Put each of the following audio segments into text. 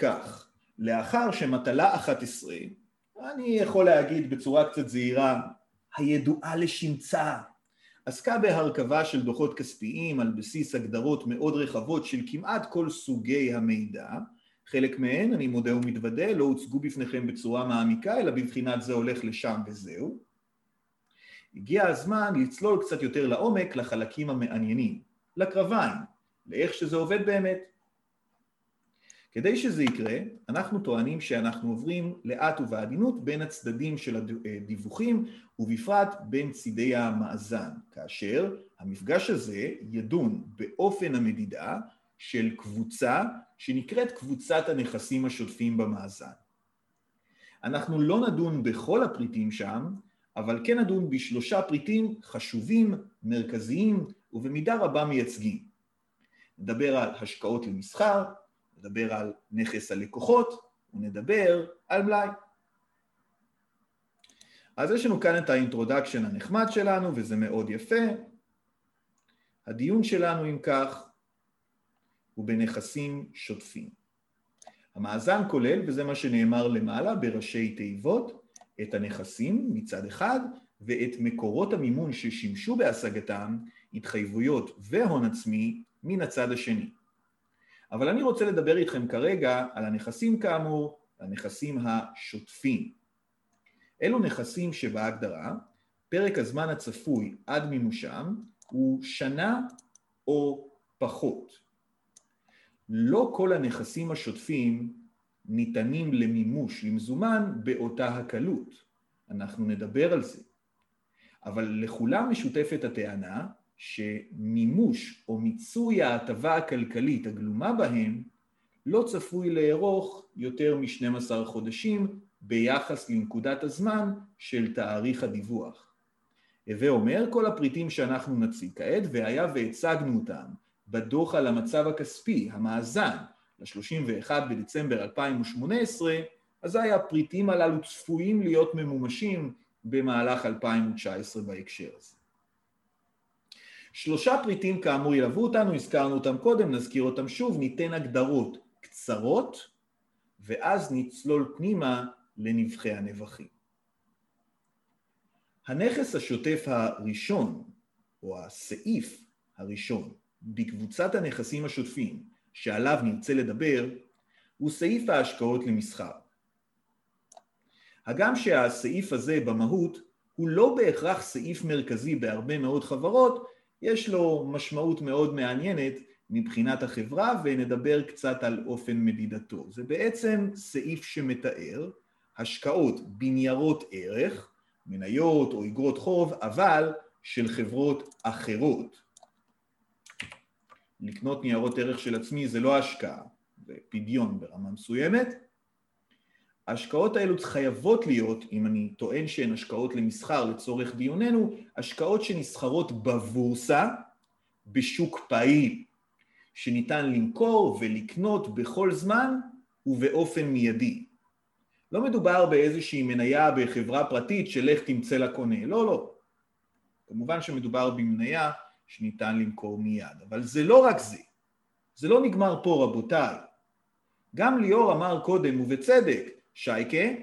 כך, לאחר שמטלה 11, אני יכול להגיד בצורה קצת זהירה, הידועה לשמצה, עסקה בהרכבה של דוחות כספיים על בסיס הגדרות מאוד רחבות של כמעט כל סוגי המידע, חלק מהן, אני מודה ומתוודה, לא הוצגו בפניכם בצורה מעמיקה, אלא בבחינת זה הולך לשם וזהו. הגיע הזמן לצלול קצת יותר לעומק לחלקים המעניינים, לקרביים, לאיך שזה עובד באמת. כדי שזה יקרה, אנחנו טוענים שאנחנו עוברים לאט ובעדינות בין הצדדים של הדיווחים ובפרט בין צידי המאזן, כאשר המפגש הזה ידון באופן המדידה של קבוצה שנקראת קבוצת הנכסים השוטפים במאזן. אנחנו לא נדון בכל הפריטים שם, אבל כן נדון בשלושה פריטים חשובים, מרכזיים ובמידה רבה מייצגים. נדבר על השקעות למסחר, נדבר על נכס הלקוחות ונדבר על מלאי. אז יש לנו כאן את ה introduction הנחמד שלנו וזה מאוד יפה. הדיון שלנו אם כך הוא בנכסים שוטפים. המאזן כולל, וזה מה שנאמר למעלה בראשי תיבות, את הנכסים מצד אחד ואת מקורות המימון ששימשו בהשגתם, התחייבויות והון עצמי מן הצד השני. אבל אני רוצה לדבר איתכם כרגע על הנכסים כאמור, הנכסים השוטפים. אלו נכסים שבהגדרה פרק הזמן הצפוי עד מימושם הוא שנה או פחות. לא כל הנכסים השוטפים ניתנים למימוש, למזומן, באותה הקלות. אנחנו נדבר על זה. אבל לכולם משותפת הטענה שמימוש או מיצוי ההטבה הכלכלית הגלומה בהם לא צפוי לארוך יותר מ-12 חודשים ביחס לנקודת הזמן של תאריך הדיווח. הווה אומר כל הפריטים שאנחנו נציג כעת, והיה והצגנו אותם בדוח על המצב הכספי, המאזן, ל-31 בדצמבר 2018, אזי הפריטים הללו צפויים להיות ממומשים במהלך 2019 בהקשר הזה. שלושה פריטים כאמור ילוו אותנו, הזכרנו אותם קודם, נזכיר אותם שוב, ניתן הגדרות קצרות ואז נצלול פנימה לנבחי הנבחים. הנכס השוטף הראשון, או הסעיף הראשון, בקבוצת הנכסים השוטפים שעליו נרצה לדבר, הוא סעיף ההשקעות למסחר. הגם שהסעיף הזה במהות הוא לא בהכרח סעיף מרכזי בהרבה מאוד חברות, יש לו משמעות מאוד מעניינת מבחינת החברה ונדבר קצת על אופן מדידתו. זה בעצם סעיף שמתאר השקעות בניירות ערך, מניות או אגרות חוב, אבל של חברות אחרות. לקנות ניירות ערך של עצמי זה לא השקעה, זה פדיון ברמה מסוימת. ההשקעות האלו חייבות להיות, אם אני טוען שהן השקעות למסחר לצורך דיוננו, השקעות שנסחרות בבורסה, בשוק פעיל, שניתן למכור ולקנות בכל זמן ובאופן מיידי. לא מדובר באיזושהי מניה בחברה פרטית שלך תמצא לקונה, לא, לא. כמובן שמדובר במניה שניתן למכור מיד, אבל זה לא רק זה. זה לא נגמר פה רבותיי. גם ליאור אמר קודם, ובצדק, שייקה,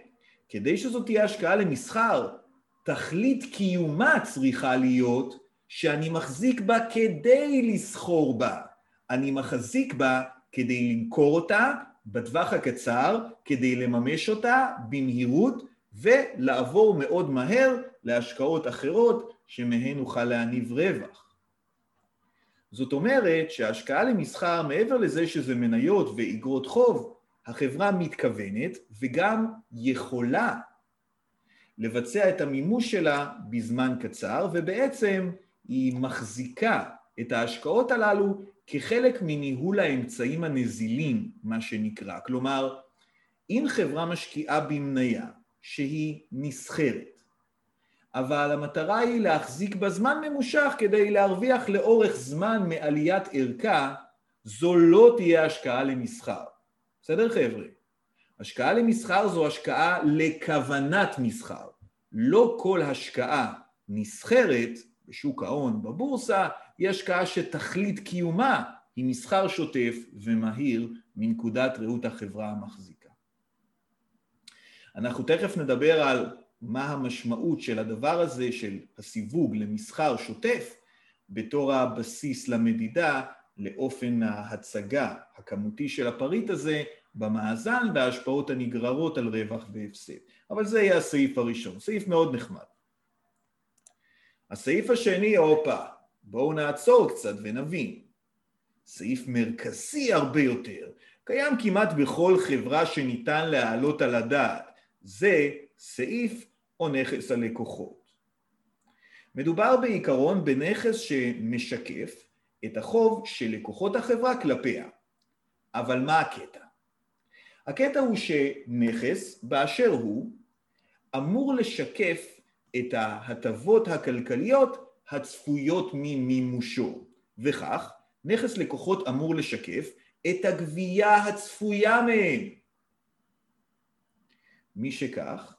כדי שזאת תהיה השקעה למסחר, תכלית קיומה צריכה להיות שאני מחזיק בה כדי לסחור בה. אני מחזיק בה כדי למכור אותה בטווח הקצר, כדי לממש אותה במהירות ולעבור מאוד מהר להשקעות אחרות שמהן נוכל להניב רווח. זאת אומרת שההשקעה למסחר, מעבר לזה שזה מניות ואיגרות חוב, החברה מתכוונת וגם יכולה לבצע את המימוש שלה בזמן קצר, ובעצם היא מחזיקה את ההשקעות הללו כחלק מניהול האמצעים הנזילים, מה שנקרא. כלומר, אם חברה משקיעה במניה שהיא נסחרת, אבל המטרה היא להחזיק בזמן ממושך כדי להרוויח לאורך זמן מעליית ערכה, זו לא תהיה השקעה למסחר. בסדר חבר'ה? השקעה למסחר זו השקעה לכוונת מסחר. לא כל השקעה נסחרת בשוק ההון, בבורסה, היא השקעה שתכלית קיומה היא מסחר שוטף ומהיר מנקודת ראות החברה המחזיקה. אנחנו תכף נדבר על מה המשמעות של הדבר הזה, של הסיווג למסחר שוטף, בתור הבסיס למדידה לאופן ההצגה הכמותי של הפריט הזה במאזן וההשפעות הנגררות על רווח והפסד. אבל זה יהיה הסעיף הראשון, סעיף מאוד נחמד. הסעיף השני, הופה, בואו נעצור קצת ונבין. סעיף מרכזי הרבה יותר, קיים כמעט בכל חברה שניתן להעלות על הדעת. זה סעיף או נכס הלקוחות. מדובר בעיקרון בנכס שמשקף את החוב של לקוחות החברה כלפיה. אבל מה הקטע? הקטע הוא שנכס באשר הוא אמור לשקף את ההטבות הכלכליות הצפויות ממימושו, וכך נכס לקוחות אמור לשקף את הגבייה הצפויה מהם. משכך,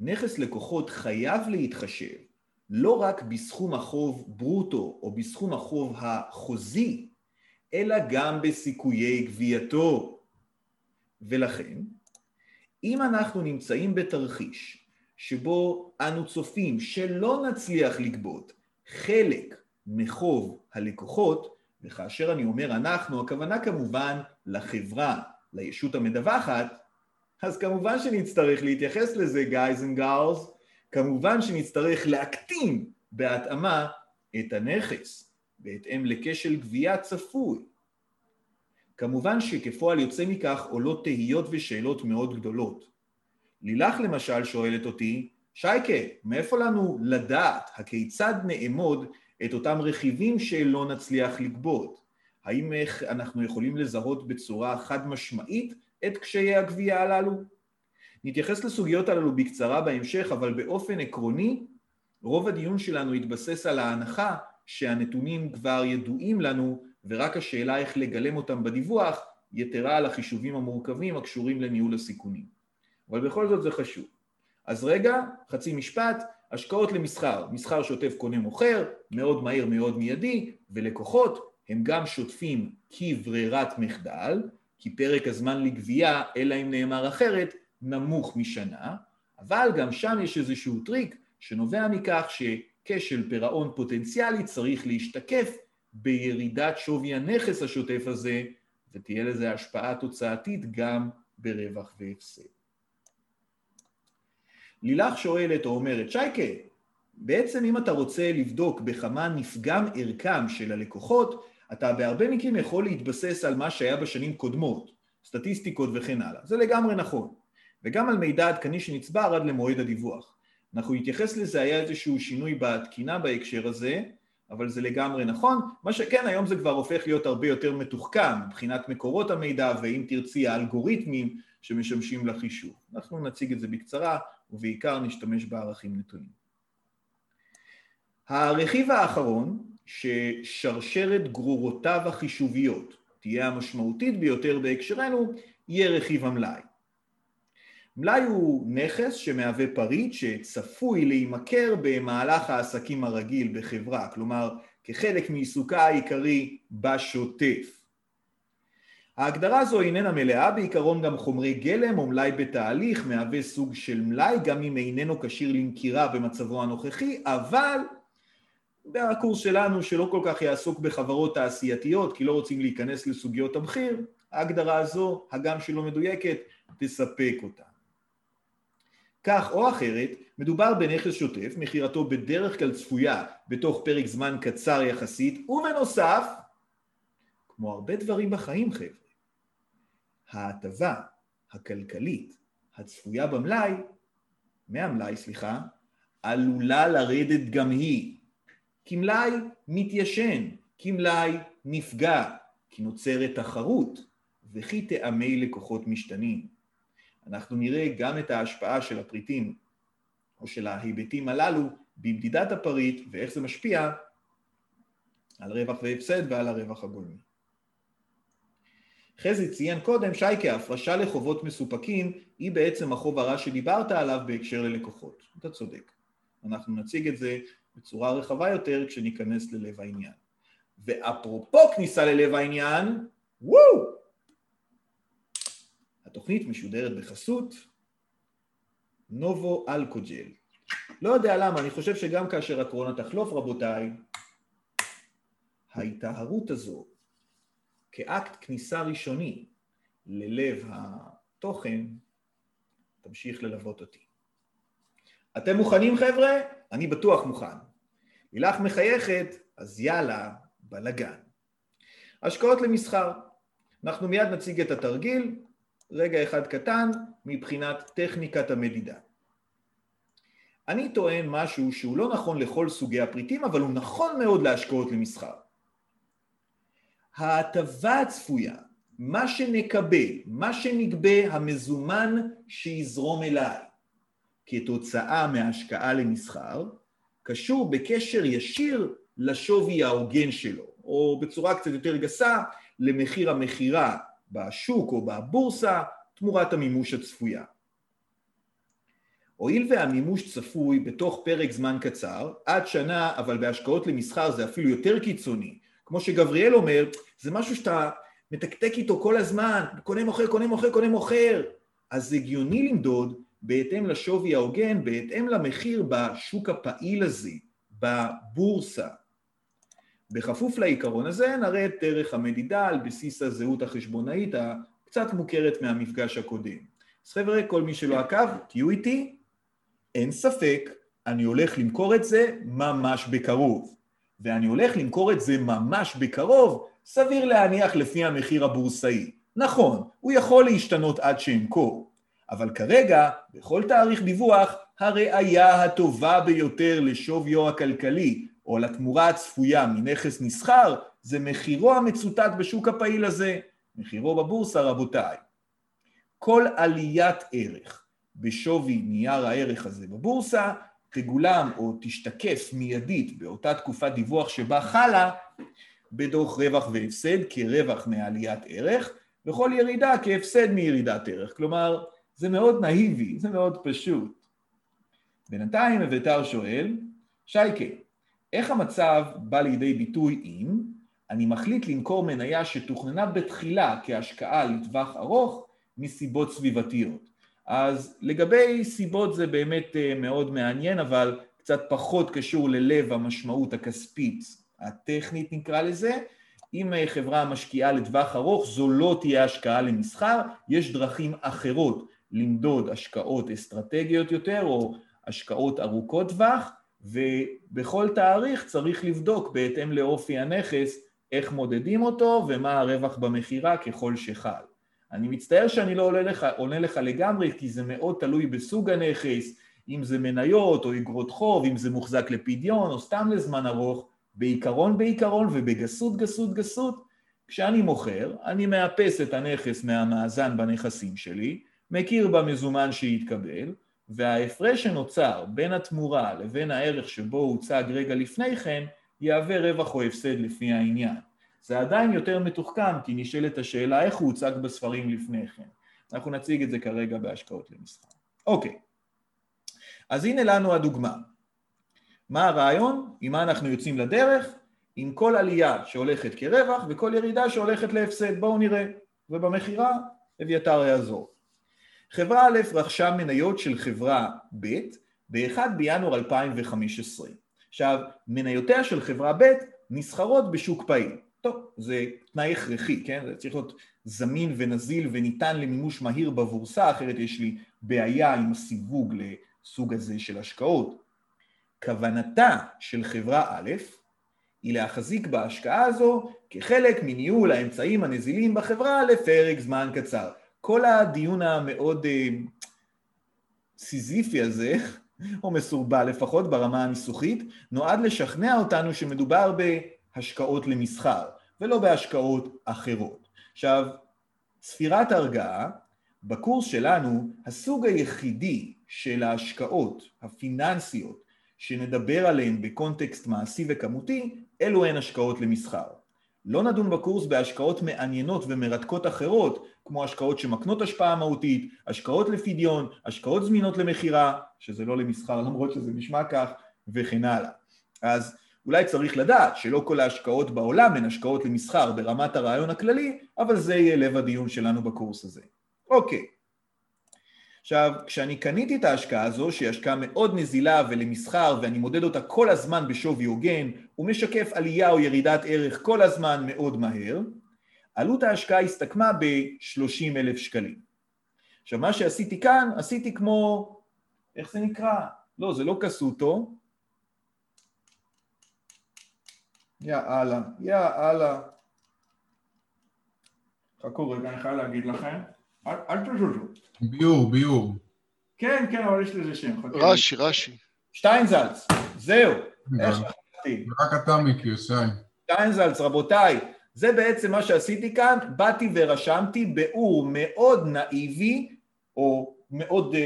נכס לקוחות חייב להתחשב לא רק בסכום החוב ברוטו או בסכום החוב החוזי, אלא גם בסיכויי גבייתו. ולכן, אם אנחנו נמצאים בתרחיש שבו אנו צופים שלא נצליח לגבות חלק מחוב הלקוחות, וכאשר אני אומר אנחנו, הכוונה כמובן לחברה, לישות המדווחת, אז כמובן שנצטרך להתייחס לזה, girls, כמובן שנצטרך להקטין בהתאמה את הנכס, בהתאם לכשל גבייה צפוי. כמובן שכפועל יוצא מכך עולות תהיות ושאלות מאוד גדולות. לילך למשל שואלת אותי, שייקה, מאיפה לנו לדעת הכיצד נאמוד את אותם רכיבים שלא נצליח לגבות? האם אנחנו יכולים לזהות בצורה חד משמעית את קשיי הגבייה הללו? נתייחס לסוגיות הללו בקצרה בהמשך, אבל באופן עקרוני, רוב הדיון שלנו התבסס על ההנחה שהנתונים כבר ידועים לנו, ורק השאלה איך לגלם אותם בדיווח יתרה על החישובים המורכבים הקשורים לניהול הסיכונים. אבל בכל זאת זה חשוב. אז רגע, חצי משפט, השקעות למסחר, מסחר שוטף קונה מוכר, מאוד מהיר מאוד מיידי, ולקוחות הם גם שוטפים כברירת מחדל, כי פרק הזמן לגבייה, אלא אם נאמר אחרת, נמוך משנה, אבל גם שם יש איזשהו טריק שנובע מכך שכשל פירעון פוטנציאלי צריך להשתקף בירידת שווי הנכס השוטף הזה, ותהיה לזה השפעה תוצאתית גם ברווח והפסד. לילך שואלת או אומרת, שייקה, בעצם אם אתה רוצה לבדוק בכמה נפגם ערכם של הלקוחות, אתה בהרבה מקרים יכול להתבסס על מה שהיה בשנים קודמות, סטטיסטיקות וכן הלאה. זה לגמרי נכון. וגם על מידע עדכני שנצבר עד למועד הדיווח. אנחנו נתייחס לזה, היה איזשהו שינוי בתקינה בהקשר הזה, אבל זה לגמרי נכון. מה שכן, היום זה כבר הופך להיות הרבה יותר מתוחכם מבחינת מקורות המידע, ואם תרצי האלגוריתמים שמשמשים לחישוב. אנחנו נציג את זה בקצרה, ובעיקר נשתמש בערכים נתונים. הרכיב האחרון, ששרשרת גרורותיו החישוביות תהיה המשמעותית ביותר בהקשרנו, יהיה רכיב המלאי. מלאי הוא נכס שמהווה פריט שצפוי להימכר במהלך העסקים הרגיל בחברה, כלומר כחלק מעיסוקה העיקרי בשוטף. ההגדרה הזו איננה מלאה, בעיקרון גם חומרי גלם או מלאי בתהליך מהווה סוג של מלאי, גם אם איננו כשיר למכירה במצבו הנוכחי, אבל בקורס שלנו שלא כל כך יעסוק בחברות תעשייתיות כי לא רוצים להיכנס לסוגיות המחיר, ההגדרה הזו, הגם שלא מדויקת, תספק אותה. כך או אחרת, מדובר בנכס שוטף, מכירתו בדרך כלל צפויה בתוך פרק זמן קצר יחסית, ובנוסף, כמו הרבה דברים בחיים חבר'ה, ההטבה הכלכלית הצפויה במלאי, מהמלאי סליחה, עלולה לרדת גם היא. כי מלאי מתיישן, כי מלאי נפגע, כי נוצרת תחרות, וכי טעמי לקוחות משתנים. אנחנו נראה גם את ההשפעה של הפריטים או של ההיבטים הללו במדידת הפריט ואיך זה משפיע על רווח והפסד ועל הרווח הגולמי. חזי ציין קודם, שייקה, הפרשה לחובות מסופקים היא בעצם החוב הרע שדיברת עליו בהקשר ללקוחות. אתה צודק. אנחנו נציג את זה בצורה רחבה יותר כשניכנס ללב העניין. ואפרופו כניסה ללב העניין, וואו! התוכנית משודרת בחסות נובו אלכוג'ל. לא יודע למה, אני חושב שגם כאשר הקורונה תחלוף, רבותיי, ההיטהרות הזו כאקט כניסה ראשוני ללב התוכן תמשיך ללוות אותי. אתם מוכנים חבר'ה? אני בטוח מוכן. לילך מחייכת, אז יאללה, בלגן. השקעות למסחר. אנחנו מיד נציג את התרגיל, רגע אחד קטן מבחינת טכניקת המדידה. אני טוען משהו שהוא לא נכון לכל סוגי הפריטים, אבל הוא נכון מאוד להשקעות למסחר. ההטבה הצפויה, מה שנקבל, מה שנגבה, המזומן שיזרום אליי כתוצאה מהשקעה למסחר, קשור בקשר ישיר לשווי ההוגן שלו, או בצורה קצת יותר גסה, למחיר המכירה בשוק או בבורסה תמורת המימוש הצפויה. הואיל והמימוש צפוי בתוך פרק זמן קצר, עד שנה, אבל בהשקעות למסחר זה אפילו יותר קיצוני, כמו שגבריאל אומר, זה משהו שאתה מתקתק איתו כל הזמן, קונה מוכר, קונה מוכר, קונה מוכר, אז הגיוני למדוד בהתאם לשווי ההוגן, בהתאם למחיר בשוק הפעיל הזה, בבורסה. בכפוף לעיקרון הזה נראה את דרך המדידה על בסיס הזהות החשבונאית הקצת מוכרת מהמפגש הקודם. אז חבר'ה, כל מי שלא עקב, תהיו איתי, אין ספק, אני הולך למכור את זה ממש בקרוב. ואני הולך למכור את זה ממש בקרוב, סביר להניח לפי המחיר הבורסאי. נכון, הוא יכול להשתנות עד שאמכור, אבל כרגע, בכל תאריך דיווח, הראייה הטובה ביותר לשוויו הכלכלי או לתמורה הצפויה מנכס נסחר זה מחירו המצוטט בשוק הפעיל הזה, מחירו בבורסה רבותיי. כל עליית ערך בשווי נייר הערך הזה בבורסה תגולם או תשתקף מיידית באותה תקופת דיווח שבה חלה בדוח רווח והפסד כרווח מעליית ערך וכל ירידה כהפסד מירידת ערך. כלומר, זה מאוד נאיבי, זה מאוד פשוט. בינתיים אביתר שואל, שייקה, איך המצב בא לידי ביטוי אם אני מחליט למכור מניה שתוכננה בתחילה כהשקעה לטווח ארוך מסיבות סביבתיות? אז לגבי סיבות זה באמת אה, מאוד מעניין, אבל קצת פחות קשור ללב המשמעות הכספית הטכנית נקרא לזה. אם אה, חברה משקיעה לטווח ארוך, זו לא תהיה השקעה למסחר, יש דרכים אחרות למדוד השקעות אסטרטגיות יותר או השקעות ארוכות טווח, ובכל תאריך צריך לבדוק בהתאם לאופי הנכס איך מודדים אותו ומה הרווח במכירה ככל שחל. אני מצטער שאני לא עונה לך, עונה לך לגמרי, כי זה מאוד תלוי בסוג הנכס, אם זה מניות או אגרות חוב, אם זה מוחזק לפדיון או סתם לזמן ארוך, בעיקרון בעיקרון ובגסות גסות גסות, כשאני מוכר, אני מאפס את הנכס מהמאזן בנכסים שלי, מכיר במזומן שיתקבל, וההפרש שנוצר בין התמורה לבין הערך שבו הוצג רגע לפני כן, יהווה רווח או הפסד לפי העניין. זה עדיין יותר מתוחכם, כי נשאלת השאלה איך הוא הוצג בספרים לפני כן. אנחנו נציג את זה כרגע בהשקעות למסחר. אוקיי, אז הנה לנו הדוגמה. מה הרעיון? עם מה אנחנו יוצאים לדרך? עם כל עלייה שהולכת כרווח וכל ירידה שהולכת להפסד. בואו נראה. ובמכירה אביתר יעזור. חברה א' רכשה מניות של חברה ב' ב-1 בינואר 2015. עכשיו, מניותיה של חברה ב' נסחרות בשוק פעיל. טוב, זה תנאי הכרחי, כן? זה צריך להיות זמין ונזיל וניתן למימוש מהיר בבורסה, אחרת יש לי בעיה עם הסיווג לסוג הזה של השקעות. כוונתה של חברה א' היא להחזיק בהשקעה הזו כחלק מניהול האמצעים הנזילים בחברה לפרק זמן קצר. כל הדיון המאוד אה, סיזיפי הזה, או מסורבל לפחות ברמה הניסוחית, נועד לשכנע אותנו שמדובר בהשקעות למסחר, ולא בהשקעות אחרות. עכשיו, ספירת הרגעה, בקורס שלנו, הסוג היחידי של ההשקעות הפיננסיות שנדבר עליהן בקונטקסט מעשי וכמותי, אלו הן השקעות למסחר. לא נדון בקורס בהשקעות מעניינות ומרתקות אחרות, כמו השקעות שמקנות השפעה מהותית, השקעות לפדיון, השקעות זמינות למכירה, שזה לא למסחר למרות שזה נשמע כך, וכן הלאה. אז אולי צריך לדעת שלא כל ההשקעות בעולם הן השקעות למסחר ברמת הרעיון הכללי, אבל זה יהיה לב הדיון שלנו בקורס הזה. אוקיי. עכשיו, כשאני קניתי את ההשקעה הזו, שהיא השקעה מאוד נזילה ולמסחר, ואני מודד אותה כל הזמן בשווי הוגן, הוא משקף עלייה או ירידת ערך כל הזמן מאוד מהר, עלות ההשקעה הסתכמה ב-30 אלף שקלים. עכשיו, מה שעשיתי כאן, עשיתי כמו, איך זה נקרא? לא, זה לא קסוטו. יא אללה, יא אללה. חכו רגע, אני חייב להגיד לכם. אל תזוזו. ביור, ביור. כן, כן, אבל יש לזה שם. רש"י, רש"י. שטיינזלץ, זהו. איך שכחתי? רק אתה מכיר, שי. שטיינזלץ, רבותיי, זה בעצם מה שעשיתי כאן, באתי ורשמתי ביאור מאוד נאיבי, או מאוד uh,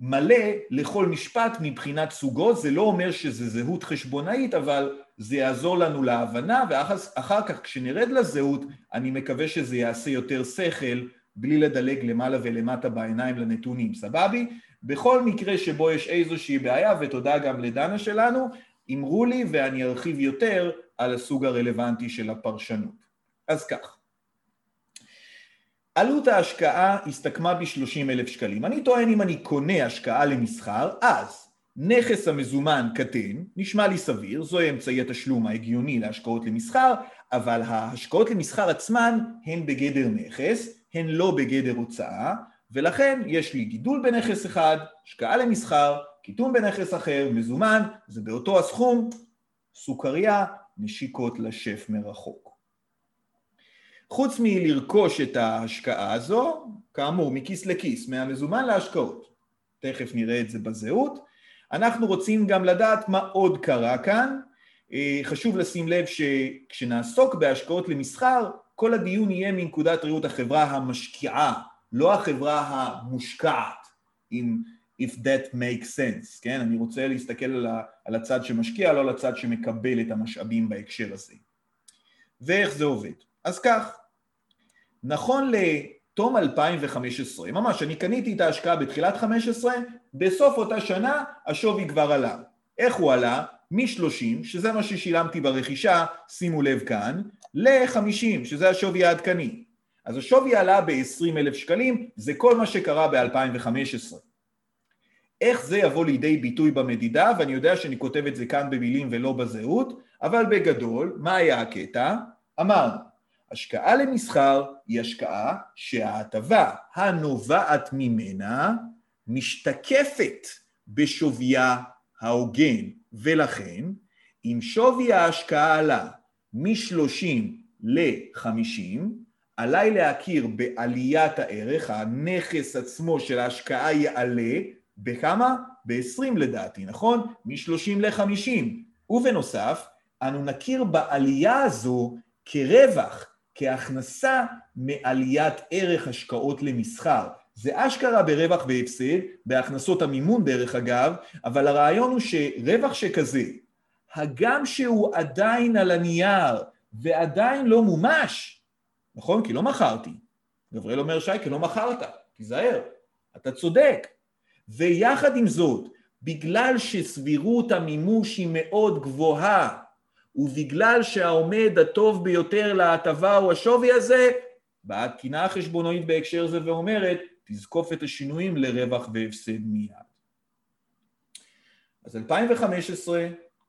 מלא לכל משפט מבחינת סוגו, זה לא אומר שזה זהות חשבונאית, אבל זה יעזור לנו להבנה, ואחר כך כשנרד לזהות, אני מקווה שזה יעשה יותר שכל בלי לדלג למעלה ולמטה בעיניים לנתונים, סבבי? בכל מקרה שבו יש איזושהי בעיה, ותודה גם לדנה שלנו, אמרו לי ואני ארחיב יותר על הסוג הרלוונטי של הפרשנות. אז כך, עלות ההשקעה הסתכמה ב-30 אלף שקלים. אני טוען אם אני קונה השקעה למסחר, אז נכס המזומן קטן, נשמע לי סביר, זוהי אמצעי התשלום ההגיוני להשקעות למסחר, אבל ההשקעות למסחר עצמן הן בגדר נכס, הן לא בגדר הוצאה, ולכן יש לי גידול בנכס אחד, השקעה למסחר, קיטון בנכס אחר, מזומן, זה באותו הסכום, סוכריה, נשיקות לשף מרחוק. חוץ מלרכוש את ההשקעה הזו, כאמור, מכיס לכיס, מהמזומן להשקעות, תכף נראה את זה בזהות, אנחנו רוצים גם לדעת מה עוד קרה כאן. אה, חשוב לשים לב שכשנעסוק בהשקעות למסחר, כל הדיון יהיה מנקודת ראות החברה המשקיעה, לא החברה המושקעת, אם if that makes sense, כן? אני רוצה להסתכל על, על הצד שמשקיע, לא על הצד שמקבל את המשאבים בהקשר הזה. ואיך זה עובד? אז כך, נכון לתום 2015, ממש, אני קניתי את ההשקעה בתחילת 15, בסוף אותה שנה השווי כבר עלה. איך הוא עלה? מ-30, שזה מה ששילמתי ברכישה, שימו לב כאן, ל-50, שזה השווי העדכני. אז השווי עלה ב-20 אלף שקלים, זה כל מה שקרה ב-2015. איך זה יבוא לידי ביטוי במדידה, ואני יודע שאני כותב את זה כאן במילים ולא בזהות, אבל בגדול, מה היה הקטע? אמרנו, השקעה למסחר היא השקעה שההטבה הנובעת ממנה משתקפת בשוויה ההוגן, ולכן אם שווי ההשקעה עלה מ-30 ל-50, עליי להכיר בעליית הערך, הנכס עצמו של ההשקעה יעלה, בכמה? ב-20 לדעתי, נכון? מ-30 ל-50. ובנוסף, אנו נכיר בעלייה הזו כרווח, כהכנסה מעליית ערך השקעות למסחר. זה אשכרה ברווח והפסד, בהכנסות המימון דרך אגב, אבל הרעיון הוא שרווח שכזה, הגם שהוא עדיין על הנייר ועדיין לא מומש, נכון? כי לא מכרתי. גבריאל אומר, שייקה, לא מכרת, תיזהר, אתה צודק. ויחד עם זאת, בגלל שסבירות המימוש היא מאוד גבוהה, ובגלל שהעומד הטוב ביותר להטבה הוא השווי הזה, באה התקינה החשבונאית בהקשר זה ואומרת, תזקוף את השינויים לרווח והפסד מיד. אז 2015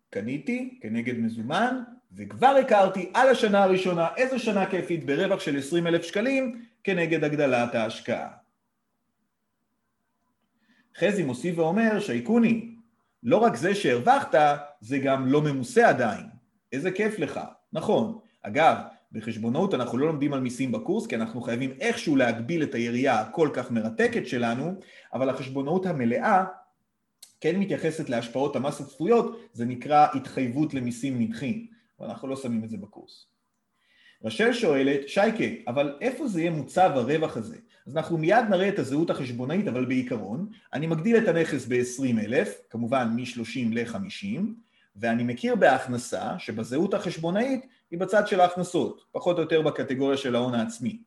קניתי כנגד מזומן, וכבר הכרתי על השנה הראשונה איזו שנה כיפית ברווח של 20 אלף שקלים כנגד הגדלת ההשקעה. חזי מוסיף ואומר, שייקוני, לא רק זה שהרווחת, זה גם לא ממוסה עדיין. איזה כיף לך. נכון. אגב, בחשבונאות אנחנו לא לומדים על מיסים בקורס, כי אנחנו חייבים איכשהו להגביל את היריעה הכל כך מרתקת שלנו, אבל החשבונאות המלאה כן מתייחסת להשפעות המס הצפויות, זה נקרא התחייבות למיסים נדחים, ואנחנו לא שמים את זה בקורס. רשל שואלת, שייקה, אבל איפה זה יהיה מוצב הרווח הזה? אז אנחנו מיד נראה את הזהות החשבונאית, אבל בעיקרון, אני מגדיל את הנכס ב-20,000, כמובן מ-30 ל-50, ואני מכיר בהכנסה שבזהות החשבונאית היא בצד של ההכנסות, פחות או יותר בקטגוריה של ההון העצמי.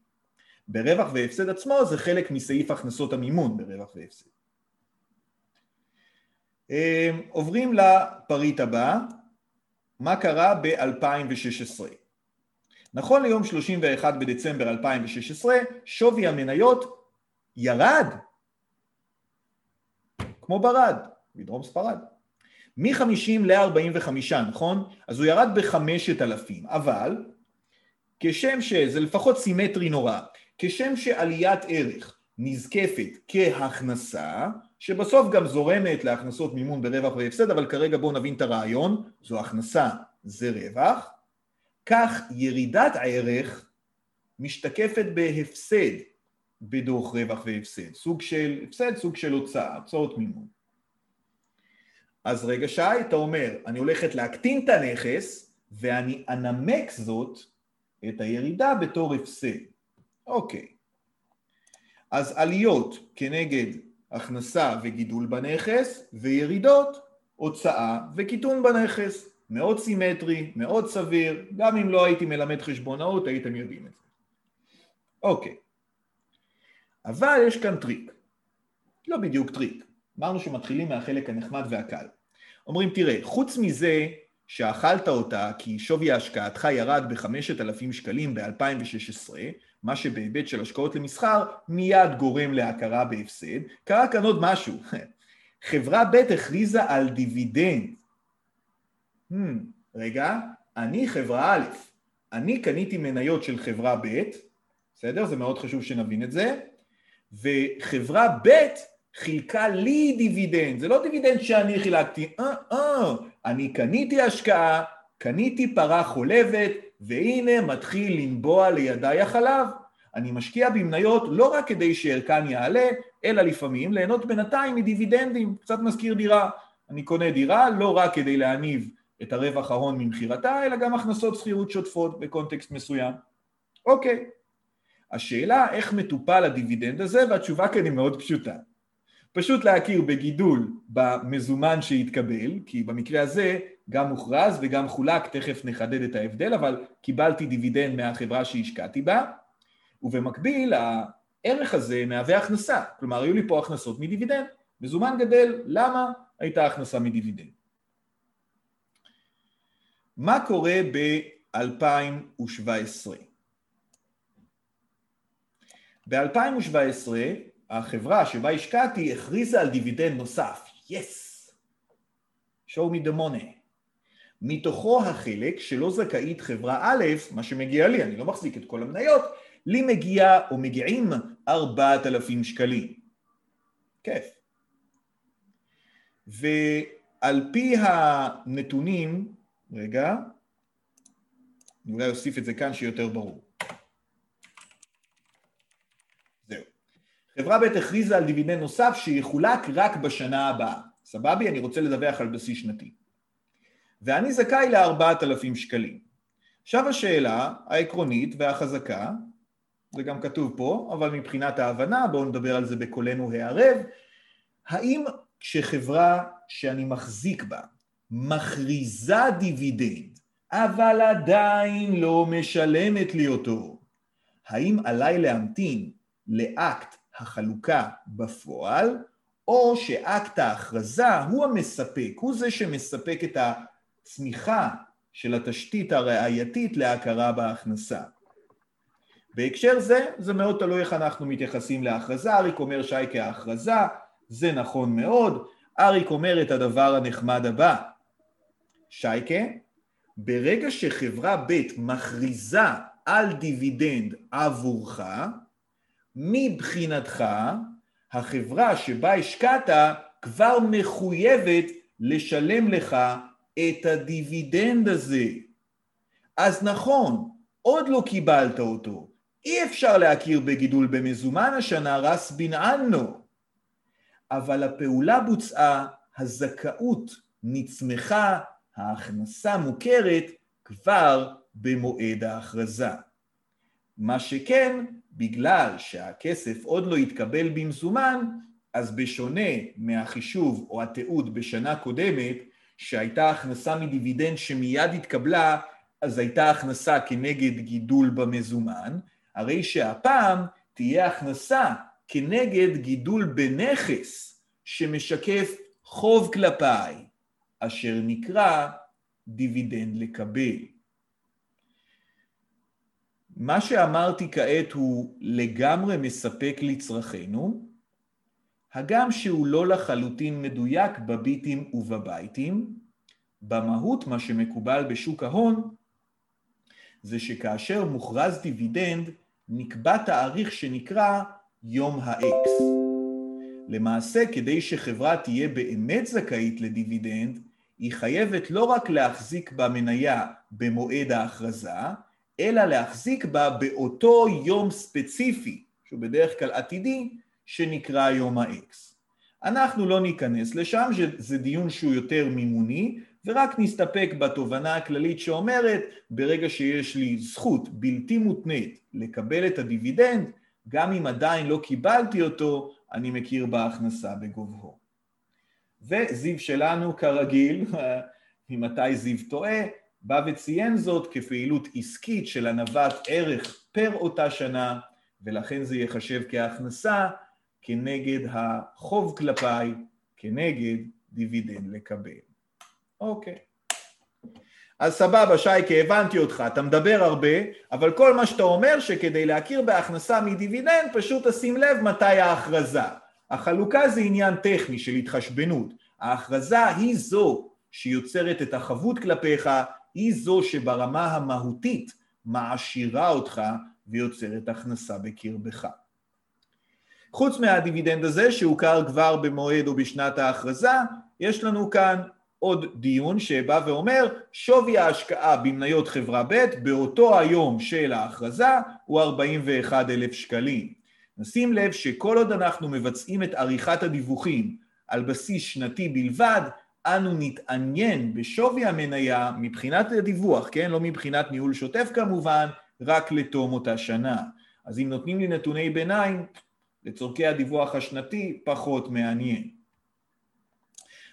ברווח והפסד עצמו זה חלק מסעיף הכנסות המימון ברווח והפסד. אמ, עוברים לפריט הבא, מה קרה ב-2016. נכון ליום 31 בדצמבר 2016, שווי המניות ירד, כמו ברד, בדרום ספרד. מ-50 ל-45, נכון? אז הוא ירד ב-5,000, אבל כשם שזה לפחות סימטרי נורא, כשם שעליית ערך נזקפת כהכנסה, שבסוף גם זורמת להכנסות מימון ברווח והפסד, אבל כרגע בואו נבין את הרעיון, זו הכנסה, זה רווח, כך ירידת הערך משתקפת בהפסד בדוח רווח והפסד, סוג של הפסד, סוג של הוצאה, הוצאות מימון. אז רגע שי, אתה אומר, אני הולכת להקטין את הנכס ואני אנמק זאת, את הירידה בתור הפסד. אוקיי. אז עליות כנגד הכנסה וגידול בנכס, וירידות, הוצאה וקיטון בנכס. מאוד סימטרי, מאוד סביר, גם אם לא הייתי מלמד חשבונאות הייתם יודעים את זה. אוקיי. אבל יש כאן טריק. לא בדיוק טריק. אמרנו שמתחילים מהחלק הנחמד והקל. אומרים, תראה, חוץ מזה שאכלת אותה כי שווי השקעתך ירד ב-5,000 שקלים ב-2016, מה שבהיבט של השקעות למסחר מיד גורם להכרה בהפסד, קרה כאן עוד משהו. חברה ב' הכריזה על דיבידנד. המ, רגע, אני חברה א', אני קניתי מניות של חברה ב', בסדר? זה מאוד חשוב שנבין את זה, וחברה ב' חילקה לי דיבידנד, זה לא דיבידנד שאני חילקתי, אה, אה, אני קניתי השקעה, קניתי פרה חולבת, והנה מתחיל לנבוע לידיי החלב. אני משקיע במניות לא רק כדי שערכן יעלה, אלא לפעמים ליהנות בינתיים מדיבידנדים, קצת מזכיר דירה. אני קונה דירה לא רק כדי להניב את הרווח ההון ממכירתה, אלא גם הכנסות שכירות שוטפות בקונטקסט מסוים. אוקיי. השאלה איך מטופל הדיבידנד הזה, והתשובה כאן היא מאוד פשוטה. פשוט להכיר בגידול במזומן שהתקבל, כי במקרה הזה גם מוכרז וגם חולק, תכף נחדד את ההבדל, אבל קיבלתי דיבידנד מהחברה שהשקעתי בה, ובמקביל הערך הזה מהווה הכנסה, כלומר היו לי פה הכנסות מדיבידנד, מזומן גדל, למה הייתה הכנסה מדיבידנד? מה קורה ב-2017? ב-2017 החברה שבה השקעתי הכריזה על דיבידנד נוסף, yes, show me the money. מתוכו החלק שלא זכאית חברה א', מה שמגיע לי, אני לא מחזיק את כל המניות, לי מגיע או מגיעים 4,000 שקלים. כיף. ועל פי הנתונים, רגע, אולי אוסיף את זה כאן שיהיה יותר ברור. חברה ב' הכריזה על דיבידנד נוסף שיחולק רק בשנה הבאה. סבבי? אני רוצה לדווח על בסיס שנתי. ואני זכאי ל-4,000 שקלים. עכשיו השאלה העקרונית והחזקה, זה גם כתוב פה, אבל מבחינת ההבנה, בואו נדבר על זה בקולנו הערב, האם כשחברה שאני מחזיק בה מכריזה דיבידנד, אבל עדיין לא משלמת לי אותו, האם עליי להמתין לאקט החלוקה בפועל, או שאקט ההכרזה הוא המספק, הוא זה שמספק את הצמיחה של התשתית הראייתית להכרה בהכנסה. בהקשר זה, זה מאוד תלוי איך אנחנו מתייחסים להכרזה, אריק אומר שייקה ההכרזה, זה נכון מאוד, אריק אומר את הדבר הנחמד הבא, שייקה, ברגע שחברה ב' מכריזה על דיבידנד עבורך, מבחינתך החברה שבה השקעת כבר מחויבת לשלם לך את הדיבידנד הזה. אז נכון, עוד לא קיבלת אותו, אי אפשר להכיר בגידול במזומן השנה רס בן אנו, אבל הפעולה בוצעה, הזכאות נצמחה, ההכנסה מוכרת כבר במועד ההכרזה. מה שכן, בגלל שהכסף עוד לא התקבל במזומן, אז בשונה מהחישוב או התיעוד בשנה קודמת, שהייתה הכנסה מדיבידנד שמיד התקבלה, אז הייתה הכנסה כנגד גידול במזומן, הרי שהפעם תהיה הכנסה כנגד גידול בנכס שמשקף חוב כלפיי, אשר נקרא דיבידנד לקבל. מה שאמרתי כעת הוא לגמרי מספק לצרכינו, הגם שהוא לא לחלוטין מדויק בביטים ובבייטים, במהות מה שמקובל בשוק ההון זה שכאשר מוכרז דיבידנד נקבע תאריך שנקרא יום ה-X. למעשה, כדי שחברה תהיה באמת זכאית לדיבידנד, היא חייבת לא רק להחזיק במניה במועד ההכרזה, אלא להחזיק בה באותו יום ספציפי, שהוא בדרך כלל עתידי, שנקרא יום ה-X. אנחנו לא ניכנס לשם, זה דיון שהוא יותר מימוני, ורק נסתפק בתובנה הכללית שאומרת, ברגע שיש לי זכות בלתי מותנית לקבל את הדיבידנד, גם אם עדיין לא קיבלתי אותו, אני מכיר בהכנסה בגובהו. וזיו שלנו, כרגיל, ממתי זיו טועה, בא וציין זאת כפעילות עסקית של הנבת ערך פר אותה שנה, ולכן זה ייחשב כהכנסה כנגד החוב כלפיי, כנגד דיבידנד לקבל. אוקיי. אז סבבה, שייקה, הבנתי אותך, אתה מדבר הרבה, אבל כל מה שאתה אומר שכדי להכיר בהכנסה מדיבידנד, פשוט תשים לב מתי ההכרזה. החלוקה זה עניין טכני של התחשבנות. ההכרזה היא זו שיוצרת את החבות כלפיך, היא זו שברמה המהותית מעשירה אותך ויוצרת הכנסה בקרבך. חוץ מהדיבידנד הזה שהוכר כבר במועד או בשנת ההכרזה, יש לנו כאן עוד דיון שבא ואומר שווי ההשקעה במניות חברה ב' באותו היום של ההכרזה הוא 41 אלף שקלים. נשים לב שכל עוד אנחנו מבצעים את עריכת הדיווחים על בסיס שנתי בלבד, אנו נתעניין בשווי המניה מבחינת הדיווח, כן? לא מבחינת ניהול שוטף כמובן, רק לתום אותה שנה. אז אם נותנים לי נתוני ביניים, לצורכי הדיווח השנתי פחות מעניין.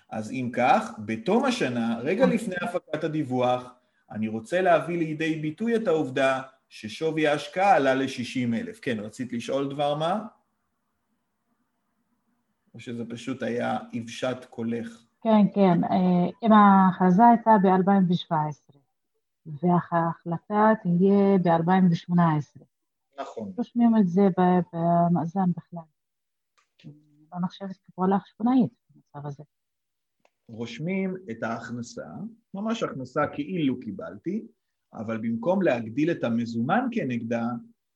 אז אם כך, בתום השנה, רגע לפני הפקת הדיווח, אני רוצה להביא לידי ביטוי את העובדה ששווי ההשקעה עלה ל-60 אלף. כן, רצית לשאול דבר מה? או שזה פשוט היה אבשת קולך? כן, כן. אה, אם ההכרזה הייתה ב-2017, וההחלטה תהיה ב-2018. נכון. רושמים את זה במאזן בכלל. לא נחשבת כפעולה חשבונאית במצב הזה. רושמים את ההכנסה, ממש הכנסה כאילו קיבלתי, אבל במקום להגדיל את המזומן כנגדה,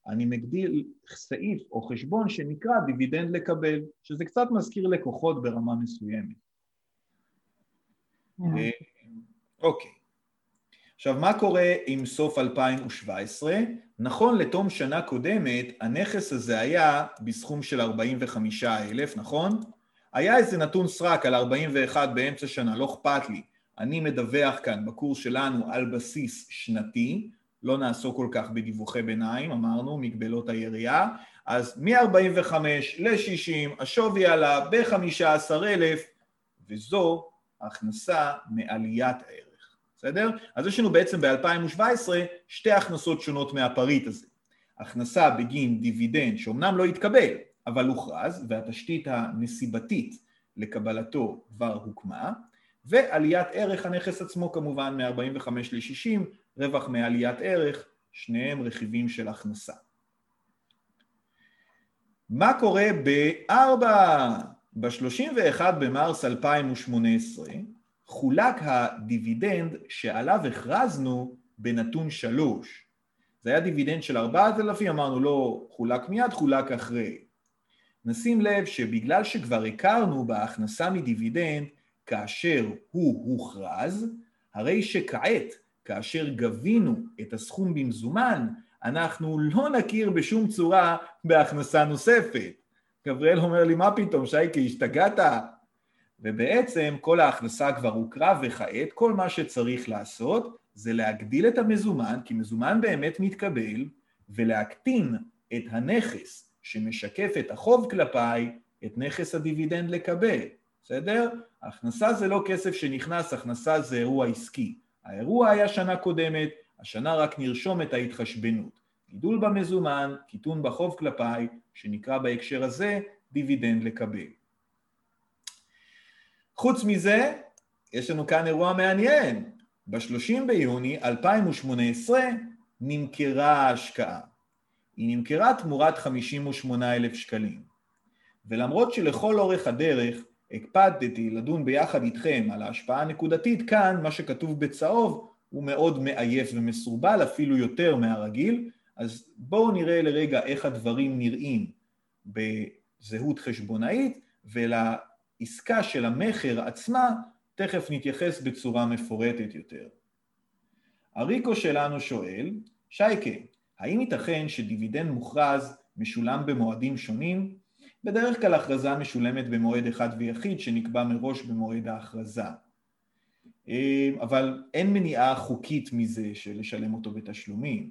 אני מגדיל סעיף או חשבון שנקרא דיבידנד לקבל, שזה קצת מזכיר לקוחות ברמה מסוימת. אה, אוקיי. עכשיו, מה קורה עם סוף 2017? נכון לתום שנה קודמת, הנכס הזה היה בסכום של 45,000, נכון? היה איזה נתון סרק על 41 באמצע שנה, לא אכפת לי. אני מדווח כאן בקורס שלנו על בסיס שנתי, לא נעסוק כל כך בדיווחי ביניים, אמרנו, מגבלות היריעה, אז מ-45 ל-60 השווי עלה ב-15,000, וזו הכנסה מעליית הערך, בסדר? אז יש לנו בעצם ב-2017 שתי הכנסות שונות מהפריט הזה. הכנסה בגין דיבידנד שאומנם לא התקבל, אבל הוכרז, והתשתית הנסיבתית לקבלתו כבר הוקמה, ועליית ערך הנכס עצמו כמובן מ-45 ל-60, רווח מעליית ערך, שניהם רכיבים של הכנסה. מה קורה בארבע? ב-31 במרס 2018 חולק הדיבידנד שעליו הכרזנו בנתון שלוש. זה היה דיבידנד של 4,000, אמרנו לא חולק מיד, חולק אחרי. נשים לב שבגלל שכבר הכרנו בהכנסה מדיבידנד כאשר הוא הוכרז, הרי שכעת, כאשר גבינו את הסכום במזומן, אנחנו לא נכיר בשום צורה בהכנסה נוספת. גבריאל אומר לי, מה פתאום, שייקה, השתגעת? ובעצם כל ההכנסה כבר הוכרה, וכעת כל מה שצריך לעשות זה להגדיל את המזומן, כי מזומן באמת מתקבל, ולהקטין את הנכס שמשקף את החוב כלפיי, את נכס הדיבידנד לקבל, בסדר? הכנסה זה לא כסף שנכנס, הכנסה זה אירוע עסקי. האירוע היה שנה קודמת, השנה רק נרשום את ההתחשבנות. גידול במזומן, קיטון בחוב כלפיי, שנקרא בהקשר הזה דיבידנד לקבל. חוץ מזה, יש לנו כאן אירוע מעניין. ב-30 ביוני 2018 נמכרה ההשקעה. היא נמכרה תמורת 58,000 שקלים. ולמרות שלכל אורך הדרך הקפדתי לדון ביחד איתכם על ההשפעה הנקודתית, כאן מה שכתוב בצהוב הוא מאוד מעייף ומסורבל, אפילו יותר מהרגיל, אז בואו נראה לרגע איך הדברים נראים בזהות חשבונאית, ולעסקה של המכר עצמה תכף נתייחס בצורה מפורטת יותר. אריקו שלנו שואל, שייקה, האם ייתכן שדיבידנד מוכרז משולם במועדים שונים? בדרך כלל הכרזה משולמת במועד אחד ויחיד שנקבע מראש במועד ההכרזה. אבל אין מניעה חוקית מזה של לשלם אותו בתשלומים.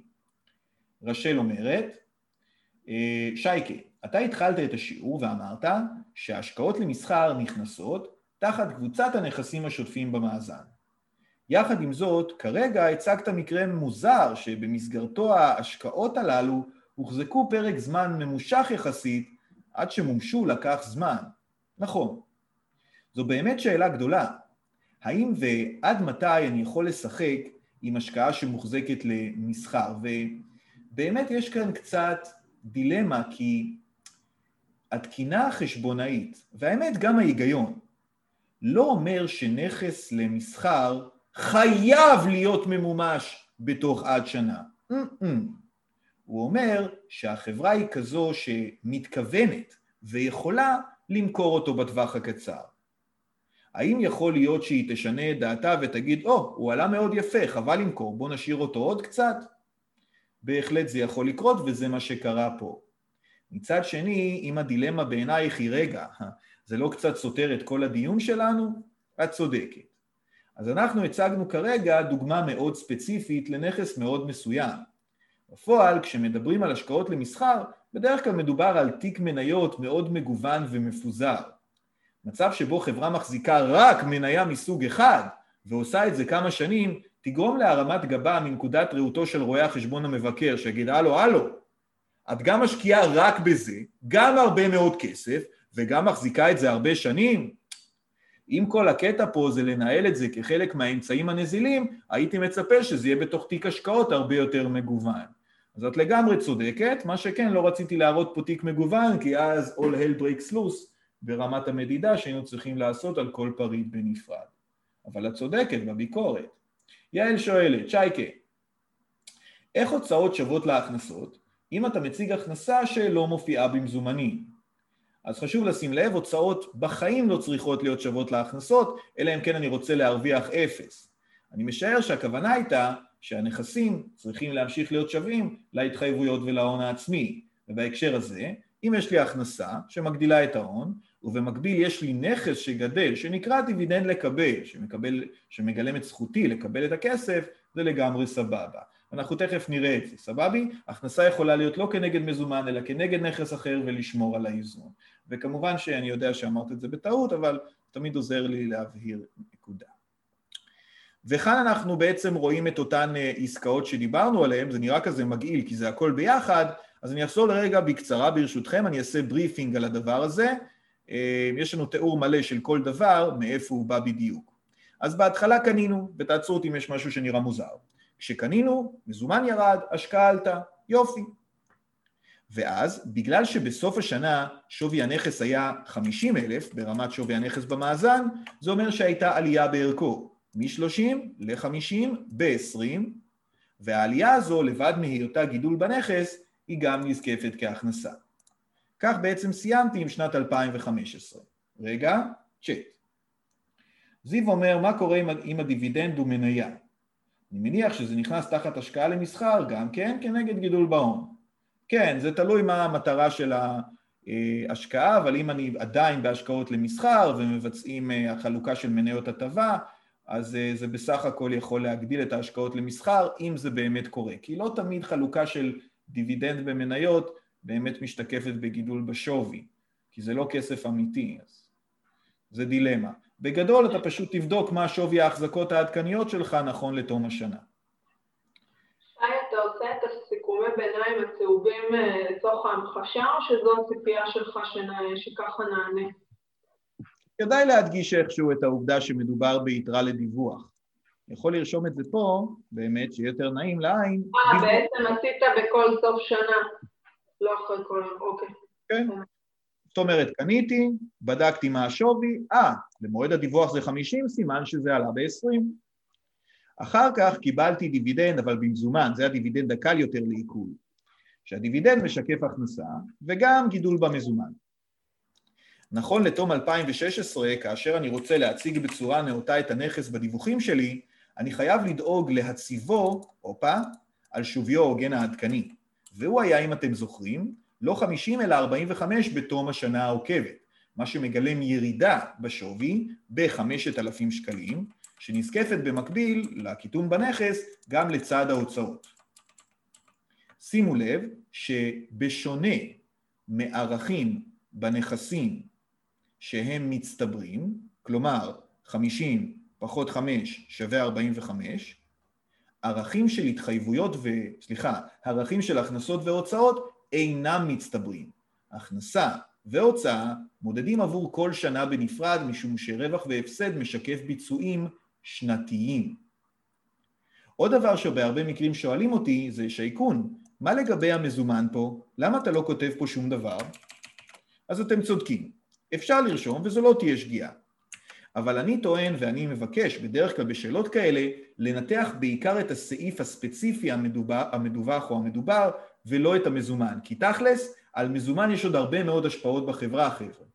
רשל אומרת, שייקה, אתה התחלת את השיעור ואמרת שההשקעות למסחר נכנסות תחת קבוצת הנכסים השוטפים במאזן. יחד עם זאת, כרגע הצגת מקרה מוזר שבמסגרתו ההשקעות הללו הוחזקו פרק זמן ממושך יחסית עד שמומשו לקח זמן. נכון. זו באמת שאלה גדולה. האם ועד מתי אני יכול לשחק עם השקעה שמוחזקת למסחר? ובאמת יש כאן קצת דילמה, כי התקינה החשבונאית, והאמת גם ההיגיון, לא אומר שנכס למסחר חייב להיות ממומש בתוך עד שנה. הוא אומר שהחברה היא כזו שמתכוונת ויכולה למכור אותו בטווח הקצר. האם יכול להיות שהיא תשנה את דעתה ותגיד, או, oh, הוא עלה מאוד יפה, חבל למכור, בוא נשאיר אותו עוד קצת? בהחלט זה יכול לקרות וזה מה שקרה פה. מצד שני, אם הדילמה בעינייך היא רגע, זה לא קצת סותר את כל הדיון שלנו? את צודקת. אז אנחנו הצגנו כרגע דוגמה מאוד ספציפית לנכס מאוד מסוים. בפועל, כשמדברים על השקעות למסחר, בדרך כלל מדובר על תיק מניות מאוד מגוון ומפוזר. מצב שבו חברה מחזיקה רק מניה מסוג אחד ועושה את זה כמה שנים, תגרום להרמת גבה מנקודת ראותו של רואה החשבון המבקר, שיגיד, הלו, הלו, את גם משקיעה רק בזה, גם הרבה מאוד כסף, וגם מחזיקה את זה הרבה שנים? אם כל הקטע פה זה לנהל את זה כחלק מהאמצעים הנזילים, הייתי מצפה שזה יהיה בתוך תיק השקעות הרבה יותר מגוון. אז את לגמרי צודקת, מה שכן, לא רציתי להראות פה תיק מגוון, כי אז all hell breaks loose ברמת המדידה שהיינו צריכים לעשות על כל פריט בנפרד. אבל את צודקת בביקורת. יעל שואלת, שייקה, איך הוצאות שוות להכנסות אם אתה מציג הכנסה שלא מופיעה במזומנים? אז חשוב לשים לב, הוצאות בחיים לא צריכות להיות שוות להכנסות, אלא אם כן אני רוצה להרוויח אפס. אני משער שהכוונה הייתה שהנכסים צריכים להמשיך להיות שווים להתחייבויות ולהון העצמי. ובהקשר הזה, אם יש לי הכנסה שמגדילה את ההון, ובמקביל יש לי נכס שגדל, שנקרא דיבידנד לקבל, שמקבל, שמגלם את זכותי לקבל את הכסף, זה לגמרי סבבה. אנחנו תכף נראה את זה, סבבי? הכנסה יכולה להיות לא כנגד מזומן, אלא כנגד נכס אחר ולשמור על האיזון. וכמובן שאני יודע שאמרת את זה בטעות, אבל תמיד עוזר לי להבהיר נקודה. וכאן אנחנו בעצם רואים את אותן אה, עסקאות שדיברנו עליהן, זה נראה כזה מגעיל כי זה הכל ביחד, אז אני אחזור לרגע בקצרה ברשותכם, אני אעשה בריפינג על הדבר הזה, אה, יש לנו תיאור מלא של כל דבר, מאיפה הוא בא בדיוק. אז בהתחלה קנינו, ותעצרו אותי אם יש משהו שנראה מוזר. כשקנינו, מזומן ירד, השקעה עלתה, יופי. ואז, בגלל שבסוף השנה שווי הנכס היה 50 אלף ברמת שווי הנכס במאזן, זה אומר שהייתה עלייה בערכו. מ-30 ל-50 ב-20, והעלייה הזו לבד מהיותה גידול בנכס היא גם נזקפת כהכנסה. כך בעצם סיימתי עם שנת 2015. רגע, צ'אט. זיו אומר, מה קורה אם הדיבידנד הוא מניה? אני מניח שזה נכנס תחת השקעה למסחר גם כן כנגד גידול בהון. כן, זה תלוי מה המטרה של ההשקעה, אבל אם אני עדיין בהשקעות למסחר ומבצעים אה, החלוקה של מניות הטבה, אז אה, זה בסך הכל יכול להגדיל את ההשקעות למסחר, אם זה באמת קורה. כי לא תמיד חלוקה של דיבידנד במניות באמת משתקפת בגידול בשווי, כי זה לא כסף אמיתי, אז זה דילמה. בגדול אתה פשוט תבדוק מה שווי ההחזקות העדכניות שלך נכון לתום השנה. שי, אתה עושה את הסיכומי ביניים הצהובים אה, לצורך ההמחשה, או שזו הציפייה שלך שככה נענה? כדאי להדגיש איכשהו את העובדה שמדובר ביתרה לדיווח. אני יכול לרשום את זה פה, באמת, שיהיה יותר נעים לעין. אה, בעצם עשית בכל סוף שנה, לא אחרי כל... אוקיי. כן. זאת אומרת, קניתי, בדקתי מה השווי, אה, למועד הדיווח זה 50, סימן שזה עלה ב-20. אחר כך קיבלתי דיבידנד, אבל במזומן, זה הדיבידנד הקל יותר לעיכול. שהדיבידנד משקף הכנסה וגם גידול במזומן. נכון לתום 2016, כאשר אני רוצה להציג בצורה נאותה את הנכס בדיווחים שלי, אני חייב לדאוג להציבו, הופה, על שוויו ההוגן העדכני. והוא היה, אם אתם זוכרים, לא 50 אלא 45 בתום השנה העוקבת, מה שמגלם ירידה בשווי ב-5,000 שקלים, שנזקפת במקביל לקיטון בנכס גם לצד ההוצאות. שימו לב שבשונה מערכים בנכסים שהם מצטברים, כלומר 50 פחות 5 שווה 45, ערכים של התחייבויות ו... סליחה, ערכים של הכנסות והוצאות אינם מצטברים. הכנסה והוצאה מודדים עבור כל שנה בנפרד משום שרווח והפסד משקף ביצועים שנתיים. עוד דבר שבהרבה מקרים שואלים אותי זה שייקון, מה לגבי המזומן פה? למה אתה לא כותב פה שום דבר? אז אתם צודקים, אפשר לרשום וזו לא תהיה שגיאה. אבל אני טוען ואני מבקש בדרך כלל בשאלות כאלה לנתח בעיקר את הסעיף הספציפי המדובר, המדווח או המדובר ולא את המזומן, כי תכלס על מזומן יש עוד הרבה מאוד השפעות בחברה חבר'ה.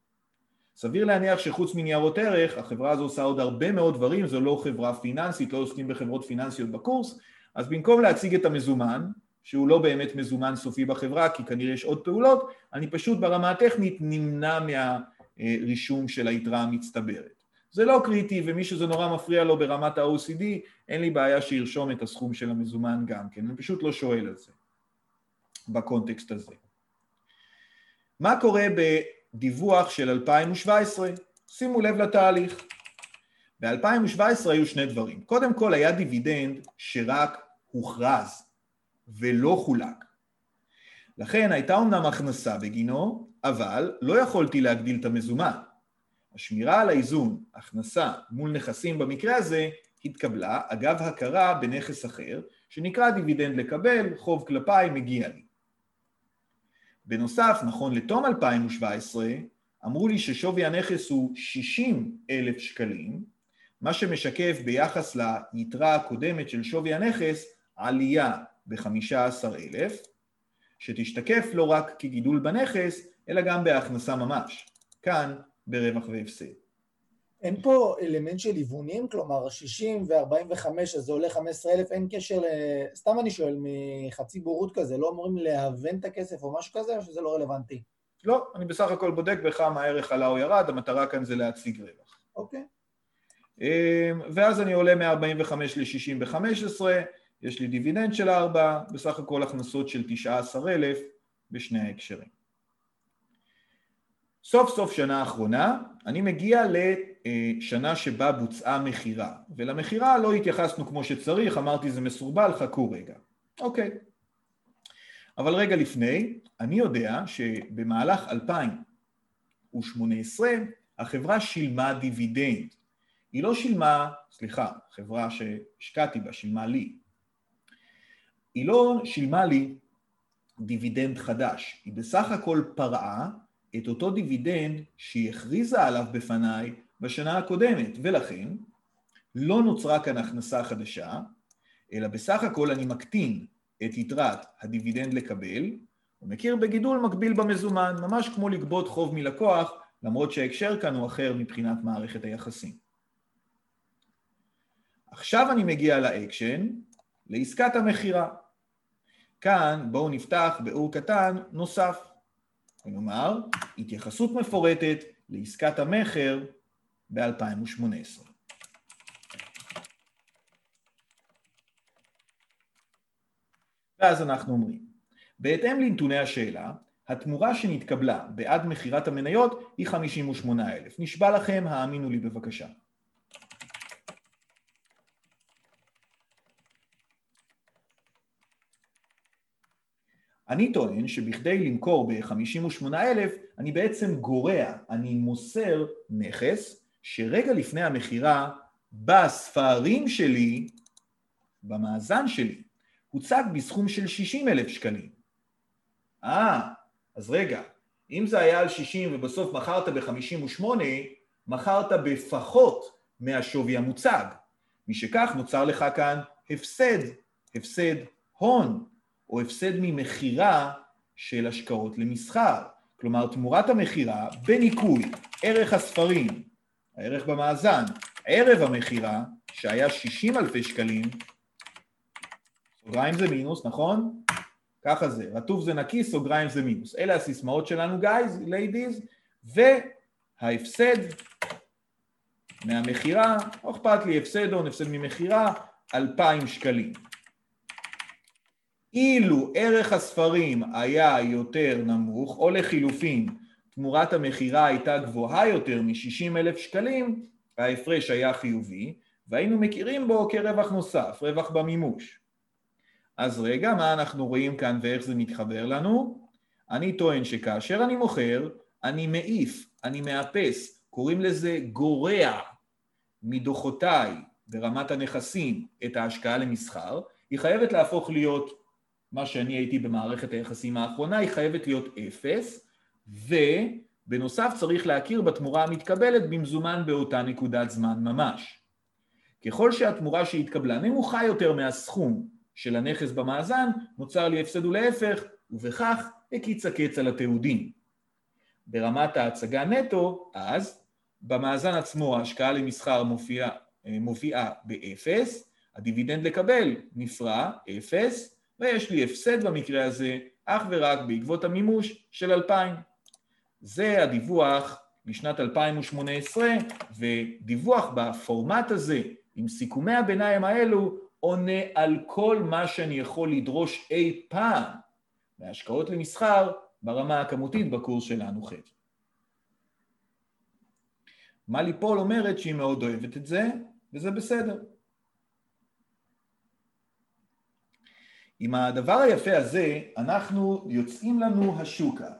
סביר להניח שחוץ מניירות ערך החברה הזו עושה עוד הרבה מאוד דברים, זו לא חברה פיננסית, לא עוסקים בחברות פיננסיות בקורס, אז במקום להציג את המזומן, שהוא לא באמת מזומן סופי בחברה כי כנראה יש עוד פעולות, אני פשוט ברמה הטכנית נמנע מהרישום של היתרה המצטברת. זה לא קריטי, ומי שזה נורא מפריע לו ברמת ה-OCD, אין לי בעיה שירשום את הסכום של המזומן גם כן, אני פשוט לא שואל על זה, בקונטקסט הזה. מה קורה בדיווח של 2017? שימו לב לתהליך. ב-2017 היו שני דברים. קודם כל היה דיבידנד שרק הוכרז ולא חולק. לכן הייתה אמנם הכנסה בגינו, אבל לא יכולתי להגדיל את המזומן. השמירה על האיזון, הכנסה מול נכסים במקרה הזה, התקבלה אגב הכרה בנכס אחר, שנקרא דיבידנד לקבל, חוב כלפיי מגיע לי. בנוסף, נכון לתום 2017, אמרו לי ששווי הנכס הוא 60 אלף שקלים, מה שמשקף ביחס ליתרה הקודמת של שווי הנכס עלייה ב-15,000, שתשתקף לא רק כגידול בנכס, אלא גם בהכנסה ממש. כאן ברווח והפסד. אין פה אלמנט של היוונים? כלומר, 60 ו-45, אז זה עולה 15,000, אין קשר ל... סתם אני שואל, מחצי בורות כזה, לא אמורים להוון את הכסף או משהו כזה, או שזה לא רלוונטי? לא, אני בסך הכל בודק בכמה הערך עלה או ירד, המטרה כאן זה להציג רווח. אוקיי. אמ, ואז אני עולה מ-45 ל-60 ב-15, יש לי דיבידנד של 4, בסך הכל הכנסות של 19,000 בשני ההקשרים. סוף סוף שנה אחרונה, אני מגיע לשנה שבה בוצעה מכירה, ולמכירה לא התייחסנו כמו שצריך, אמרתי זה מסורבל, חכו רגע. אוקיי. אבל רגע לפני, אני יודע שבמהלך 2018 החברה שילמה דיבידנד. היא לא שילמה, סליחה, חברה שהשקעתי בה, שילמה לי. היא לא שילמה לי דיבידנד חדש, היא בסך הכל פרעה את אותו דיבידנד שהיא הכריזה עליו בפניי בשנה הקודמת, ולכן לא נוצרה כאן הכנסה חדשה, אלא בסך הכל אני מקטין את יתרת הדיבידנד לקבל, ומכיר בגידול מקביל במזומן, ממש כמו לגבות חוב מלקוח, למרות שההקשר כאן הוא אחר מבחינת מערכת היחסים. עכשיו אני מגיע לאקשן, לעסקת המכירה. כאן בואו נפתח באור קטן נוסף. כלומר, התייחסות מפורטת לעסקת המכר ב-2018. ואז אנחנו אומרים, בהתאם לנתוני השאלה, התמורה שנתקבלה בעד מכירת המניות היא 58,000. נשבע לכם, האמינו לי בבקשה. אני טוען שבכדי למכור ב-58,000 אני בעצם גורע, אני מוסר נכס שרגע לפני המכירה בספרים שלי, במאזן שלי, הוצג בסכום של 60 אלף שקלים. אה, אז רגע, אם זה היה על 60 ובסוף מכרת ב-58, מכרת בפחות מהשווי המוצג. משכך נוצר לך כאן הפסד, הפסד הון, או הפסד ממכירה של השקעות למסחר. כלומר, תמורת המכירה בניכוי ערך הספרים, הערך במאזן, ערב המכירה, שהיה 60 אלפי שקלים, סוגריים זה מינוס, נכון? ככה זה, רטוב זה נקי, סוגריים זה מינוס. אלה הסיסמאות שלנו, guys, ladies, וההפסד מהמכירה, לא אכפת לי, הפסד הון, הפסד ממכירה, 2,000 שקלים. אילו ערך הספרים היה יותר נמוך, או לחילופין, תמורת המכירה הייתה גבוהה יותר מ-60 אלף שקלים, ההפרש היה חיובי, והיינו מכירים בו כרווח נוסף, רווח במימוש. אז רגע, מה אנחנו רואים כאן ואיך זה מתחבר לנו? אני טוען שכאשר אני מוכר, אני מעיף, אני מאפס, קוראים לזה גורע מדוחותיי ברמת הנכסים את ההשקעה למסחר, היא חייבת להפוך להיות מה שאני הייתי במערכת היחסים האחרונה, היא חייבת להיות אפס, ובנוסף צריך להכיר בתמורה המתקבלת במזומן באותה נקודת זמן ממש. ככל שהתמורה שהתקבלה נמוכה יותר מהסכום של הנכס במאזן, נוצר לי הפסד ולהפך, ובכך הקיץ הקץ על התיעודים. ברמת ההצגה נטו, אז, במאזן עצמו ההשקעה למסחר מופיעה, מופיעה באפס, הדיבידנד לקבל נפרע, אפס, ויש לי הפסד במקרה הזה אך ורק בעקבות המימוש של 2,000. זה הדיווח לשנת 2018, ודיווח בפורמט הזה, עם סיכומי הביניים האלו, עונה על כל מה שאני יכול לדרוש אי פעם מהשקעות למסחר ברמה הכמותית בקורס שלנו ח'. מלי פול אומרת שהיא מאוד אוהבת את זה, וזה בסדר. עם הדבר היפה הזה, אנחנו יוצאים לנו השוקה,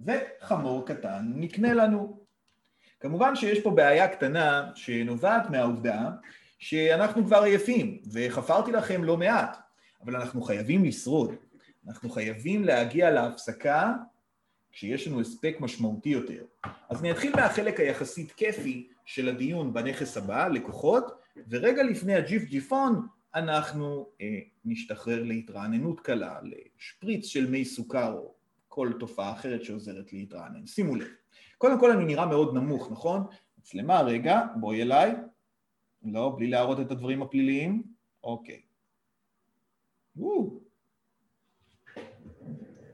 וחמור קטן נקנה לנו. כמובן שיש פה בעיה קטנה שנובעת מהעובדה שאנחנו כבר עייפים, וחפרתי לכם לא מעט, אבל אנחנו חייבים לשרוד. אנחנו חייבים להגיע להפסקה כשיש לנו הספק משמעותי יותר. אז אני אתחיל מהחלק היחסית כיפי של הדיון בנכס הבא, לקוחות, ורגע לפני הג'יפ ג'יפון אנחנו אה, נשתחרר להתרעננות קלה, לשפריץ של מי סוכר או כל תופעה אחרת שעוזרת להתרענן. שימו לב. קודם כל אני נראה מאוד נמוך, נכון? מצלמה, רגע, בואי אליי. לא, בלי להראות את הדברים הפליליים. אוקיי. וואו.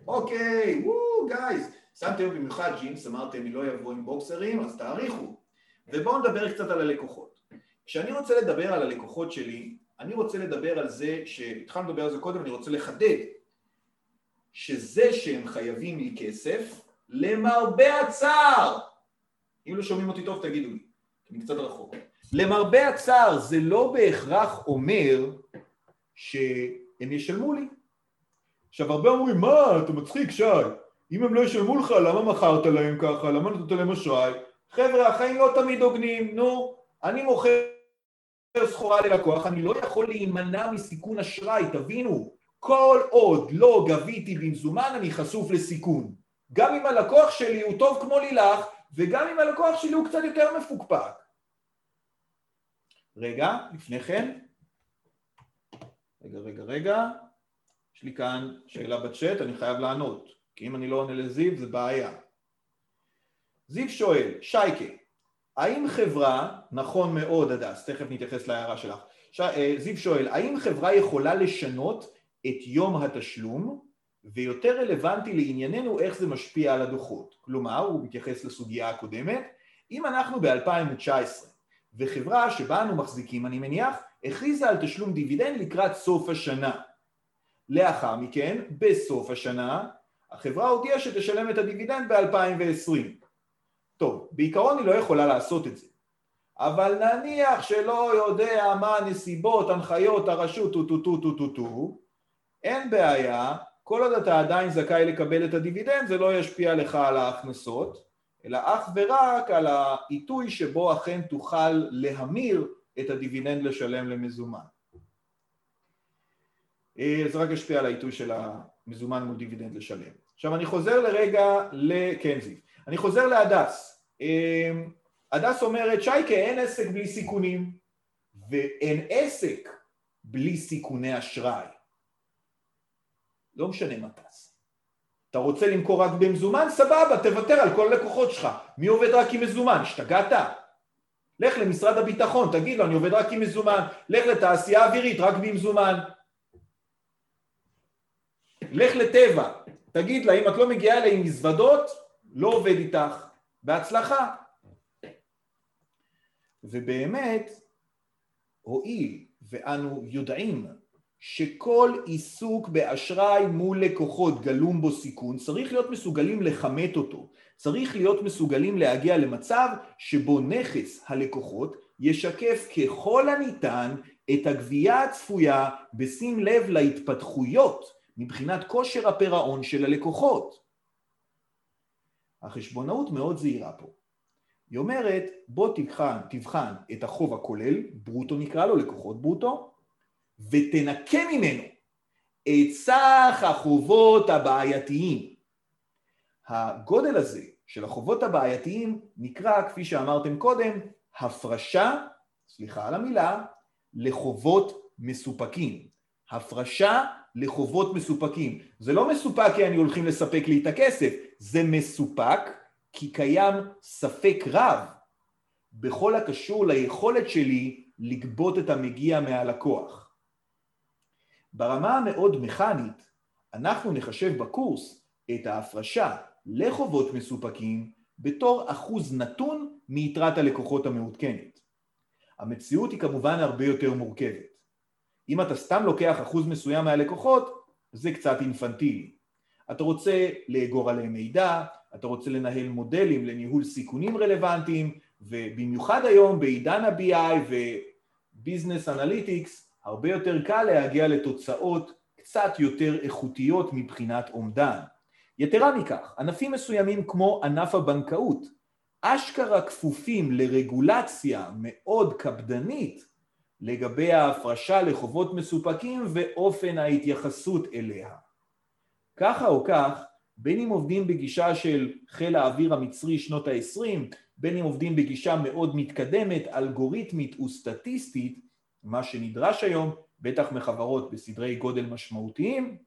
אוקיי, וואו, גייז. שמתם במיוחד ג'ינס, אמרתם אני לא יבוא עם בוקסרים, אז תעריכו. ובואו נדבר קצת על הלקוחות. כשאני רוצה לדבר על הלקוחות שלי, אני רוצה לדבר על זה, שהתחלנו לדבר על זה קודם, אני רוצה לחדד שזה שהם חייבים לי כסף, למרבה הצער, אם לא שומעים אותי טוב תגידו לי, אני קצת רחוק. למרבה הצער זה לא בהכרח אומר שהם ישלמו לי. עכשיו הרבה אומרים, מה, אתה מצחיק שי, אם הם לא ישלמו לך, למה מכרת להם ככה, למה נתת להם אשראי? חבר'ה, החיים לא תמיד הוגנים, נו, אני מוכר סחורה ללקוח, אני לא יכול להימנע מסיכון אשראי, תבינו, כל עוד לא גביתי במזומן אני חשוף לסיכון. גם אם הלקוח שלי הוא טוב כמו לילך, וגם אם הלקוח שלי הוא קצת יותר מפוקפק. רגע, לפני כן, רגע, רגע, רגע, יש לי כאן שאלה בצ'אט, אני חייב לענות, כי אם אני לא עונה לזיו זה בעיה. זיו שואל, שייקה, האם חברה, נכון מאוד הדס, תכף נתייחס להערה שלך, ש... אה, זיו שואל, האם חברה יכולה לשנות את יום התשלום ויותר רלוונטי לענייננו איך זה משפיע על הדוחות? כלומר, הוא מתייחס לסוגיה הקודמת, אם אנחנו ב-2019 וחברה שבה אנו מחזיקים, אני מניח, הכריזה על תשלום דיבידנד לקראת סוף השנה. לאחר מכן, בסוף השנה, החברה הודיעה שתשלם את הדיבידנד ב-2020. טוב, בעיקרון היא לא יכולה לעשות את זה. אבל נניח שלא יודע מה הנסיבות, הנחיות, הרשות, טו טו טו טו טו טו, אין בעיה, כל עוד אתה עדיין זכאי לקבל את הדיבידנד, זה לא ישפיע לך על ההכנסות, אלא אך ורק על העיתוי שבו אכן תוכל להמיר את הדיבידנד לשלם למזומן. אה, זה רק ישפיע על העיתוי של המזומן מול דיבידנד לשלם. עכשיו אני חוזר לרגע לקנזי. אני חוזר להדס. אה, הדס אומרת, שייקה, אין עסק בלי סיכונים, ואין עסק בלי סיכוני אשראי. לא משנה מה תעשה. אתה רוצה למכור רק במזומן? סבבה, תוותר על כל הלקוחות שלך. מי עובד רק עם מזומן? השתגעת? לך למשרד הביטחון, תגיד לו, אני עובד רק עם מזומן. לך לתעשייה אווירית, רק במזומן. לך לטבע, תגיד לה, אם את לא מגיעה אליי עם מזוודות, לא עובד איתך. בהצלחה. ובאמת, הואיל ואנו יודעים שכל עיסוק באשראי מול לקוחות גלום בו סיכון, צריך להיות מסוגלים לכמת אותו. צריך להיות מסוגלים להגיע למצב שבו נכס הלקוחות ישקף ככל הניתן את הגבייה הצפויה בשים לב להתפתחויות מבחינת כושר הפירעון של הלקוחות. החשבונאות מאוד זהירה פה. היא אומרת, בוא תבחן, תבחן את החוב הכולל, ברוטו נקרא לו, לקוחות ברוטו, ותנקה ממנו את סך החובות הבעייתיים. הגודל הזה של החובות הבעייתיים נקרא, כפי שאמרתם קודם, הפרשה, סליחה על המילה, לחובות מסופקים. הפרשה לחובות מסופקים. זה לא מסופק כי אני הולכים לספק לי את הכסף, זה מסופק כי קיים ספק רב בכל הקשור ליכולת שלי לגבות את המגיע מהלקוח. ברמה המאוד מכנית, אנחנו נחשב בקורס את ההפרשה לחובות מסופקים בתור אחוז נתון מיתרת הלקוחות המעודכנת. המציאות היא כמובן הרבה יותר מורכבת. אם אתה סתם לוקח אחוז מסוים מהלקוחות, זה קצת אינפנטילי. אתה רוצה לאגור עליהם מידע, אתה רוצה לנהל מודלים לניהול סיכונים רלוונטיים, ובמיוחד היום בעידן ה-BI ו business analytics, הרבה יותר קל להגיע לתוצאות קצת יותר איכותיות מבחינת אומדן. יתרה מכך, ענפים מסוימים כמו ענף הבנקאות, אשכרה כפופים לרגולציה מאוד קפדנית לגבי ההפרשה לחובות מסופקים ואופן ההתייחסות אליה. ככה או כך, בין אם עובדים בגישה של חיל האוויר המצרי שנות ה-20, בין אם עובדים בגישה מאוד מתקדמת, אלגוריתמית וסטטיסטית, מה שנדרש היום, בטח מחברות בסדרי גודל משמעותיים,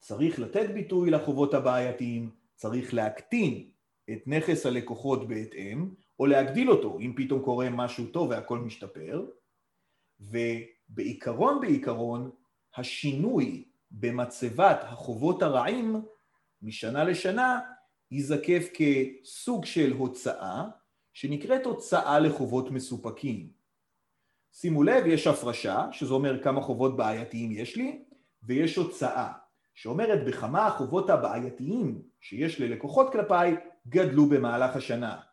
צריך לתת ביטוי לחובות הבעייתיים, צריך להקטין את נכס הלקוחות בהתאם, או להגדיל אותו אם פתאום קורה משהו טוב והכל משתפר, ובעיקרון בעיקרון השינוי במצבת החובות הרעים משנה לשנה ייזקף כסוג של הוצאה שנקראת הוצאה לחובות מסופקים. שימו לב, יש הפרשה, שזה אומר כמה חובות בעייתיים יש לי, ויש הוצאה, שאומרת בכמה החובות הבעייתיים שיש ללקוחות כלפיי גדלו במהלך השנה.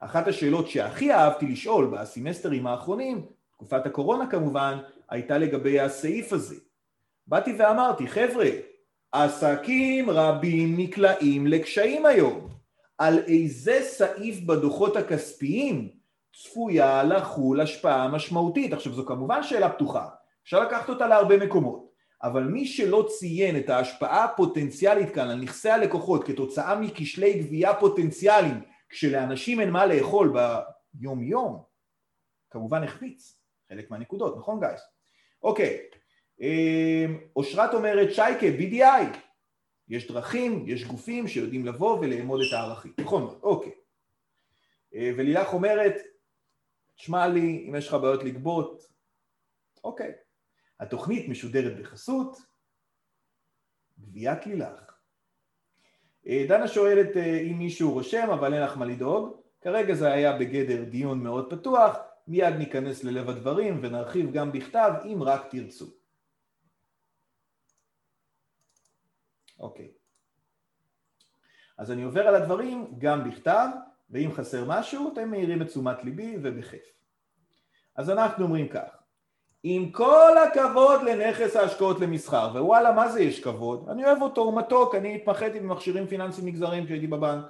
אחת השאלות שהכי אהבתי לשאול בסמסטרים האחרונים, תקופת הקורונה כמובן, הייתה לגבי הסעיף הזה. באתי ואמרתי, חבר'ה, עסקים רבים נקלעים לקשיים היום. על איזה סעיף בדוחות הכספיים צפויה לחול השפעה משמעותית? עכשיו זו כמובן שאלה פתוחה, אפשר לקחת אותה להרבה מקומות, אבל מי שלא ציין את ההשפעה הפוטנציאלית כאן על נכסי הלקוחות כתוצאה מכשלי גבייה פוטנציאליים כשלאנשים אין מה לאכול ביום יום, כמובן החפיץ חלק מהנקודות, נכון גייס? אוקיי, אמ, אושרת אומרת שייקה, BDI, יש דרכים, יש גופים שיודעים לבוא ולאמוד את הערכים, נכון מאוד, אוקיי. אה, ולילך אומרת, תשמע לי, אם יש לך בעיות לגבות, אוקיי. התוכנית משודרת בחסות, גביית לילך. אה, דנה שואלת אה, אם מישהו רושם, אבל אין לך מה לדאוג. כרגע זה היה בגדר דיון מאוד פתוח, מיד ניכנס ללב הדברים ונרחיב גם בכתב אם רק תרצו. אוקיי. אז אני עובר על הדברים גם בכתב, ואם חסר משהו אתם מעירים את תשומת ליבי ובכיף. אז אנחנו אומרים כך, עם כל הכבוד לנכס ההשקעות למסחר, ווואלה מה זה יש כבוד? אני אוהב אותו, הוא מתוק, אני התמחיתי במכשירים פיננסיים מגזריים כשהייתי בבנק.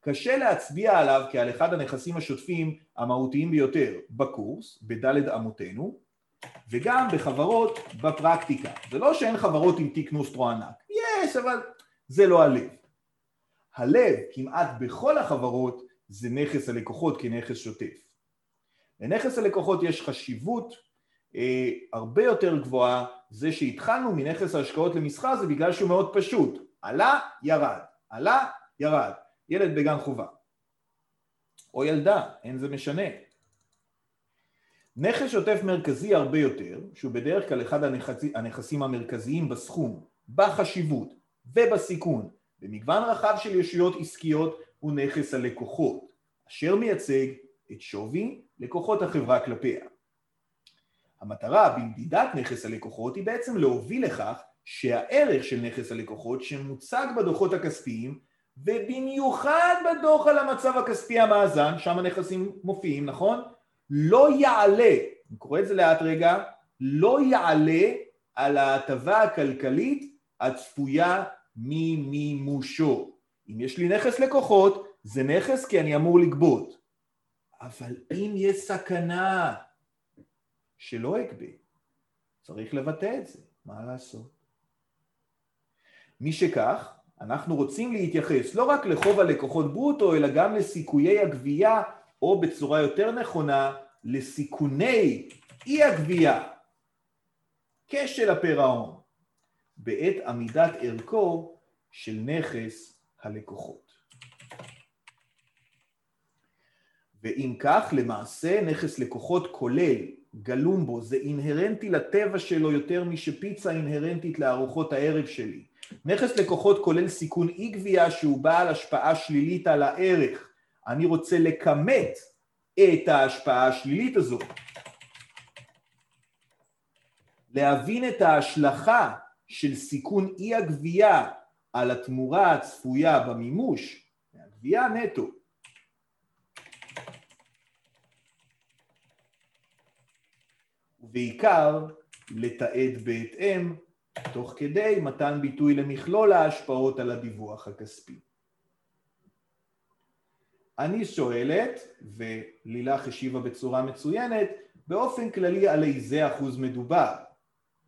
קשה להצביע עליו כעל אחד הנכסים השוטפים המהותיים ביותר בקורס, בדלת אמותינו, וגם בחברות בפרקטיקה. זה לא שאין חברות עם תיק נוסטרו ענק, יש, אבל זה לא הלב. הלב כמעט בכל החברות זה נכס הלקוחות כנכס שוטף. לנכס הלקוחות יש חשיבות הרבה יותר גבוהה, זה שהתחלנו מנכס ההשקעות למסחר זה בגלל שהוא מאוד פשוט, עלה, ירד, עלה, ירד, ילד בגן חובה, או ילדה, אין זה משנה. נכס שוטף מרכזי הרבה יותר, שהוא בדרך כלל אחד הנכסים המרכזיים בסכום, בחשיבות ובסיכון, במגוון רחב של ישויות עסקיות הוא נכס הלקוחות, אשר מייצג את שווי לקוחות החברה כלפיה. המטרה במדידת נכס הלקוחות היא בעצם להוביל לכך שהערך של נכס הלקוחות שמוצג בדוחות הכספיים ובמיוחד בדוח על המצב הכספי המאזן, שם הנכסים מופיעים, נכון? לא יעלה, אני קורא את זה לאט רגע, לא יעלה על ההטבה הכלכלית הצפויה ממימושו. אם יש לי נכס לקוחות, זה נכס כי אני אמור לגבות. אבל אם יש סכנה שלא אגבה, צריך לבטא את זה, מה לעשות? משכך, אנחנו רוצים להתייחס לא רק לחוב הלקוחות ברוטו, אלא גם לסיכויי הגבייה, או בצורה יותר נכונה, לסיכוני אי הגבייה, כשל הפירעון, בעת עמידת ערכו של נכס הלקוחות. ואם כך, למעשה נכס לקוחות כולל, גלום בו, זה אינהרנטי לטבע שלו יותר משפיצה אינהרנטית לארוחות הערב שלי. נכס לקוחות כולל סיכון אי גבייה שהוא בעל השפעה שלילית על הערך. אני רוצה לכמת את ההשפעה השלילית הזו. להבין את ההשלכה של סיכון אי הגבייה על התמורה הצפויה במימוש, הגבייה נטו. ובעיקר לתעד בהתאם תוך כדי מתן ביטוי למכלול ההשפעות על הדיווח הכספי. אני שואלת, ולילך השיבה בצורה מצוינת, באופן כללי על איזה אחוז מדובר?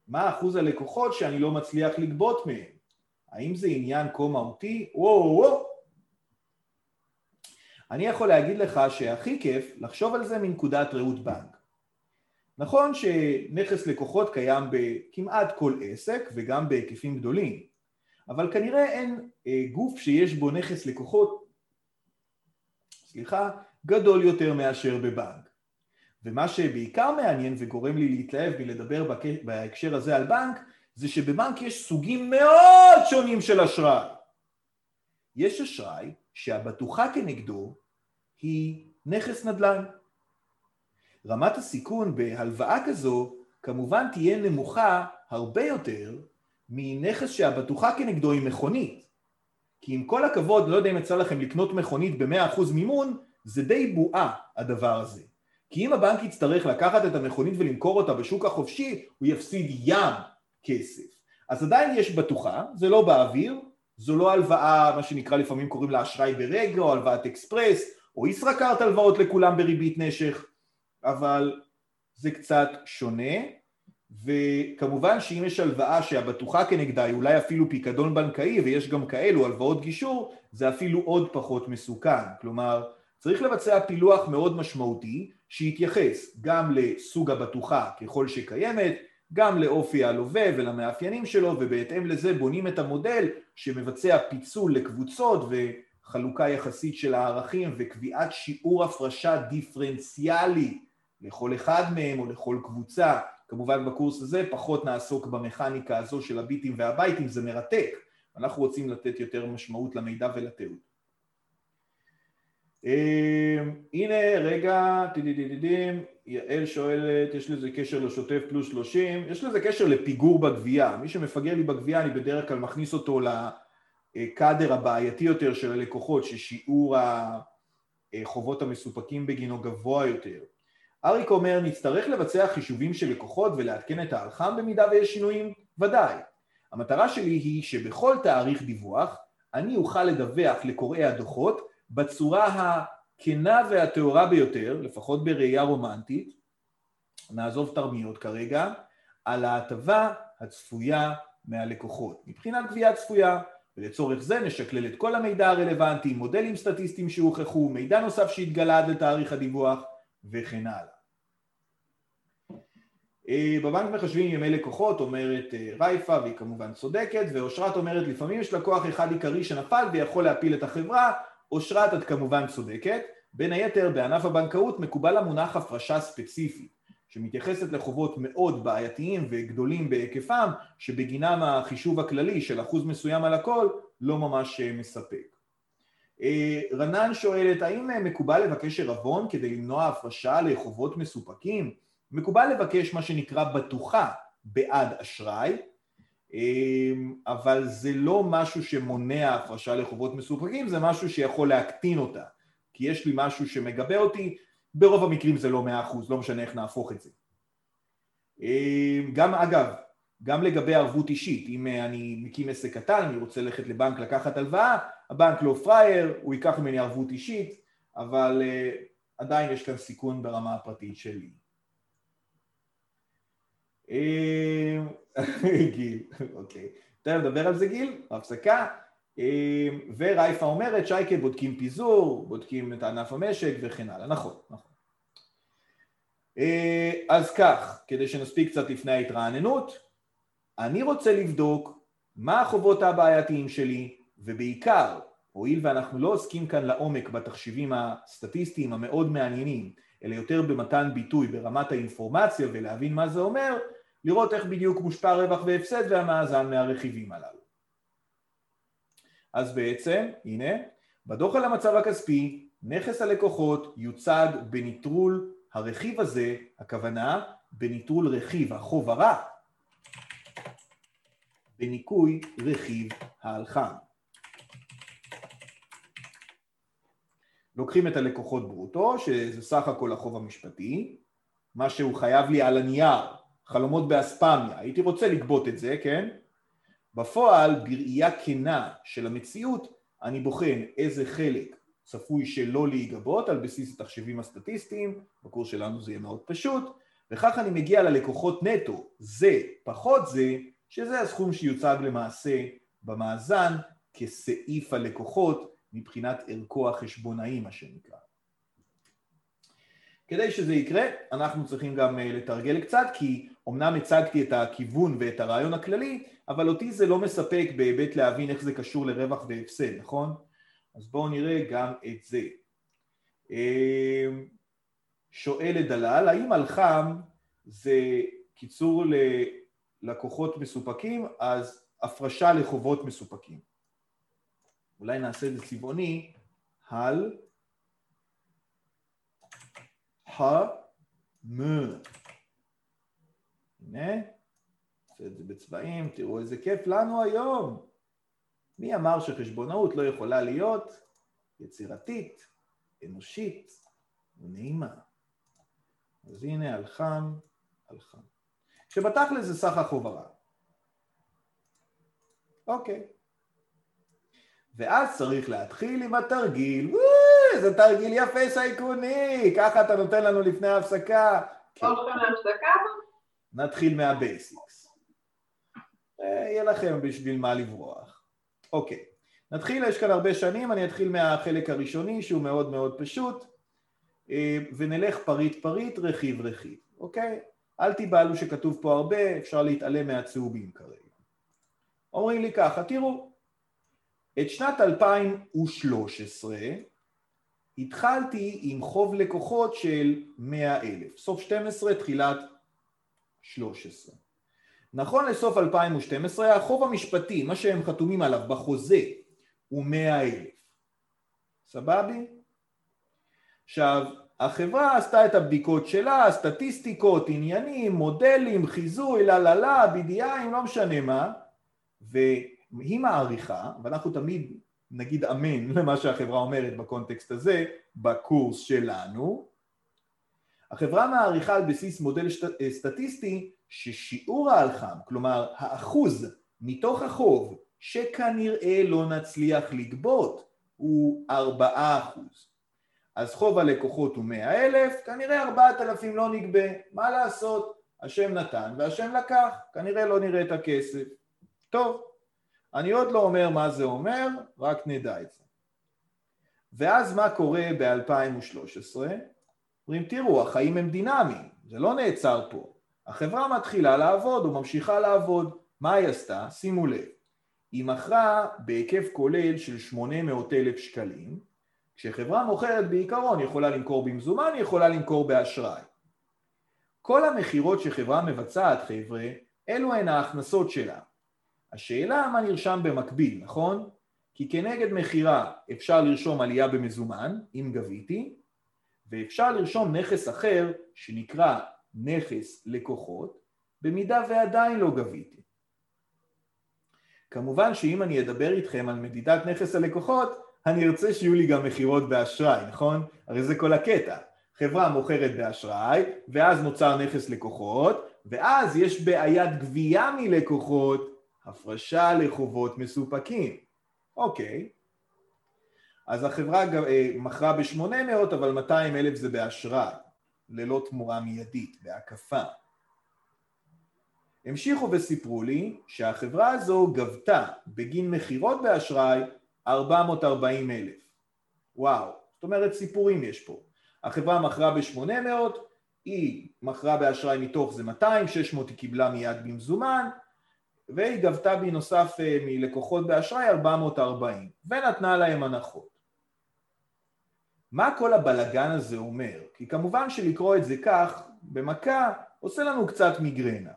מה אחוז הלקוחות שאני לא מצליח לגבות מהם? האם זה עניין כה מהותי? וואו וואו אני יכול להגיד לך שהכי כיף לחשוב על זה מנקודת ראות בנק. נכון שנכס לקוחות קיים בכמעט כל עסק וגם בהיקפים גדולים, אבל כנראה אין אה, גוף שיש בו נכס לקוחות, סליחה, גדול יותר מאשר בבנק. ומה שבעיקר מעניין וגורם לי להתלהב מלדבר בהקשר הזה על בנק, זה שבבנק יש סוגים מאוד שונים של אשראי. יש אשראי שהבטוחה כנגדו היא נכס נדל"ן. רמת הסיכון בהלוואה כזו כמובן תהיה נמוכה הרבה יותר מנכס שהבטוחה כנגדו היא מכונית. כי עם כל הכבוד, לא יודע אם יצא לכם לקנות מכונית ב-100% מימון, זה די בועה הדבר הזה. כי אם הבנק יצטרך לקחת את המכונית ולמכור אותה בשוק החופשי, הוא יפסיד ים כסף. אז עדיין יש בטוחה, זה לא באוויר, זו לא הלוואה, מה שנקרא לפעמים קוראים לה אשראי ברגע, או הלוואת אקספרס, או ישראכרט הלוואות לכולם בריבית נשך. אבל זה קצת שונה, וכמובן שאם יש הלוואה שהבטוחה כנגדה היא אולי אפילו פיקדון בנקאי, ויש גם כאלו הלוואות גישור, זה אפילו עוד פחות מסוכן. כלומר, צריך לבצע פילוח מאוד משמעותי, שיתייחס גם לסוג הבטוחה ככל שקיימת, גם לאופי הלווה ולמאפיינים שלו, ובהתאם לזה בונים את המודל שמבצע פיצול לקבוצות וחלוקה יחסית של הערכים וקביעת שיעור הפרשה דיפרנציאלי לכל אחד מהם או לכל קבוצה. כמובן בקורס הזה פחות נעסוק במכניקה הזו של הביטים והבייטים, זה מרתק. אנחנו רוצים לתת יותר משמעות למידע ולתיעוד. אמ, הנה רגע, יעל שואלת, יש לזה קשר לשוטף פלוס 30, יש לזה קשר לפיגור בגבייה, מי שמפגר לי בגבייה אני בדרך כלל מכניס אותו לקאדר הבעייתי יותר של הלקוחות ששיעור החובות המסופקים בגינו גבוה יותר. אריק אומר, נצטרך לבצע חישובים של לקוחות ולעדכן את האלחם במידה ויש שינויים? ודאי. המטרה שלי היא שבכל תאריך דיווח אני אוכל לדווח לקוראי הדוחות בצורה הכנה והטהורה ביותר, לפחות בראייה רומנטית, נעזוב תרמיות כרגע, על ההטבה הצפויה מהלקוחות. מבחינת גבייה צפויה, ולצורך זה נשקלל את כל המידע הרלוונטי, מודלים סטטיסטיים שהוכחו, מידע נוסף שהתגלה עד לתאריך הדיווח וכן הלאה. אה, בבנק מחשבים ימי לקוחות, אומרת אה, רייפה, והיא כמובן צודקת, ואושרת אומרת לפעמים יש לקוח אחד עיקרי שנפל ויכול להפיל את החברה, אושרת את כמובן צודקת, בין היתר בענף הבנקאות מקובל המונח הפרשה ספציפית. שמתייחסת לחובות מאוד בעייתיים וגדולים בהיקפם, שבגינם החישוב הכללי של אחוז מסוים על הכל לא ממש אה, מספק. אה, רנן שואלת, האם אה, מקובל לבקש ערבון כדי למנוע הפרשה לחובות מסופקים? מקובל לבקש מה שנקרא בטוחה בעד אשראי, אבל זה לא משהו שמונע הפרשה לחובות מסופקים, זה משהו שיכול להקטין אותה, כי יש לי משהו שמגבה אותי, ברוב המקרים זה לא מאה אחוז, לא משנה איך נהפוך את זה. גם אגב, גם לגבי ערבות אישית, אם אה, אני מקים עסק קטן, אני רוצה ללכת לבנק לקחת הלוואה, הבנק לא פראייר, הוא ייקח ממני ערבות אישית, אבל uh, עדיין יש כאן סיכון ברמה הפרטית שלי. אמ, גיל, אוקיי. תכף נדבר על זה גיל, הפסקה. אמ, ורייפה אומרת שייקה בודקים פיזור, בודקים את ענף המשק וכן הלאה, נכון, נכון. אה, אז כך, כדי שנספיק קצת לפני ההתרעננות, אני רוצה לבדוק מה החובות הבעייתיים שלי, ובעיקר, הואיל ואנחנו לא עוסקים כאן לעומק בתחשיבים הסטטיסטיים המאוד מעניינים, אלא יותר במתן ביטוי ברמת האינפורמציה ולהבין מה זה אומר, לראות איך בדיוק מושפע רווח והפסד והמאזן מהרכיבים הללו. אז בעצם, הנה, בדוח על המצב הכספי, נכס הלקוחות יוצג בניטרול הרכיב הזה, הכוונה, בניטרול רכיב החוב הרע, בניכוי רכיב ההלחם. לוקחים את הלקוחות ברוטו, שזה סך הכל החוב המשפטי, מה שהוא חייב לי על הנייר, חלומות באספמיה, הייתי רוצה לגבות את זה, כן? בפועל, בראייה כנה של המציאות, אני בוחן איזה חלק צפוי שלא להיגבות על בסיס התחשבים הסטטיסטיים, בקורס שלנו זה יהיה מאוד פשוט, וכך אני מגיע ללקוחות נטו, זה פחות זה, שזה הסכום שיוצג למעשה במאזן כסעיף הלקוחות מבחינת ערכו החשבונאי מה שנקרא. כדי שזה יקרה, אנחנו צריכים גם אה, לתרגל קצת, כי אמנם הצגתי את הכיוון ואת הרעיון הכללי, אבל אותי זה לא מספק בהיבט להבין איך זה קשור לרווח והפסד, נכון? אז בואו נראה גם את זה. אמ, שואלת דלל, האם אלחם זה קיצור ללקוחות מסופקים, אז הפרשה לחובות מסופקים. אולי נעשה את זה צבעוני, הל, ה, מ. הנה, נעשה את זה בצבעים, תראו איזה כיף לנו היום. מי אמר שחשבונאות לא יכולה להיות יצירתית, אנושית ונעימה? אז הנה אלחם, אלחם. שבתכל'ס זה סך החוב הרע. אוקיי. ואז צריך להתחיל עם התרגיל, איזה תרגיל יפה סייקוני, ככה אתה נותן לנו לפני ההפסקה. כן. נתחיל מהבייסיקס. אה, יהיה לכם בשביל מה לברוח. אוקיי, נתחיל, יש כאן הרבה שנים, אני אתחיל מהחלק הראשוני שהוא מאוד מאוד פשוט אה, ונלך פריט פריט, רכיב רכיב, אוקיי? אל תיבהלו שכתוב פה הרבה, אפשר להתעלם מהצהובים כרגע. אומרים לי ככה, תראו, את שנת 2013 התחלתי עם חוב לקוחות של 100 אלף, סוף 12, תחילת 13. נכון לסוף 2012 החוב המשפטי, מה שהם חתומים עליו בחוזה, הוא 100 אלף. סבבי? עכשיו, החברה עשתה את הבדיקות שלה, סטטיסטיקות, עניינים, מודלים, חיזוי, לה לה לה, BDI, לא משנה מה, והיא מעריכה, ואנחנו תמיד נגיד אמן למה שהחברה אומרת בקונטקסט הזה, בקורס שלנו, החברה מעריכה על בסיס מודל סטטיסטי ששיעור האלחם, כלומר האחוז מתוך החוב שכנראה לא נצליח לגבות, הוא 4 אחוז. אז חוב הלקוחות הוא 100 אלף, כנראה 4,000 לא נגבה, מה לעשות? השם נתן והשם לקח, כנראה לא נראה את הכסף. טוב, אני עוד לא אומר מה זה אומר, רק נדע את זה. ואז מה קורה ב-2013? אומרים, תראו, החיים הם דינמיים, זה לא נעצר פה. החברה מתחילה לעבוד או ממשיכה לעבוד. מה היא עשתה? שימו לב. היא מכרה בהיקף כולל של 800 אלף שקלים, כשחברה מוכרת בעיקרון יכולה למכור במזומן, היא יכולה למכור באשראי. כל המכירות שחברה מבצעת, חבר'ה, אלו הן ההכנסות שלה. השאלה מה נרשם במקביל, נכון? כי כנגד מכירה אפשר לרשום עלייה במזומן, אם גביתי, ואפשר לרשום נכס אחר שנקרא נכס לקוחות, במידה ועדיין לא גביתי. כמובן שאם אני אדבר איתכם על מדידת נכס הלקוחות, אני ארצה שיהיו לי גם מכירות באשראי, נכון? הרי זה כל הקטע. חברה מוכרת באשראי, ואז נוצר נכס לקוחות, ואז יש בעיית גבייה מלקוחות, הפרשה לחובות מסופקים. אוקיי, אז החברה אה, מכרה ב-800, אבל 200 אלף זה באשראי, ללא תמורה מיידית, בהקפה. המשיכו וסיפרו לי שהחברה הזו גבתה בגין מכירות באשראי 440 אלף. וואו, זאת אומרת סיפורים יש פה. החברה מכרה ב-800, היא מכרה באשראי מתוך זה 200, 600 היא קיבלה מיד במזומן, והיא גבתה בנוסף אה, מלקוחות באשראי 440, ונתנה להם הנחות. מה כל הבלגן הזה אומר? כי כמובן שלקרוא את זה כך, במכה, עושה לנו קצת מיגרנה.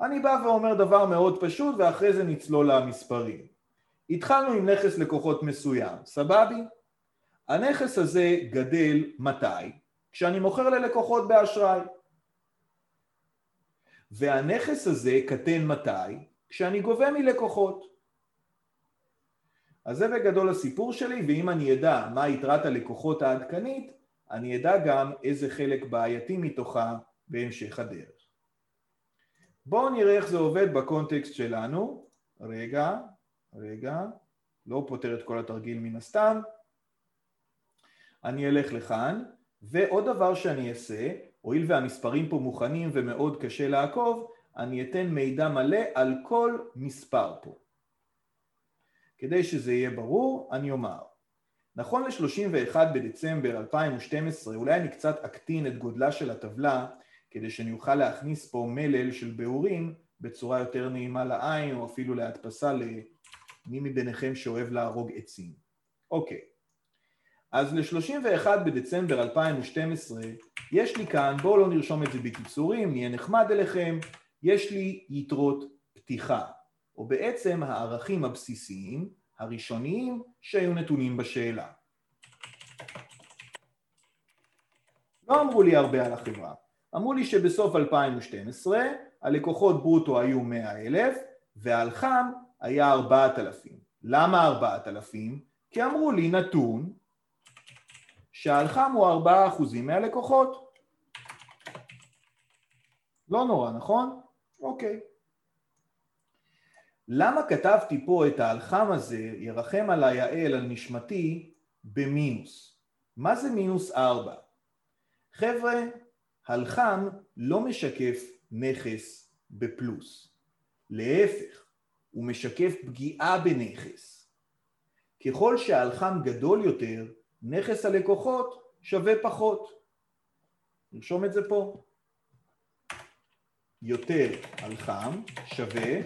אני בא ואומר דבר מאוד פשוט ואחרי זה נצלול למספרים. התחלנו עם נכס לקוחות מסוים, סבבי? הנכס הזה גדל מתי? כשאני מוכר ללקוחות באשראי. והנכס הזה קטן מתי? כשאני גובה מלקוחות. אז זה בגדול הסיפור שלי, ואם אני אדע מה יתרת הלקוחות העדכנית, אני אדע גם איזה חלק בעייתי מתוכה בהמשך הדרך. בואו נראה איך זה עובד בקונטקסט שלנו. רגע, רגע, לא פותר את כל התרגיל מן הסתם. אני אלך לכאן, ועוד דבר שאני אעשה, הואיל והמספרים פה מוכנים ומאוד קשה לעקוב, אני אתן מידע מלא על כל מספר פה. כדי שזה יהיה ברור, אני אומר, נכון ל-31 בדצמבר 2012, אולי אני קצת אקטין את גודלה של הטבלה, כדי שאני אוכל להכניס פה מלל של בהורים בצורה יותר נעימה לעין, או אפילו להדפסה למי מביניכם שאוהב להרוג עצים. אוקיי. אז ל-31 בדצמבר 2012 יש לי כאן, בואו לא נרשום את זה בקיצורים, נהיה נחמד אליכם, יש לי יתרות פתיחה, או בעצם הערכים הבסיסיים, הראשוניים, שהיו נתונים בשאלה. לא אמרו לי הרבה על החברה. אמרו לי שבסוף 2012 הלקוחות ברוטו היו 100 אלף והלח"ם היה 4,000. למה 4,000? כי אמרו לי נתון שהלח"ם הוא 4% מהלקוחות. לא נורא, נכון? אוקיי. למה כתבתי פה את האלחם הזה, ירחם עלי האל על נשמתי, במינוס? מה זה מינוס ארבע? חבר'ה, הלחם לא משקף נכס בפלוס. להפך, הוא משקף פגיעה בנכס. ככל שהאלחם גדול יותר, נכס הלקוחות שווה פחות. נרשום את זה פה. יותר על חם שווה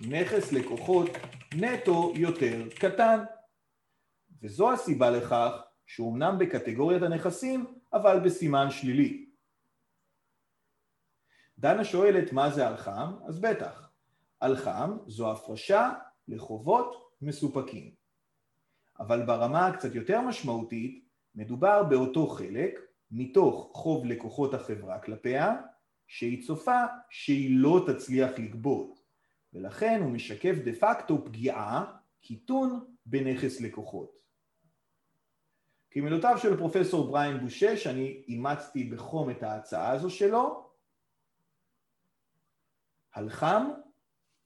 נכס לקוחות נטו יותר קטן. וזו הסיבה לכך שהוא אמנם בקטגוריית הנכסים, אבל בסימן שלילי. דנה שואלת מה זה אלחם, אז בטח. אלחם זו הפרשה לחובות מסופקים. אבל ברמה הקצת יותר משמעותית, מדובר באותו חלק מתוך חוב לקוחות החברה כלפיה, שהיא צופה שהיא לא תצליח לגבות, ולכן הוא משקף דה פקטו פגיעה, קיטון, בנכס לקוחות. כמילותיו של פרופסור בריין בושש, אני אימצתי בחום את ההצעה הזו שלו. הלחם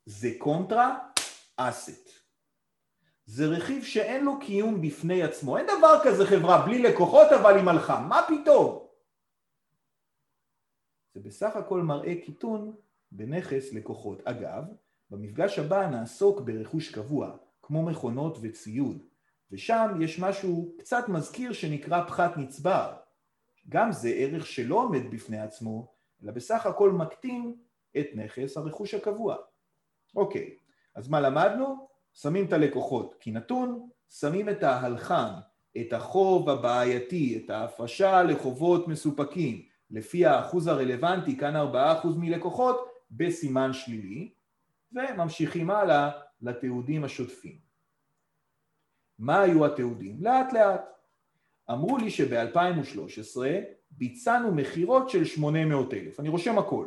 זה קונטרה אסט. זה רכיב שאין לו קיום בפני עצמו. אין דבר כזה חברה בלי לקוחות אבל היא מלכה, מה פתאום? זה בסך הכל מראה קיטון בנכס לקוחות. אגב, במפגש הבא נעסוק ברכוש קבוע, כמו מכונות וציוד, ושם יש משהו קצת מזכיר שנקרא פחת נצבר. גם זה ערך שלא עומד בפני עצמו, אלא בסך הכל מקטין את נכס הרכוש הקבוע. אוקיי, אז מה למדנו? שמים את הלקוחות כנתון, שמים את ההלחם, את החוב הבעייתי, את ההפרשה לחובות מסופקים, לפי האחוז הרלוונטי, כאן 4% מלקוחות, בסימן שלילי, וממשיכים הלאה לתיעודים השוטפים. מה היו התיעודים? לאט לאט. אמרו לי שב-2013 ביצענו מכירות של 800 אלף, אני רושם הכל,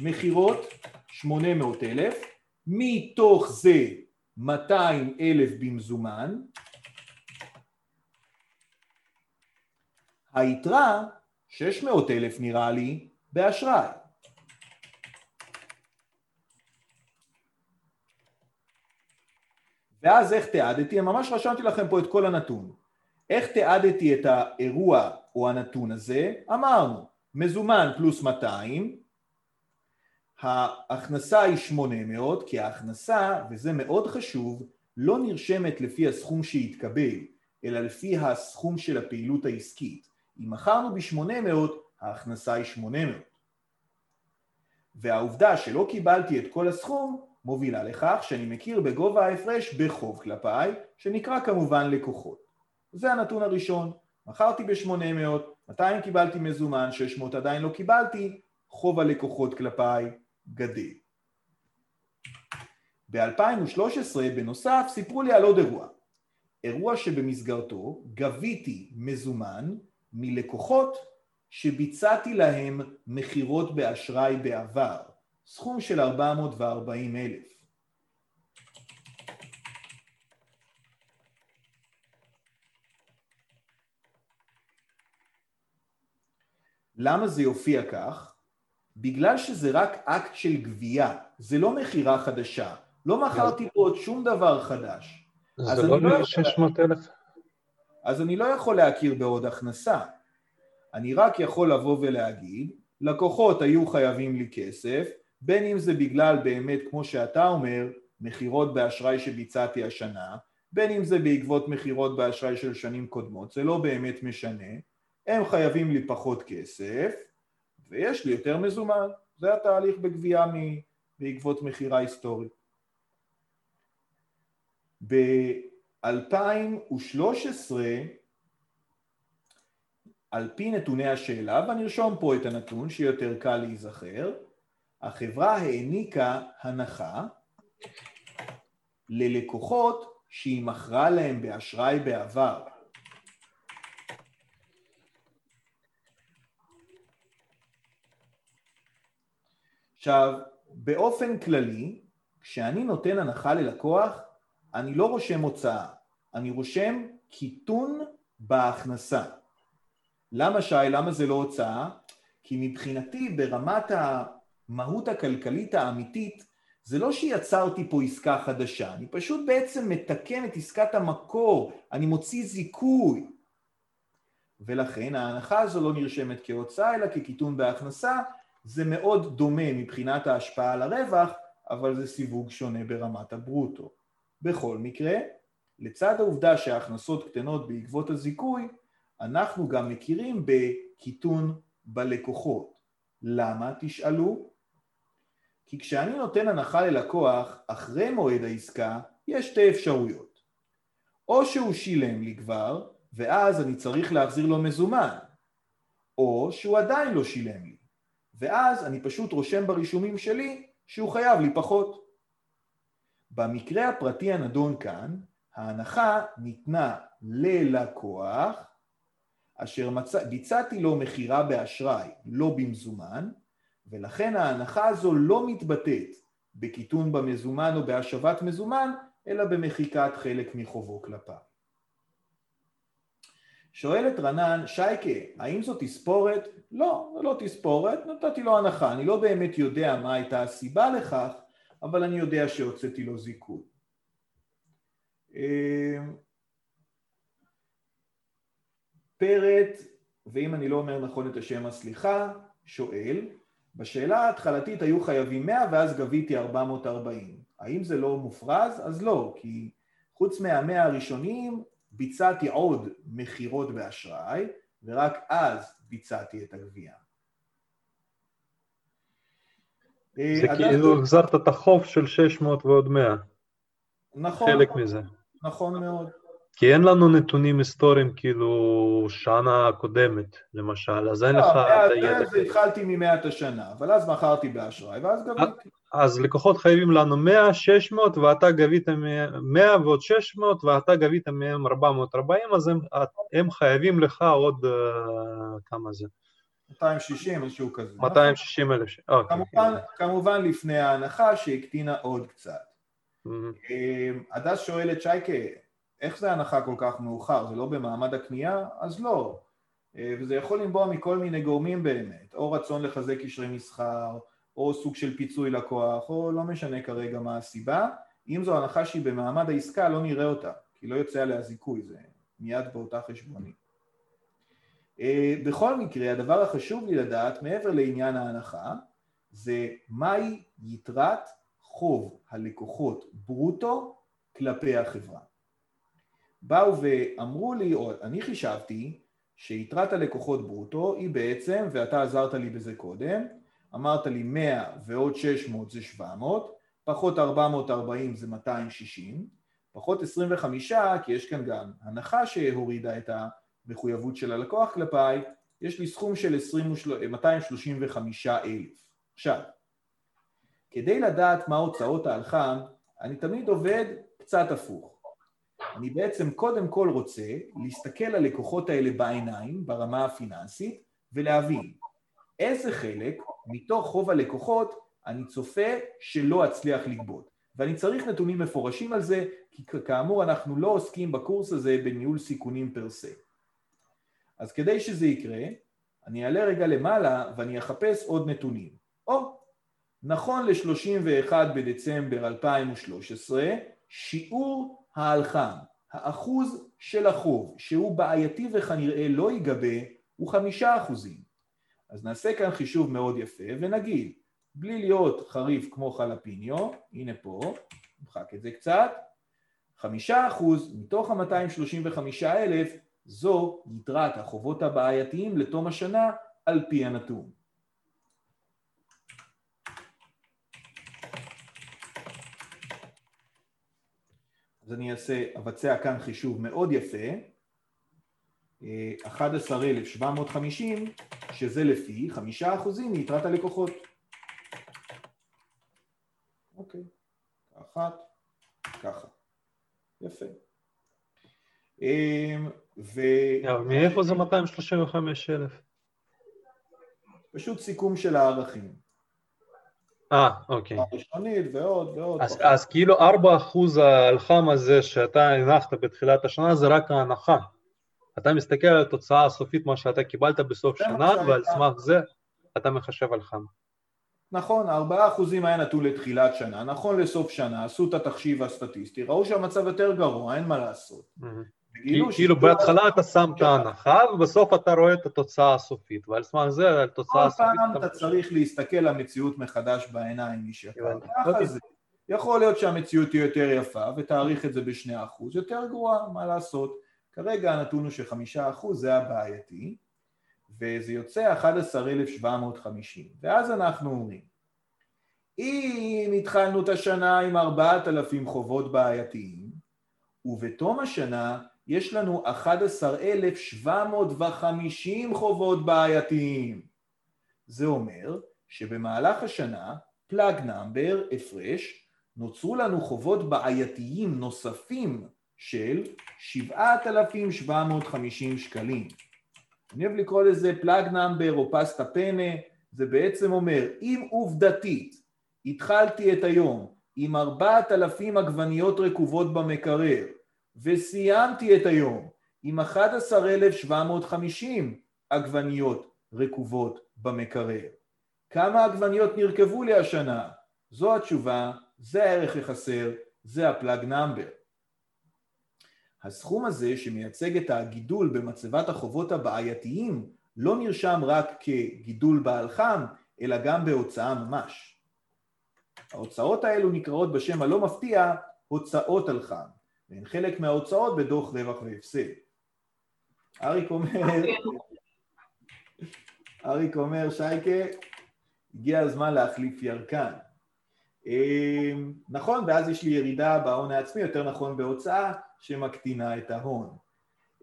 מכירות 800 אלף, מתוך זה 200 אלף במזומן, היתרה 600 אלף נראה לי באשראי. ואז איך תיעדתי? ממש רשמתי לכם פה את כל הנתון. איך תיעדתי את האירוע או הנתון הזה? אמרנו, מזומן פלוס 200, ההכנסה היא 800, כי ההכנסה, וזה מאוד חשוב, לא נרשמת לפי הסכום שהתקבל, אלא לפי הסכום של הפעילות העסקית. אם מכרנו ב-800, ההכנסה היא 800. והעובדה שלא קיבלתי את כל הסכום, מובילה לכך שאני מכיר בגובה ההפרש בחוב כלפיי, שנקרא כמובן לקוחות. זה הנתון הראשון, מכרתי ב-800, 200 קיבלתי מזומן, 600 עדיין לא קיבלתי, חוב הלקוחות כלפיי גדל. ב-2013 בנוסף סיפרו לי על עוד אירוע, אירוע שבמסגרתו גביתי מזומן מלקוחות שביצעתי להם מכירות באשראי בעבר, סכום של 440 אלף. למה זה יופיע כך? בגלל שזה רק אקט של גבייה, זה לא מכירה חדשה, לא מכרתי פה עוד שום דבר חדש. זה לא לא 600 אלף? אז אני לא יכול להכיר בעוד הכנסה. אני רק יכול לבוא ולהגיד, לקוחות היו חייבים לי כסף, בין אם זה בגלל באמת, כמו שאתה אומר, מכירות באשראי שביצעתי השנה, בין אם זה בעקבות מכירות באשראי של שנים קודמות, זה לא באמת משנה, הם חייבים לי פחות כסף, ויש לי יותר מזומן, זה התהליך בגבייה בעקבות מכירה היסטורית. ב-2013, על פי נתוני השאלה, ואני ארשום פה את הנתון שיהיה יותר קל להיזכר, החברה העניקה הנחה ללקוחות שהיא מכרה להם באשראי בעבר. עכשיו, באופן כללי, כשאני נותן הנחה ללקוח, אני לא רושם הוצאה, אני רושם קיטון בהכנסה. למה שי? למה זה לא הוצאה? כי מבחינתי ברמת המהות הכלכלית האמיתית זה לא שיצרתי פה עסקה חדשה, אני פשוט בעצם מתקן את עסקת המקור, אני מוציא זיכוי. ולכן ההנחה הזו לא נרשמת כהוצאה אלא כקיטון בהכנסה, זה מאוד דומה מבחינת ההשפעה על הרווח, אבל זה סיווג שונה ברמת הברוטו. בכל מקרה, לצד העובדה שההכנסות קטנות בעקבות הזיכוי, אנחנו גם מכירים בקיטון בלקוחות. למה? תשאלו. כי כשאני נותן הנחה ללקוח אחרי מועד העסקה, יש שתי אפשרויות. או שהוא שילם לי כבר, ואז אני צריך להחזיר לו מזומן, או שהוא עדיין לא שילם לי, ואז אני פשוט רושם ברישומים שלי שהוא חייב לי פחות. במקרה הפרטי הנדון כאן, ההנחה ניתנה ללקוח אשר מצא, ביצעתי לו מכירה באשראי, לא במזומן, ולכן ההנחה הזו לא מתבטאת בקיטון במזומן או בהשבת מזומן, אלא במחיקת חלק מחובו כלפיו. שואלת רנן, שייקה, האם זו תספורת? לא, זו לא תספורת, נתתי לו הנחה, אני לא באמת יודע מה הייתה הסיבה לכך, אבל אני יודע שהוצאתי לו זיכוי. אה, פרט, ואם אני לא אומר נכון את השם הסליחה, שואל, בשאלה ההתחלתית היו חייבים 100 ואז גביתי 440. האם זה לא מופרז? אז לא, כי חוץ מהמאה הראשונים ביצעתי עוד מכירות באשראי, ורק אז ביצעתי את הגבייה. אה, זה כאילו החזרת את החוב של 600 ועוד 100. נכון. חלק מזה. נכון מאוד. כי אין לנו נתונים היסטוריים כאילו שנה קודמת, למשל, אז אין לא, לך את הידע. אז התחלתי ממאת השנה, אבל אז מכרתי באשראי, ואז גביתי. אז לקוחות חייבים לנו 100, 600, ואתה גבית 100 ועוד 600, ואתה גבית מהם 440, אז הם, הם חייבים לך עוד, uh, כמה זה? 260, משהו כזה. 260 אלף. אוקיי. כמובן, כמובן לפני ההנחה שהקטינה עוד קצת. Mm-hmm. הדס שואלת, שייקה, איך זה הנחה כל כך מאוחר? זה לא במעמד הקנייה? אז לא. אה, וזה יכול לנבוע מכל מיני גורמים באמת, או רצון לחזק קשרי מסחר, או סוג של פיצוי לקוח, או לא משנה כרגע מה הסיבה. אם זו הנחה שהיא במעמד העסקה, לא נראה אותה, כי לא יוצא עליה זיכוי, זה מיד באותה חשבונית. אה, בכל מקרה, הדבר החשוב לי לדעת, מעבר לעניין ההנחה, זה מהי יתרת חוב הלקוחות ברוטו כלפי החברה. באו ואמרו לי, או אני חישבתי, שיתרת הלקוחות ברוטו היא בעצם, ואתה עזרת לי בזה קודם, אמרת לי 100 ועוד 600 זה 700, פחות 440 זה 260, פחות 25, כי יש כאן גם הנחה שהורידה את המחויבות של הלקוח כלפיי, יש לי סכום של 235 אלף. עכשיו, כדי לדעת מה הוצאות ההלחם, אני תמיד עובד קצת הפוך. אני בעצם קודם כל רוצה להסתכל על הלקוחות האלה בעיניים, ברמה הפיננסית, ולהבין איזה חלק מתוך חוב הלקוחות אני צופה שלא אצליח לגבות. ואני צריך נתונים מפורשים על זה, כי כאמור אנחנו לא עוסקים בקורס הזה בניהול סיכונים פר סה. אז כדי שזה יקרה, אני אעלה רגע למעלה ואני אחפש עוד נתונים. או, נכון ל-31 בדצמבר 2013, שיעור ההלחם, האחוז של החוב שהוא בעייתי וכנראה לא ייגבה, הוא חמישה אחוזים. אז נעשה כאן חישוב מאוד יפה ונגיד, בלי להיות חריף כמו חלפיניו, הנה פה, נמחק את זה קצת, חמישה אחוז מתוך ה-235 אלף זו יתרת החובות הבעייתיים לתום השנה על פי הנתון. אז אני אעשה, אבצע כאן חישוב מאוד יפה, 11,750, שזה לפי 5% מיתרת הלקוחות. אוקיי, אחת, ככה. יפה. אמ, ו... מאיפה זה 235,000? פשוט סיכום של הערכים. אה, אוקיי. הראשונית ועוד ועוד. אז, אז כאילו 4% האלחם הזה שאתה הנחת בתחילת השנה זה רק ההנחה. אתה מסתכל על התוצאה הסופית, מה שאתה קיבלת בסוף שנה, ועל סמך זה אתה מחשב אלחם. נכון, הארבעה אחוזים היה נתון לתחילת שנה, נכון לסוף שנה, עשו את התחשיב הסטטיסטי, ראו שהמצב יותר גרוע, אין מה לעשות. כאילו בהתחלה אתה שם את ההנחה ובסוף אתה רואה את התוצאה הסופית ועל סמך זה, על התוצאה הסופית... כל פעם אתה צריך להסתכל למציאות מחדש בעיניים, שיקר. ככה זה. יכול להיות שהמציאות תהיה יותר יפה ותאריך את זה בשני אחוז, יותר גרועה, מה לעשות. כרגע הנתון הוא שחמישה אחוז, זה הבעייתי, וזה יוצא 11,750. ואז אנחנו אומרים, אם התחלנו את השנה עם 4,000 חובות בעייתיים, ובתום השנה יש לנו 11,750 חובות בעייתיים. זה אומר שבמהלך השנה, פלאג נאמבר, הפרש, נוצרו לנו חובות בעייתיים נוספים של 7,750 שקלים. אני אוהב לקרוא לזה פלאג נאמבר או פסטה פנה, זה בעצם אומר, אם עובדתית התחלתי את היום עם 4,000 עגבניות רקובות במקרר, וסיימתי את היום עם 11,750 עגבניות רקובות במקרר. כמה עגבניות נרכבו לי השנה? זו התשובה, זה הערך החסר, זה הפלאג נאמבר. הסכום הזה שמייצג את הגידול במצבת החובות הבעייתיים לא נרשם רק כגידול בעל חם, אלא גם בהוצאה ממש. ההוצאות האלו נקראות בשם הלא מפתיע הוצאות על חם, והן חלק מההוצאות בדוח רווח והפסד. אריק אומר, אריק אומר, שייקה, הגיע הזמן להחליף ירקן. אמ, נכון, ואז יש לי ירידה בהון העצמי, יותר נכון בהוצאה, שמקטינה את ההון.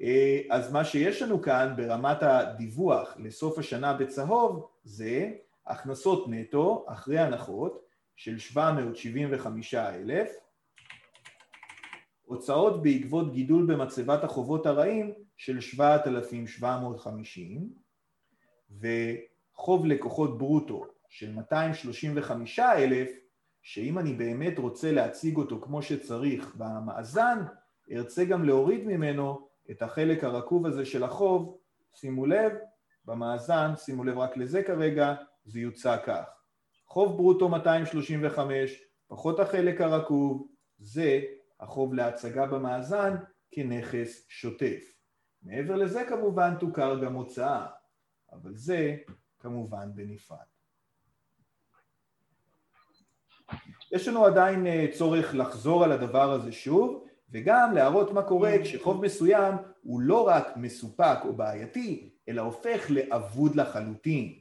אה, אז מה שיש לנו כאן ברמת הדיווח לסוף השנה בצהוב זה הכנסות נטו אחרי הנחות של 775,000, הוצאות בעקבות גידול במצבת החובות הרעים של 7,750 וחוב לקוחות ברוטו של 235,000 שאם אני באמת רוצה להציג אותו כמו שצריך במאזן, ארצה גם להוריד ממנו את החלק הרקוב הזה של החוב, שימו לב, במאזן, שימו לב רק לזה כרגע, זה יוצא כך. חוב ברוטו 235, פחות החלק הרקוב, זה החוב להצגה במאזן כנכס שוטף. מעבר לזה כמובן תוכר גם הוצאה, אבל זה כמובן בנפרד. יש לנו עדיין אה, צורך לחזור על הדבר הזה שוב, וגם להראות מה קורה כשחוב מסוים הוא לא רק מסופק או בעייתי, אלא הופך לאבוד לחלוטין.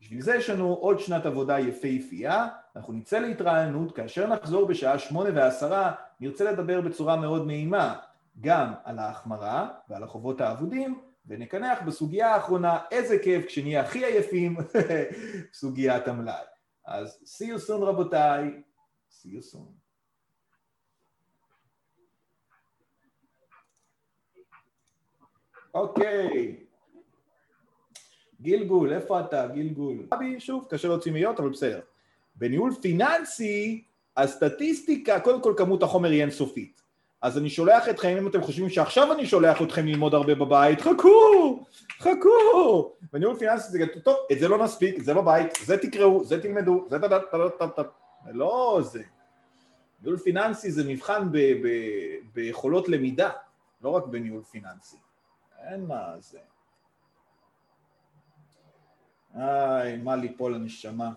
בשביל זה יש לנו עוד שנת עבודה יפהפייה, אנחנו נצא להתרעננות, כאשר נחזור בשעה שמונה ועשרה נרצה לדבר בצורה מאוד נעימה גם על ההחמרה ועל החובות האבודים, ונקנח בסוגיה האחרונה, איזה כיף כשנהיה הכי עייפים, סוגיית המלאי. אז see you soon רבותיי, see you soon. אוקיי. גילגול, איפה אתה? גילגול. אבי, שוב, קשה להוציא מאיות, אבל בסדר. בניהול פיננסי, הסטטיסטיקה, קודם כל כמות החומר היא אינסופית. אז אני שולח אתכם, אם אתם חושבים שעכשיו אני שולח אתכם ללמוד הרבה בבית, חכו, חכו. בניהול פיננסי זה טוב, את זה לא נספיק, זה לא בית, זה תקראו, זה תלמדו, זה טה טה טה טה לא זה. ניהול פיננסי זה מבחן ביכולות למידה, לא רק בניהול פיננסי. אין מה זה. איי, מה ליפול לנשמה.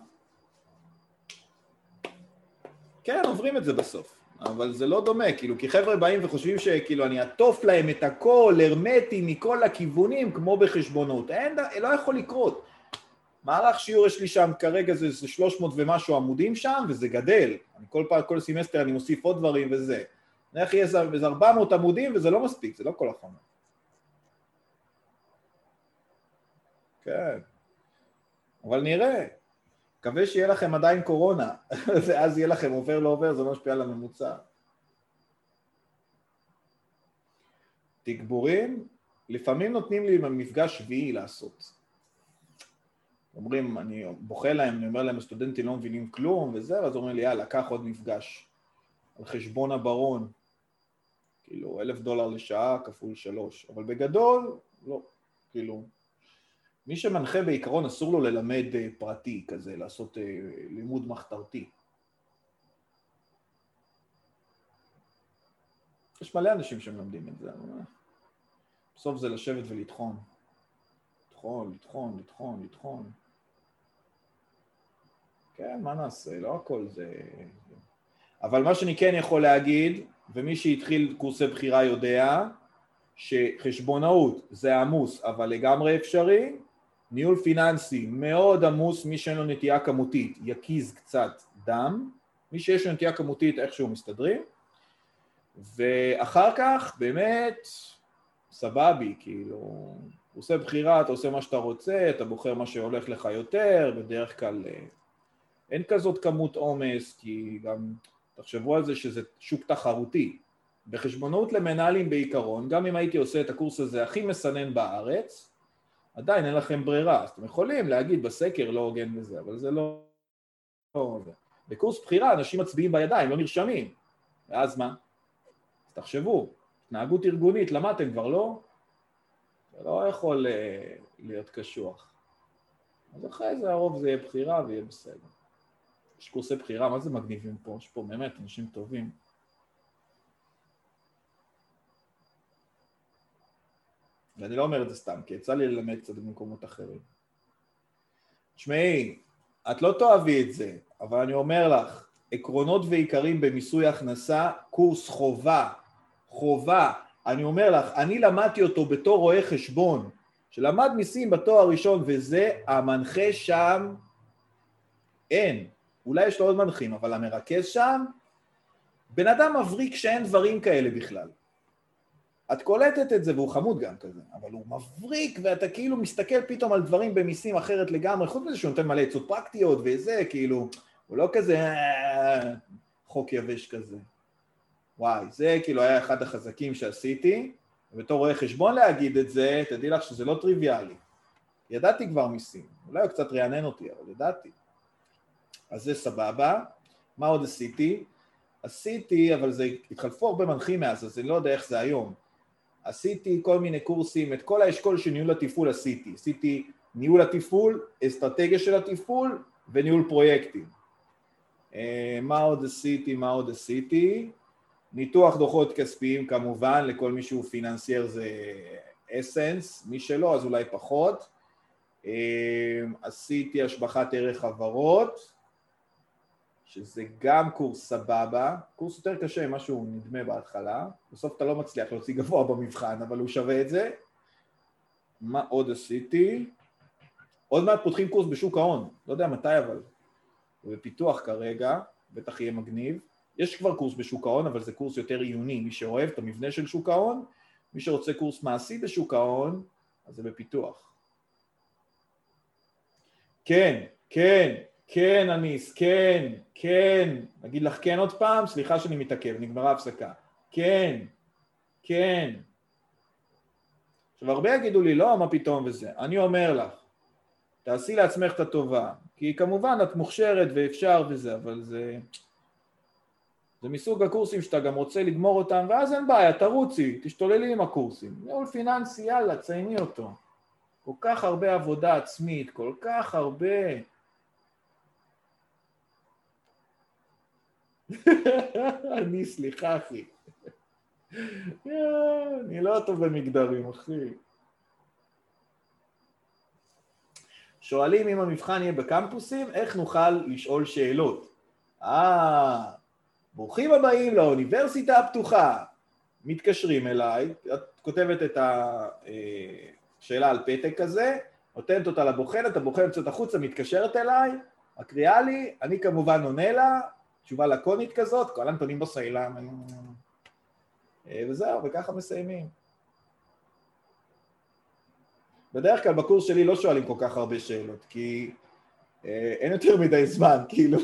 כן, עוברים את זה בסוף. אבל זה לא דומה, כאילו, כי חבר'ה באים וחושבים שכאילו אני אטוף להם את הכל, הרמטי מכל הכיוונים, כמו בחשבונות. אין, לא יכול לקרות. מערך שיעור יש לי שם כרגע זה 300 ומשהו עמודים שם, וזה גדל. אני כל פעם, כל סמסטר אני מוסיף עוד דברים וזה. נניח יהיה איזה 400 עמודים וזה לא מספיק, זה לא כל החומר. כן. אבל נראה. מקווה שיהיה לכם עדיין קורונה, ואז יהיה לכם עובר לא עובר, זה לא משפיע על הממוצע. תגבורים, לפעמים נותנים לי מפגש שביעי לעשות. אומרים, אני בוכה להם, אני אומר להם, הסטודנטים לא מבינים כלום וזה, ואז אומרים לי, יאללה, קח עוד מפגש. על חשבון הברון, כאילו, אלף דולר לשעה כפול שלוש. אבל בגדול, לא, כאילו, מי שמנחה בעיקרון אסור לו ללמד אה, פרטי כזה, לעשות אה, לימוד מחתרתי. יש מלא אנשים שמלמדים את זה, בסוף זה לשבת ולטחון. לטחון, לטחון, לטחון, לטחון. כן, מה נעשה? לא הכל זה... אבל מה שאני כן יכול להגיד, ומי שהתחיל קורסי בחירה יודע, שחשבונאות זה עמוס אבל לגמרי אפשרי, ניהול פיננסי מאוד עמוס, מי שאין לו נטייה כמותית יקיז קצת דם, מי שיש לו נטייה כמותית איכשהו מסתדרים, ואחר כך באמת סבבי, כאילו, עושה בחירה, אתה עושה מה שאתה רוצה, אתה בוחר מה שהולך לך יותר, בדרך כלל אה, אין כזאת כמות עומס, כי גם תחשבו על זה שזה שוק תחרותי. בחשבונאות למנהלים בעיקרון, גם אם הייתי עושה את הקורס הזה הכי מסנן בארץ, עדיין אין לכם ברירה, אז אתם יכולים להגיד בסקר לא הוגן וזה, אבל זה לא... לא בקורס בחירה אנשים מצביעים בידיים, לא נרשמים, ואז מה? אז תחשבו, התנהגות ארגונית, למדתם כבר לא? זה לא יכול אה, להיות קשוח. אז אחרי זה הרוב זה יהיה בחירה ויהיה בסדר. יש קורסי בחירה, מה זה מגניבים פה? יש פה באמת אנשים טובים. ואני לא אומר את זה סתם, כי יצא לי ללמד קצת במקומות אחרים. תשמעי, את לא תאהבי את זה, אבל אני אומר לך, עקרונות ועיקרים במיסוי הכנסה, קורס חובה, חובה. אני אומר לך, אני למדתי אותו בתור רואה חשבון, שלמד מיסים בתואר הראשון, וזה המנחה שם, אין. אולי יש לו עוד מנחים, אבל המרכז שם, בן אדם מבריק שאין דברים כאלה בכלל. את קולטת את זה, והוא חמוד גם כזה, אבל הוא מבריק, ואתה כאילו מסתכל פתאום על דברים במיסים אחרת לגמרי, חוץ מזה שהוא נותן מלא עצות פרקטיות וזה, כאילו, הוא לא כזה אה, חוק יבש כזה. וואי, זה כאילו היה אחד החזקים שעשיתי, ובתור רואה חשבון להגיד את זה, תדעי לך שזה לא טריוויאלי. ידעתי כבר מיסים, אולי הוא קצת רענן אותי, אבל ידעתי. אז זה סבבה. מה עוד עשיתי? עשיתי, אבל זה, התחלפו הרבה מנחים מאז, אז אני לא יודע איך זה היום. עשיתי כל מיני קורסים, את כל האשכול של ניהול התפעול עשיתי. עשיתי ניהול התפעול, אסטרטגיה של התפעול וניהול פרויקטים. אה, מה עוד עשיתי? מה עוד עשיתי? ניתוח דוחות כספיים כמובן, לכל מי שהוא פיננסייר זה אסנס, מי שלא אז אולי פחות. אה, עשיתי השבחת ערך חברות, שזה גם קורס סבבה, קורס יותר קשה ממה שהוא נדמה בהתחלה, בסוף אתה לא מצליח להוציא גבוה במבחן, אבל הוא שווה את זה. מה עוד עשיתי? עוד מעט פותחים קורס בשוק ההון, לא יודע מתי אבל, הוא בפיתוח כרגע, בטח יהיה מגניב. יש כבר קורס בשוק ההון, אבל זה קורס יותר עיוני, מי שאוהב את המבנה של שוק ההון, מי שרוצה קורס מעשי בשוק ההון, אז זה בפיתוח. כן, כן, כן, אניס, כן, כן. אגיד לך כן עוד פעם? סליחה שאני מתעכב, נגמרה הפסקה. כן, כן. עכשיו, הרבה יגידו לי, לא, מה פתאום וזה. אני אומר לך, תעשי לעצמך את הטובה. כי כמובן את מוכשרת ואפשר וזה, אבל זה... זה מסוג הקורסים שאתה גם רוצה לגמור אותם, ואז אין בעיה, תרוצי, תשתוללי עם הקורסים. ניהול פיננסי, יאללה, צייני אותו. כל כך הרבה עבודה עצמית, כל כך הרבה... אני, סליחה אחי. אני לא טוב במגדרים, אחי. שואלים אם המבחן יהיה בקמפוסים, איך נוכל לשאול שאלות? אה, ברוכים הבאים לאוניברסיטה הפתוחה. מתקשרים אליי, את כותבת את השאלה על פתק כזה, נותנת אותה לבוחנת, הבוחנת יוצאת החוצה, מתקשרת אליי, מקריאה לי, אני כמובן עונה לה, תשובה לקונית כזאת, כל הנתונים בסלע, וזהו, וככה מסיימים. בדרך כלל בקורס שלי לא שואלים כל כך הרבה שאלות, כי אה, אין יותר מדי זמן, כאילו,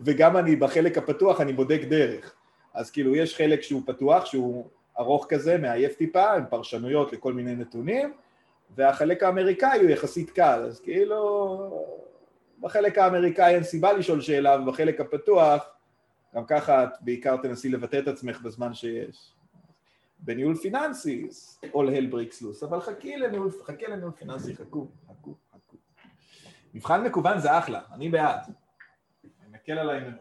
וגם אני בחלק הפתוח אני בודק דרך. אז כאילו יש חלק שהוא פתוח, שהוא ארוך כזה, מעייף טיפה, עם פרשנויות לכל מיני נתונים, והחלק האמריקאי הוא יחסית קל, אז כאילו בחלק האמריקאי אין סיבה לשאול שאלה, ובחלק הפתוח, גם ככה את בעיקר תנסי לבטא את עצמך בזמן שיש. בניהול פיננסי, all hell breaks loose, אבל חכי לניהול, חכי לניהול פיננסי, חכו, חכו, חכו. מבחן מקוון זה אחלה, אני בעד. אני מקל עליי מאוד.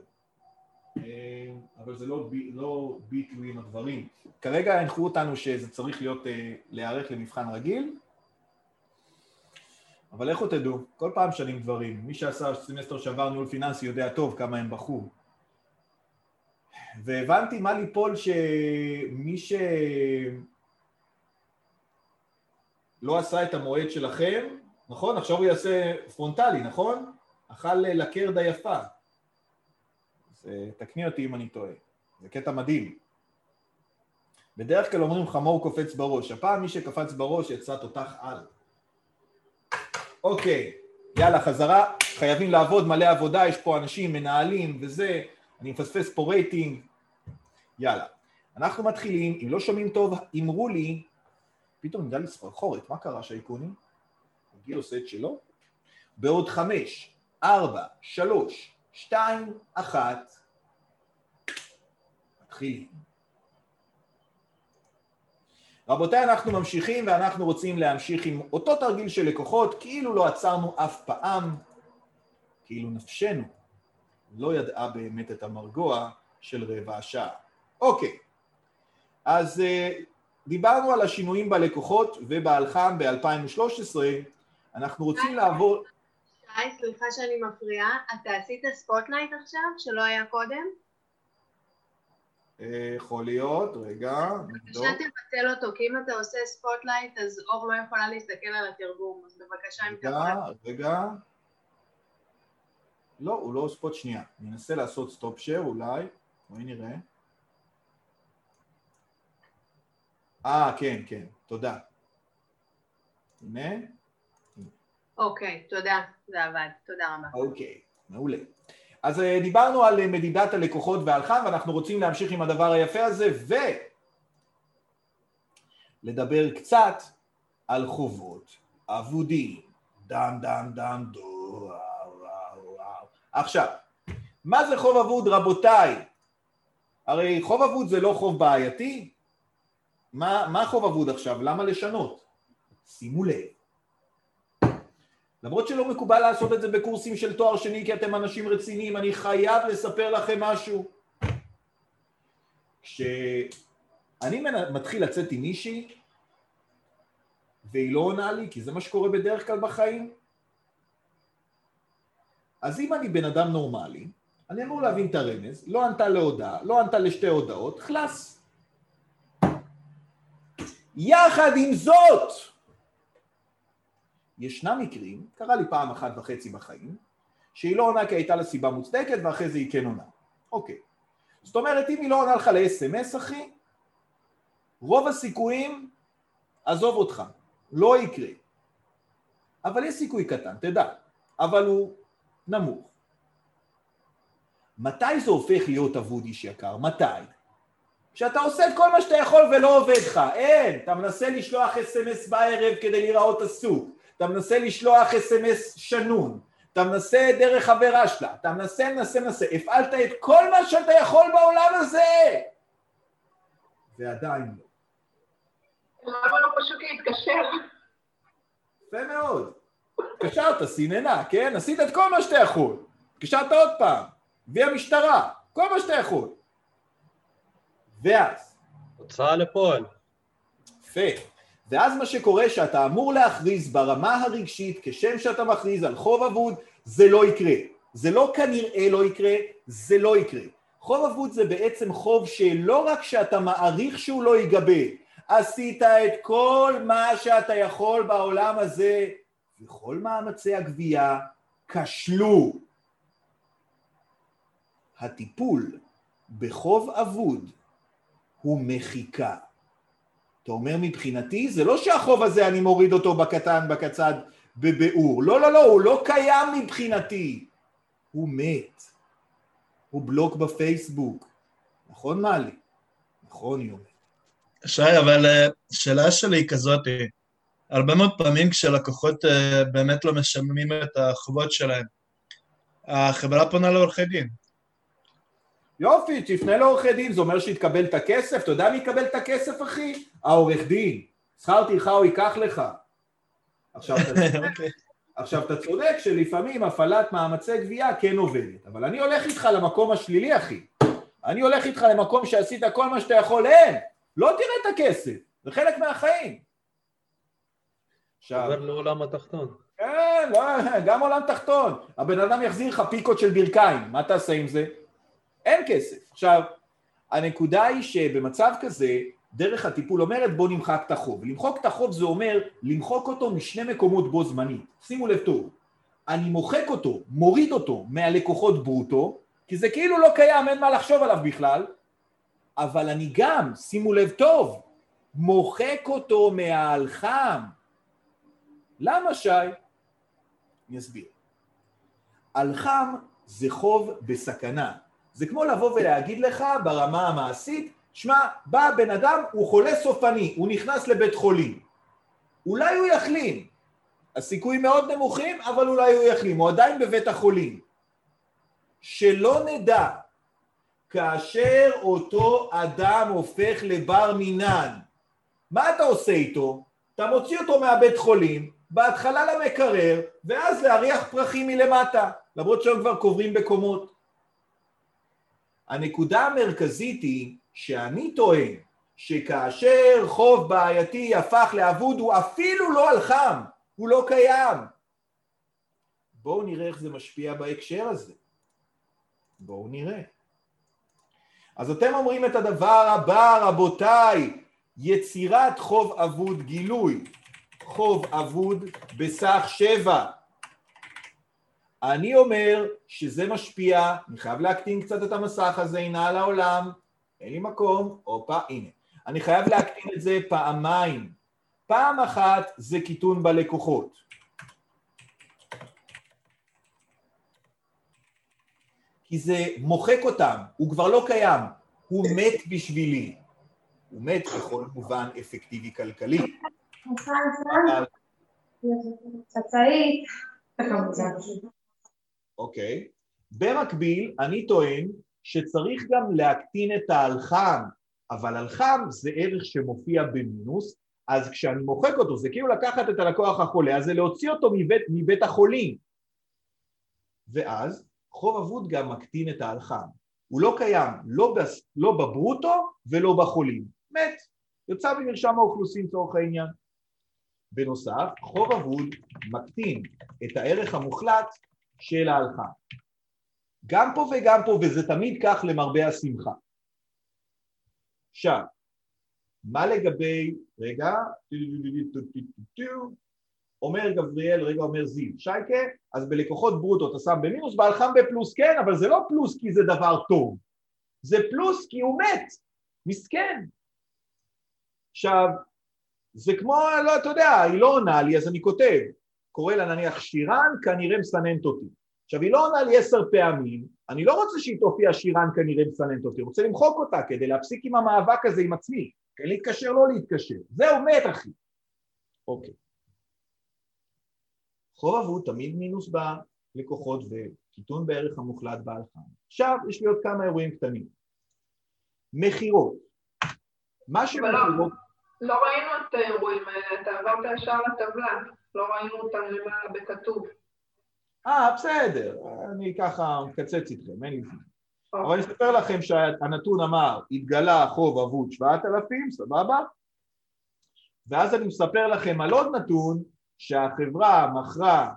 אה, אבל זה לא, לא בי תלויים הדברים. כרגע הנחו אותנו שזה צריך להיות, אה, להיערך למבחן רגיל, אבל לכו תדעו, כל פעם שנים דברים. מי שעשה סמסטר שעבר ניהול פיננסי יודע טוב כמה הם בחרו. והבנתי מה ליפול שמי ש... לא עשה את המועד שלכם, נכון? עכשיו הוא יעשה פרונטלי, נכון? אכל לקרדה יפה. אז תקני אותי אם אני טועה. זה קטע מדהים. בדרך כלל אומרים חמור קופץ בראש. הפעם מי שקפץ בראש יצא תותח על. אוקיי, יאללה, חזרה. חייבים לעבוד מלא עבודה, יש פה אנשים, מנהלים וזה. אני מפספס פה רייטינג. יאללה. אנחנו מתחילים, אם לא שומעים טוב, אמרו לי, פתאום נדע לי סחרחורת, מה קרה שייקוני? הגיל עושה את שלו? בעוד חמש, ארבע, שלוש, שתיים, אחת, מתחילים. רבותיי, אנחנו ממשיכים ואנחנו רוצים להמשיך עם אותו תרגיל של לקוחות, כאילו לא עצרנו אף פעם, כאילו נפשנו לא ידעה באמת את המרגוע של רבע השעה. אוקיי, אז uh, דיברנו על השינויים בלקוחות ובאלחם ב-2013, אנחנו רוצים לעבור... שי, סליחה שאני מפריעה, אתה עשית spotlight עכשיו, שלא היה קודם? אה, יכול להיות, רגע, נבדוק. בבקשה תבטל אותו, כי אם אתה עושה spotlight אז אור לא יכולה להסתכל על התרגום, אז בבקשה אם אתה רגע, יכול... רגע. לא, הוא לא spot שנייה. ננסה לעשות stop share אולי. בואי נראה. אה, כן, כן, תודה. הנה, אוקיי, תודה, זה עבד, תודה רבה. אוקיי, מעולה. אז אה, דיברנו על אה, מדידת הלקוחות והלחם, ואנחנו רוצים להמשיך עם הדבר היפה הזה, ולדבר קצת על חובות אבודים. דם דם דם דו, וואו וואו וואו. עכשיו, מה זה חוב אבוד רבותיי? הרי חוב אבוד זה לא חוב בעייתי? מה, מה חוב אבוד עכשיו? למה לשנות? שימו לב. למרות שלא מקובל לעשות את זה בקורסים של תואר שני כי אתם אנשים רציניים, אני חייב לספר לכם משהו. כשאני מתחיל לצאת עם מישהי והיא לא עונה לי, כי זה מה שקורה בדרך כלל בחיים, אז אם אני בן אדם נורמלי, אני אמור להבין את הרמז, לא ענתה להודעה, לא ענתה לשתי הודעות, חלאס. יחד עם זאת, ישנם מקרים, קרה לי פעם אחת וחצי בחיים, שהיא לא עונה כי הייתה לה סיבה מוצדקת ואחרי זה היא כן עונה. אוקיי. זאת אומרת, אם היא לא עונה לך ל-SMS, אחי, רוב הסיכויים, עזוב אותך, לא יקרה. אבל יש סיכוי קטן, תדע, אבל הוא נמוך. מתי זה הופך להיות אבוד איש יקר? מתי? כשאתה עושה את כל מה שאתה יכול ולא עובד לך, אין, אתה מנסה לשלוח אס.אם.אס בערב כדי להיראות עסוק, אתה מנסה לשלוח אס.אם.אס שנון, אתה מנסה דרך חברה שלה, אתה מנסה, מנסה, מנסה, הפעלת את כל מה שאתה יכול בעולם הזה! ועדיין לא. למה לא פשוט להתקשר? יפה מאוד. התקשרת, סיננה, כן? עשית את כל מה שאתה יכול. התקשרת עוד פעם, והמשטרה, כל מה שאתה יכול. ואז, הוצאה לפועל. יפה. ואז מה שקורה שאתה אמור להכריז ברמה הרגשית, כשם שאתה מכריז על חוב אבוד, זה לא יקרה. זה לא כנראה לא יקרה, זה לא יקרה. חוב אבוד זה בעצם חוב שלא רק שאתה מעריך שהוא לא ייגבה, עשית את כל מה שאתה יכול בעולם הזה, וכל מאמצי הגבייה כשלו. הטיפול בחוב אבוד הוא מחיקה. אתה אומר מבחינתי, זה לא שהחוב הזה אני מוריד אותו בקטן, בקצד, בביאור. לא, לא, לא, הוא לא קיים מבחינתי. הוא מת. הוא בלוק בפייסבוק. נכון, מאלי? נכון, יומי. שי, אבל אה, השאלה שלי היא כזאת, הרבה מאוד פעמים כשלקוחות אה, באמת לא משלמים את החובות שלהם, החברה פונה לעורכי דין. יופי, תפנה לעורכי דין, זה אומר שיתקבל את הכסף, אתה יודע מי יקבל את הכסף, אחי? העורך דין. שכר טרחה הוא ייקח לך. עכשיו, אתה אוקיי. עכשיו, אתה צודק שלפעמים הפעלת מאמצי גבייה כן עובדת, אבל אני הולך איתך למקום השלילי, אחי. אני הולך איתך למקום שעשית כל מה שאתה יכול, אין! לא תראה את הכסף, זה חלק מהחיים. עכשיו, עובר לעולם התחתון. כן, לא, גם עולם תחתון. הבן אדם יחזיר לך פיקות של ברכיים, מה תעשה עם זה? אין כסף. עכשיו, הנקודה היא שבמצב כזה, דרך הטיפול אומרת בוא נמחק את החוב. למחוק את החוב זה אומר למחוק אותו משני מקומות בו זמנית. שימו לב טוב, אני מוחק אותו, מוריד אותו מהלקוחות ברוטו, כי זה כאילו לא קיים, אין מה לחשוב עליו בכלל, אבל אני גם, שימו לב טוב, מוחק אותו מהאלחם. למה שי? אני אסביר. אלחם זה חוב בסכנה. זה כמו לבוא ולהגיד לך ברמה המעשית, שמע, בא בן אדם, הוא חולה סופני, הוא נכנס לבית חולים. אולי הוא יחלים. הסיכויים מאוד נמוכים, אבל אולי הוא יחלים, הוא עדיין בבית החולים. שלא נדע, כאשר אותו אדם הופך לבר מינן, מה אתה עושה איתו? אתה מוציא אותו מהבית חולים, בהתחלה למקרר, ואז להריח פרחים מלמטה, למרות שהם כבר קוברים בקומות. הנקודה המרכזית היא שאני טוען שכאשר חוב בעייתי הפך לאבוד הוא אפילו לא על חם, הוא לא קיים. בואו נראה איך זה משפיע בהקשר הזה. בואו נראה. אז אתם אומרים את הדבר הבא, רבותיי, יצירת חוב אבוד גילוי, חוב אבוד בסך שבע. אני אומר שזה משפיע, אני חייב להקטין קצת את המסך הזה, הנה על העולם, אין לי מקום, הופה, הנה. אני חייב להקטין את זה פעמיים. פעם אחת זה קיטון בלקוחות. כי זה מוחק אותם, הוא כבר לא קיים, הוא מת בשבילי. הוא מת בכל מובן אפקטיבי כלכלי. אוקיי. במקביל, אני טוען שצריך גם להקטין את האלחם, אבל אלחם זה ערך שמופיע במינוס, אז כשאני מוחק אותו, זה כאילו לקחת את הלקוח החולה, אז זה להוציא אותו מבית, מבית החולים. ואז חוב אבוד גם מקטין את האלחם. הוא לא קיים, לא, בס, לא בברוטו ולא בחולים. מת, יוצא במרשם האוכלוסין לצורך העניין. בנוסף, חוב אבוד מקטין את הערך המוחלט של ההלכה. גם פה וגם פה, וזה תמיד כך למרבה השמחה. עכשיו, מה לגבי, רגע, אומר גבריאל, רגע אומר זיו, שייקה, אז בלקוחות ברוטו אתה שם במינוס, בהלחם בפלוס כן, אבל זה לא פלוס כי זה דבר טוב, זה פלוס כי הוא מת, מסכן. עכשיו, זה כמו, לא, אתה יודע, היא לא עונה לי, אז אני כותב, קורא לה נניח שירן, כנראה מסננת אותי. עכשיו, היא לא עונה לי עשר פעמים, אני לא רוצה שהיא תופיע שירן כנראה מסננת אותי, רוצה למחוק אותה כדי להפסיק עם המאבק הזה עם עצמי, כן להתקשר, לא להתקשר. זהו, מת אחי. אוקיי. חוב אבוד תמיד מינוס בלקוחות וקיטון בערך המוחלט בהלכה. עכשיו יש לי עוד כמה אירועים קטנים. מכירות. מה שמכירות... לא ראינו את האירועים האלה, אתה עברת ישר לטבלה, לא ראינו אותם למעלה בכתוב. אה, בסדר, אני ככה מקצץ איתכם, אין לי זמן. אבל אני אספר לכם שהנתון אמר, התגלה חוב אבוד 7,000, סבבה? ואז אני מספר לכם על עוד נתון שהחברה מכרה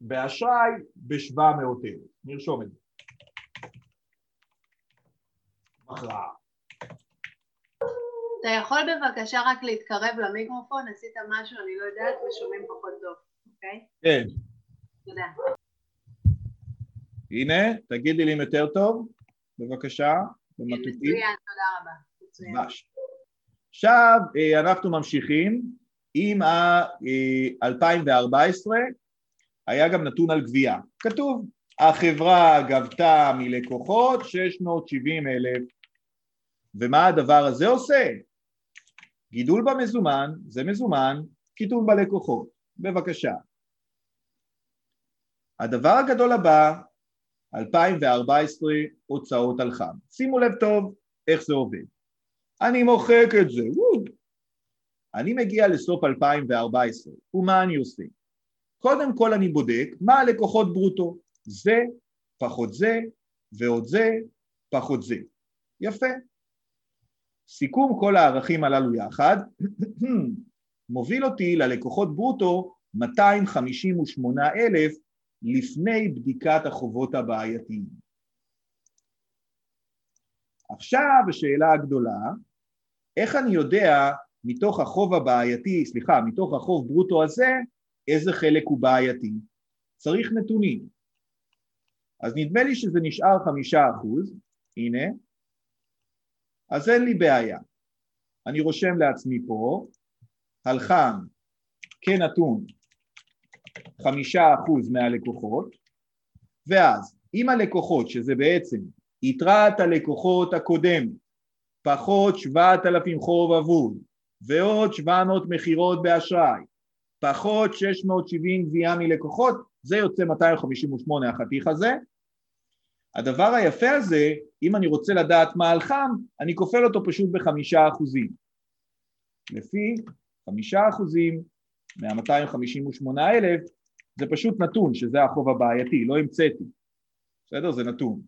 באשראי ב-700 אלף. נרשום את זה. מכרה. אתה יכול בבקשה רק להתקרב למיקרופון, עשית משהו, אני לא יודעת, ושומעים פחות טוב, אוקיי? כן. תודה. הנה, תגידי לי אם יותר טוב, בבקשה, במטוטים. מצוין, תודה רבה. מצוין. ממש. עכשיו אה, אנחנו ממשיכים עם ה-2014 היה גם נתון על גבייה. כתוב, החברה גבתה מלקוחות 670 אלף. ומה הדבר הזה עושה? גידול במזומן, זה מזומן, קיטון בלקוחות. בבקשה. הדבר הגדול הבא, 2014 הוצאות על חם. שימו לב טוב איך זה עובד. אני מוחק את זה, וואו. אני מגיע לסוף 2014, ומה אני עושה? קודם כל אני בודק מה הלקוחות ברוטו, זה, פחות זה, ועוד זה, פחות זה. יפה. סיכום כל הערכים הללו יחד מוביל אותי ללקוחות ברוטו 258 אלף לפני בדיקת החובות הבעייתיים. עכשיו השאלה הגדולה, איך אני יודע מתוך החוב הבעייתי, סליחה, מתוך החוב ברוטו הזה, איזה חלק הוא בעייתי? צריך נתונים. אז נדמה לי שזה נשאר חמישה אחוז, הנה, אז אין לי בעיה. אני רושם לעצמי פה, הלחם כנתון חמישה אחוז מהלקוחות, ואז אם הלקוחות, שזה בעצם יתרת הלקוחות הקודם, פחות שבעת אלפים חוב אבוד, ועוד 700 מכירות באשראי, פחות 670 גבייה מלקוחות, זה יוצא 258 החתיך הזה. הדבר היפה הזה, אם אני רוצה לדעת מה על חם, אני כופל אותו פשוט בחמישה אחוזים. לפי חמישה אחוזים מה-258 אלף, זה פשוט נתון, שזה החוב הבעייתי, לא המצאתי. בסדר? זה נתון.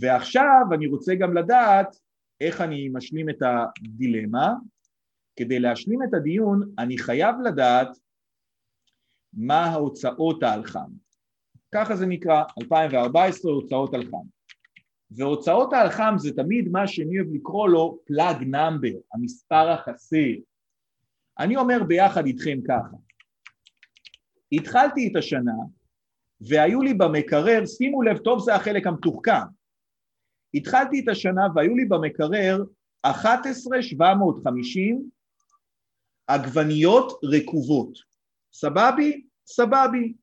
ועכשיו אני רוצה גם לדעת איך אני משלים את הדילמה. כדי להשלים את הדיון אני חייב לדעת מה ההוצאות האלחם. ככה זה נקרא, 2014 הוצאות אלחם. והוצאות האלחם זה תמיד מה שאני אוהב לקרוא לו פלאג נאמבר, המספר החסר. אני אומר ביחד איתכם ככה, התחלתי את השנה והיו לי במקרר, שימו לב טוב זה החלק המתוחכם, התחלתי את השנה והיו לי במקרר 11,750 עגבניות רקובות. סבבי? סבבי.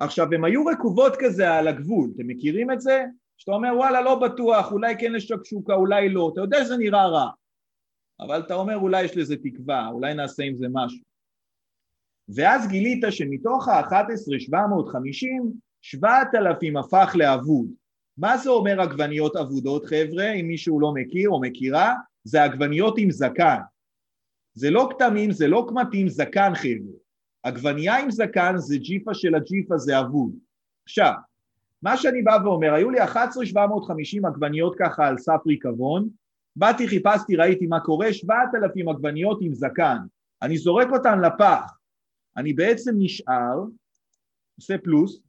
עכשיו, הן היו רקובות כזה על הגבול, אתם מכירים את זה? שאתה אומר, וואלה, לא בטוח, אולי כן לשקשוקה, אולי לא, אתה יודע שזה נראה רע, אבל אתה אומר, אולי יש לזה תקווה, אולי נעשה עם זה משהו. ואז גילית שמתוך ה-11,750, 7,000 הפך לאבוד. מה זה אומר עגבניות אבודות, חבר'ה, אם מישהו לא מכיר או מכירה? זה עגבניות עם זקן. זה לא כתמים, זה לא קמטים, זקן, חבר'ה. עגבנייה עם זקן זה ג'יפה של הג'יפה, זה אבוד. עכשיו, מה שאני בא ואומר, היו לי 11,750 עגבניות ככה על סף ריקבון, באתי, חיפשתי, ראיתי מה קורה, 7,000 עגבניות עם זקן, אני זורק אותן לפח, אני בעצם נשאר, עושה פלוס,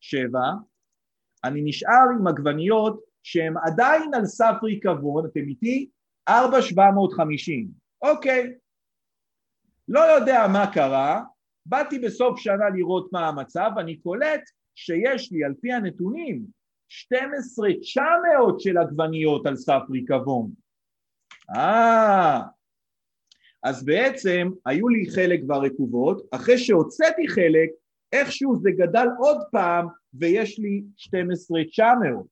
שבע, אני נשאר עם עגבניות שהן עדיין על סף ריקבון, אתם איתי? 4,750, אוקיי. לא יודע מה קרה, באתי בסוף שנה לראות מה המצב, אני קולט שיש לי על פי הנתונים 12,900 של עגבניות על סף ריקבון. אה, אז בעצם היו לי חלק ברקובות, אחרי שהוצאתי חלק, איכשהו זה גדל עוד פעם ויש לי 12,900.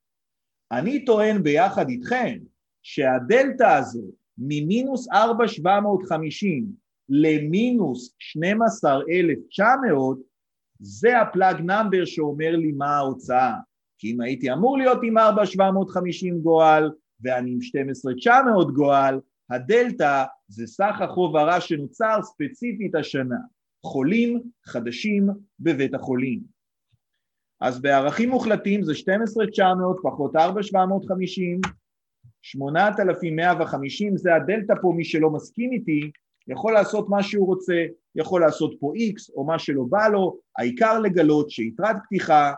אני טוען ביחד איתכם שהדלתא הזו ממינוס 4,750 למינוס 12,900 זה הפלאג נאמבר שאומר לי מה ההוצאה. כי אם הייתי אמור להיות עם 4,750 גועל ואני עם 12,900 גועל, הדלתא זה סך החוב הרע שנוצר ספציפית השנה. חולים חדשים בבית החולים. אז בערכים מוחלטים זה 12,900 פחות 4,750, 8,150 זה הדלתא פה, מי שלא מסכים איתי, יכול לעשות מה שהוא רוצה, יכול לעשות פה X או מה שלא בא לו, העיקר לגלות שיתרת פתיחה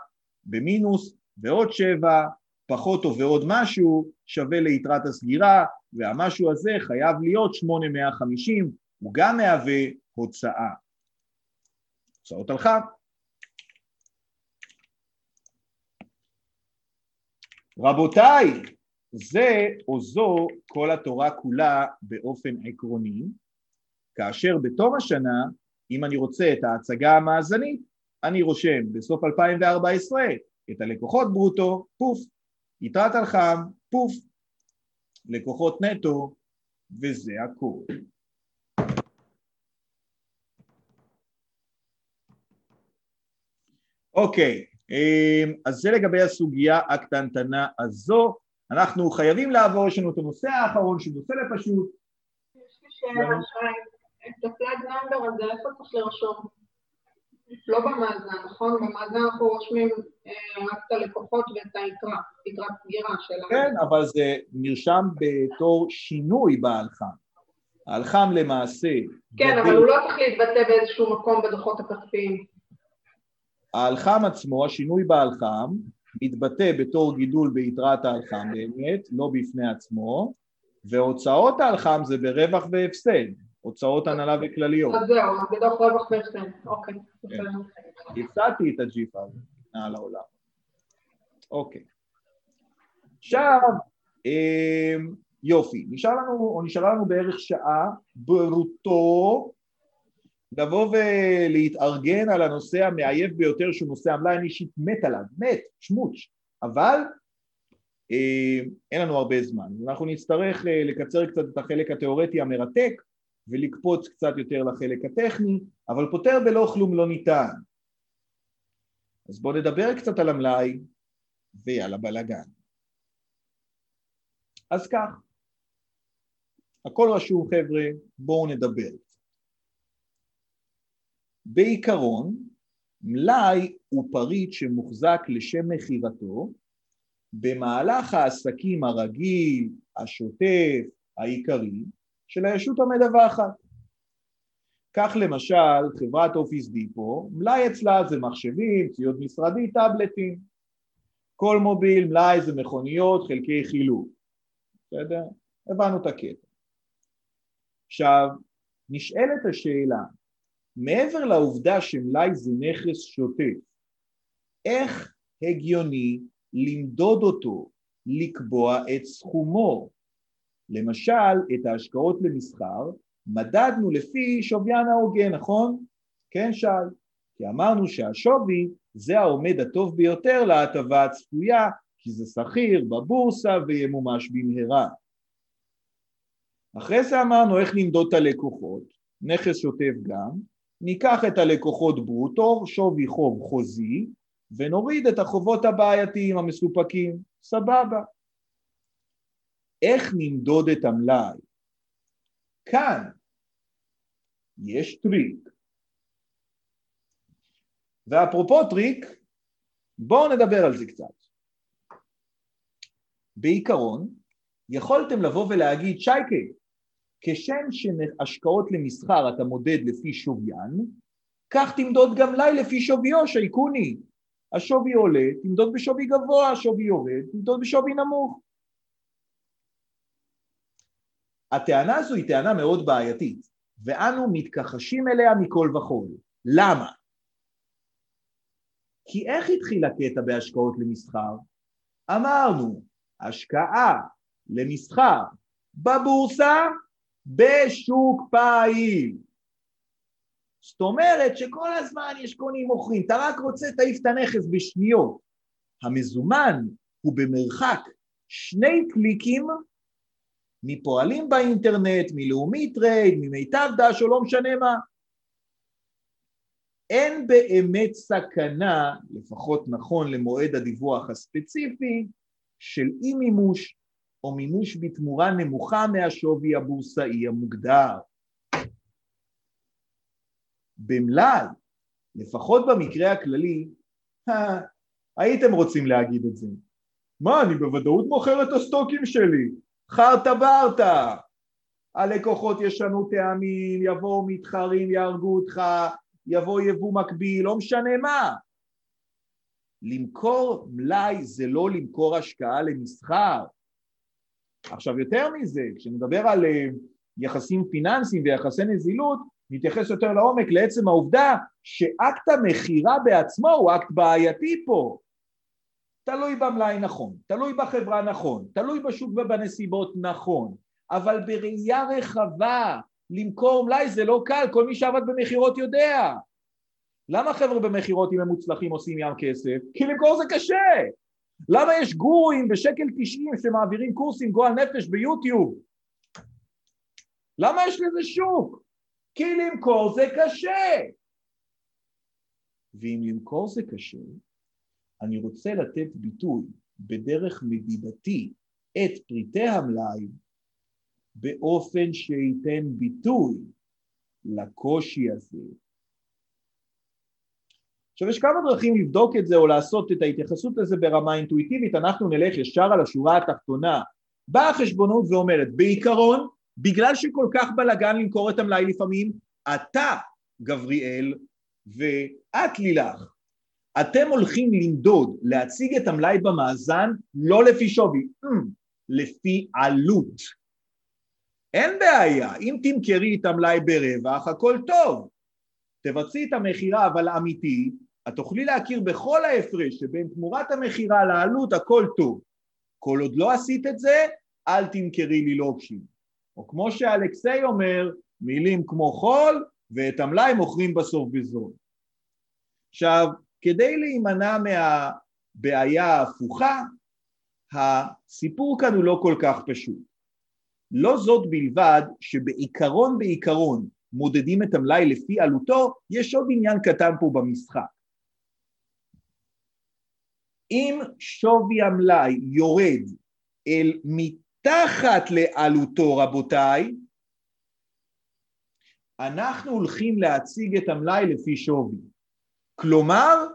במינוס ועוד שבע, פחות או ועוד משהו, שווה ליתרת הסגירה, והמשהו הזה חייב להיות 850, הוא גם מהווה הוצאה. הוצאות הלכה. רבותיי, זה או זו כל התורה כולה באופן עקרוני, כאשר בתום השנה, אם אני רוצה את ההצגה המאזנית, אני רושם בסוף 2014 את הלקוחות ברוטו, פוף, יתרת הלחם, פוף, לקוחות נטו, וזה הכול. אוקיי, אמ, אז זה לגבי הסוגיה הקטנטנה הזו. אנחנו חייבים לעבור, יש לנו את הנושא האחרון שהוא נושא לפשוט. יש לי שאלה, את הפלאג נאמבר הזה, איפה צריך לרשום? לא במאזן, נכון? במאזן אנחנו רושמים אה, רק את הלקוחות ואת היתרה, יתרת סגירה שלנו. כן, אבל זה נרשם בתור שינוי בהלחם. ההלחם למעשה... כן, אבל הוא לא צריך להתבטא באיזשהו מקום בדוחות הכספיים. ההלחם עצמו, השינוי בהלחם, מתבטא בתור גידול ביתרת ההלחם באמת, לא בפני עצמו, והוצאות ההלחם זה ברווח והפסד, הוצאות הנהלה וכלליות. אז זהו, בדוח רווח והפסד, אוקיי. כן. הפסדתי את הג'יפה הזה על העולם. אוקיי. עכשיו, אמ, יופי, נשאר לנו, או נשארה לנו בערך שעה ברוטו לבוא ולהתארגן על הנושא המעייף ביותר שהוא נושא המלאי, אני אישית מת עליו, מת, שמוץ', אבל אה, אין לנו הרבה זמן, אנחנו נצטרך אה, לקצר קצת את החלק התיאורטי המרתק ולקפוץ קצת יותר לחלק הטכני, אבל פותר בלא כלום לא ניתן. אז בואו נדבר קצת על המלאי ועל הבלגן. אז כך, הכל רשום חבר'ה, בואו נדבר. בעיקרון, מלאי הוא פריט שמוחזק לשם מכירתו, במהלך העסקים הרגיל, השוטף, העיקרי, של הישות המדווחת. כך למשל חברת אופיס דיפו, מלאי אצלה זה מחשבים, ציוד משרדי, טאבלטים. כל מוביל, מלאי זה מכוניות, חלקי חילוק. בסדר? הבנו את הקטע. עכשיו, נשאלת השאלה, מעבר לעובדה שמלאי זה נכס שוטף, איך הגיוני למדוד אותו, לקבוע את סכומו? למשל, את ההשקעות למסחר מדדנו לפי שוויין ההוגן, נכון? כן, שי? כי אמרנו שהשווי זה העומד הטוב ביותר להטבה הצפויה, כי זה שכיר בבורסה וימומש במהרה. אחרי זה אמרנו איך נמדוד את הלקוחות, נכס שוטף גם, ניקח את הלקוחות ברוטו, שווי חוב חוזי, ונוריד את החובות הבעייתיים המסופקים, סבבה. איך נמדוד את המלאי? כאן יש טריק. ואפרופו טריק, בואו נדבר על זה קצת. בעיקרון, יכולתם לבוא ולהגיד, שייקה, כשם שהשקעות למסחר אתה מודד לפי שוויין, כך תמדוד גם לי לפי שוויו, שייקוני. השווי עולה, תמדוד בשווי גבוה, השווי יורד, תמדוד בשווי נמוך. הטענה הזו היא טענה מאוד בעייתית, ואנו מתכחשים אליה מכל וכול. למה? כי איך התחיל הקטע בהשקעות למסחר? אמרנו, השקעה למסחר בבורסה בשוק פעיל. זאת אומרת שכל הזמן יש קונים מוכרים, אתה רק רוצה תעיף את הנכס בשניות. המזומן הוא במרחק שני קליקים מפועלים באינטרנט, מלאומי טרייד, ממיטב דש או לא משנה מה. אין באמת סכנה, לפחות נכון למועד הדיווח הספציפי, של אי מימוש או מימוש בתמורה נמוכה מהשווי הבורסאי המוגדר. במלאי, לפחות במקרה הכללי, הייתם רוצים להגיד את זה. מה, אני בוודאות מוכר את הסטוקים שלי, חרטה ברטה. הלקוחות ישנו טעמים, יבואו מתחרים, יהרגו אותך, יבוא יבוא מקביל, לא משנה מה. למכור מלאי זה לא למכור השקעה למסחר. עכשיו יותר מזה, כשנדבר על אה, יחסים פיננסיים ויחסי נזילות, נתייחס יותר לעומק לעצם העובדה שאקט המכירה בעצמו הוא אקט בעייתי פה. תלוי במלאי נכון, תלוי בחברה נכון, תלוי בשוק ובנסיבות נכון, אבל בראייה רחבה למכור מלאי זה לא קל, כל מי שעבד במכירות יודע. למה חבר'ה במכירות אם הם מוצלחים עושים ים כסף? כי למכור זה קשה. למה יש גורואים בשקל תשעים שמעבירים קורסים גועל נפש ביוטיוב? למה יש לזה שוק? כי למכור זה קשה. ואם למכור זה קשה, אני רוצה לתת ביטוי בדרך מדידתי את פריטי המלאי באופן שייתן ביטוי לקושי הזה. עכשיו יש כמה דרכים לבדוק את זה או לעשות את ההתייחסות לזה ברמה אינטואיטיבית, אנחנו נלך ישר על השורה התחתונה. באה החשבונות ואומרת, בעיקרון, בגלל שכל כך בלאגן למכור את המלאי לפעמים, אתה, גבריאל, ואת לילך, אתם הולכים למדוד, להציג את המלאי במאזן לא לפי שווי, mm, לפי עלות. אין בעיה, אם תמכרי את המלאי ברווח, הכל טוב. תבצעי את המכירה אבל אמיתי, את תוכלי להכיר בכל ההפרש שבין תמורת המכירה לעלות, הכל טוב. כל עוד לא עשית את זה, אל תמכרי לי לוקשים. או כמו שאלכסיי אומר, מילים כמו חול, ואת המלאי מוכרים בסוף בזול. עכשיו, כדי להימנע מהבעיה ההפוכה, הסיפור כאן הוא לא כל כך פשוט. לא זאת בלבד שבעיקרון בעיקרון מודדים את המלאי לפי עלותו, יש עוד עניין קטן פה במשחק. אם שווי המלאי יורד אל מתחת לעלותו רבותיי, אנחנו הולכים להציג את המלאי לפי שווי. כלומר,